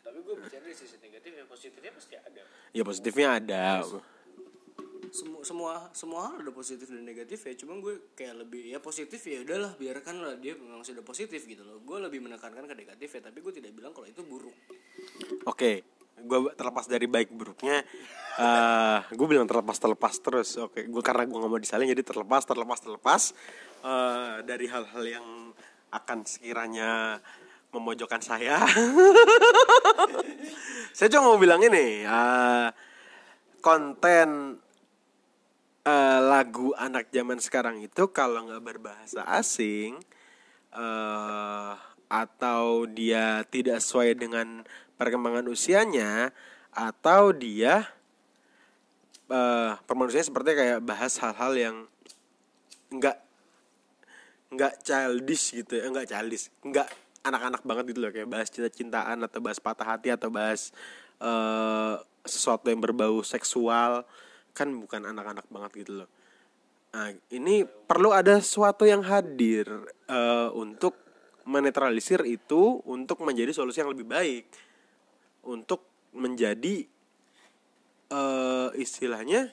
tapi gue percaya dari sisi negatif yang positifnya pasti ada ya positifnya ada. Semua semua semua hal ada positif dan negatif ya. Cuma gue kayak lebih ya positif ya udahlah biarkan lah dia memang sudah positif gitu loh. Gue lebih menekankan ke negatif ya tapi gue tidak bilang kalau itu buruk. Oke gue terlepas dari baik buruknya eh gue bilang terlepas terlepas terus. Oke gue karena gue nggak mau disalin jadi terlepas terlepas terlepas. Eh, dari hal-hal yang akan sekiranya memojokkan saya saya cuma mau bilang ini eh, konten eh, lagu anak zaman sekarang itu kalau nggak berbahasa asing eh atau dia tidak sesuai dengan perkembangan usianya atau dia eh permanusianya seperti kayak bahas hal-hal yang nggak nggak childish gitu ya nggak childish nggak anak-anak banget gitu loh kayak bahas cinta-cintaan atau bahas patah hati atau bahas eh sesuatu yang berbau seksual kan bukan anak-anak banget gitu loh Nah, ini perlu ada sesuatu yang hadir eh, untuk menetralisir itu untuk menjadi solusi yang lebih baik. Untuk menjadi eh, istilahnya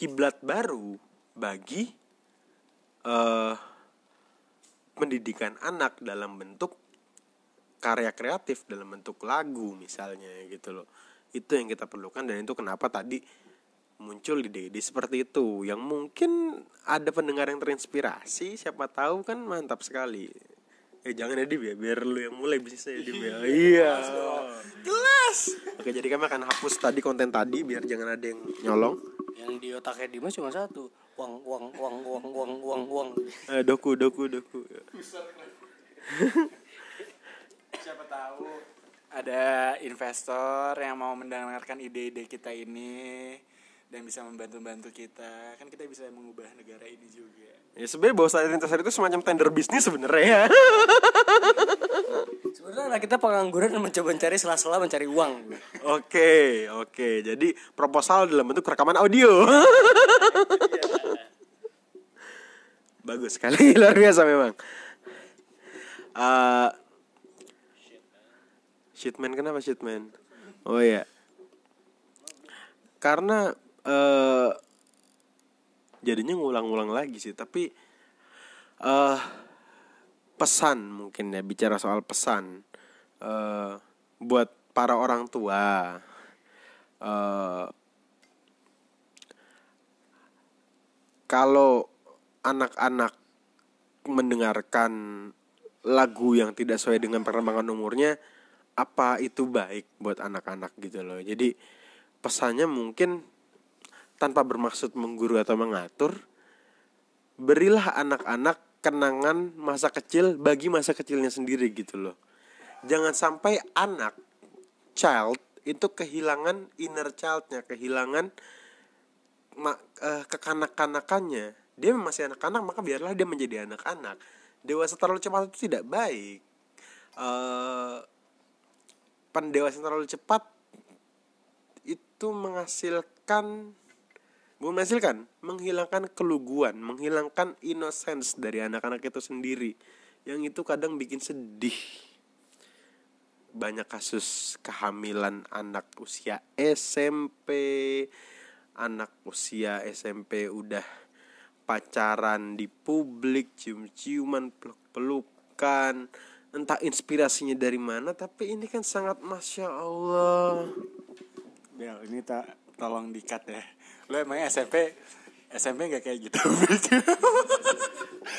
kiblat baru bagi eh pendidikan anak dalam bentuk karya kreatif dalam bentuk lagu misalnya gitu loh. Itu yang kita perlukan dan itu kenapa tadi muncul ide-ide seperti itu. Yang mungkin ada pendengar yang terinspirasi siapa tahu kan mantap sekali. Eh jangan ya Dim ya biar lu yang mulai bisnisnya ya. Dim ya iya. Jelas. Oke jadi kami akan hapus tadi konten tadi biar jangan ada yang nyolong. Yang di otaknya Dimas cuma satu uang uang uang uang uang uang uang eh, doku doku doku. Siapa tahu ada investor yang mau mendengarkan ide-ide kita ini dan bisa membantu-bantu kita. Kan kita bisa mengubah negara ini juga. Ya sebenarnya bahwa saat lintasan itu semacam tender bisnis sebenarnya ya. Sebenarnya kita pengangguran dan mencoba mencari sela-sela mencari uang. Oke, oke. Jadi proposal dalam bentuk rekaman audio. Bagus sekali, luar biasa memang. Eh shitman kenapa shitman? Oh ya. Karena eh jadinya ngulang-ngulang lagi sih, tapi eh pesan mungkin ya bicara soal pesan eh buat para orang tua eh kalau anak-anak mendengarkan lagu yang tidak sesuai dengan perkembangan umurnya apa itu baik buat anak-anak gitu loh. Jadi pesannya mungkin tanpa bermaksud mengguru atau mengatur berilah anak-anak kenangan masa kecil bagi masa kecilnya sendiri gitu loh. Jangan sampai anak child itu kehilangan inner childnya kehilangan eh, kekanak-kanakannya dia masih anak-anak maka biarlah dia menjadi anak-anak. Dewasa terlalu cepat itu tidak baik. Eh pendewasaan terlalu cepat itu menghasilkan bukan menghasilkan menghilangkan keluguan menghilangkan innocence dari anak-anak itu sendiri. Yang itu kadang bikin sedih. Banyak kasus kehamilan anak usia SMP anak usia SMP udah pacaran di publik cium-ciuman peluk-pelukan. Entah inspirasinya dari mana tapi ini kan sangat masya Allah. Bel ini tak tolong dikat ya. Lo emangnya SMP SMP nggak kayak gitu?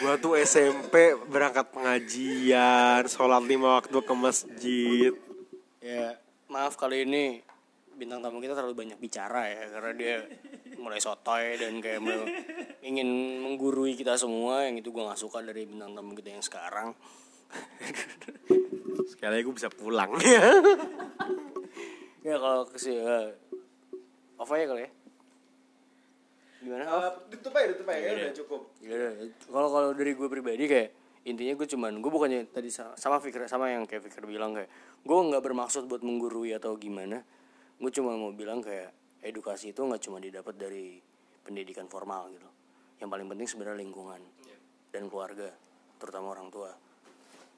Gua tuh SMP berangkat pengajian sholat lima waktu ke masjid. Ya maaf kali ini bintang tamu kita terlalu banyak bicara ya karena dia mulai sotoy dan kayak mau- ingin menggurui kita semua yang itu gue nggak suka dari bintang tamu kita yang sekarang. Sekali lagi gue bisa pulang. Ya kalau ke si uh, off aja kali ya? Gimana off tutup aja tutup aja udah cukup. Ya, kalau kalau dari gue pribadi kayak intinya gue cuman gue bukannya tadi sa- sama Fikir sama yang kayak Fikir bilang kayak gue nggak bermaksud buat menggurui atau gimana gue cuma mau bilang kayak edukasi itu nggak cuma didapat dari pendidikan formal gitu. Yang paling penting sebenarnya lingkungan dan keluarga terutama orang tua.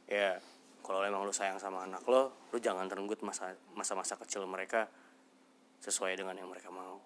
Ya kalau emang lu sayang sama anak lo lu jangan terenggut masa masa-masa kecil mereka sesuai dengan yang mereka mau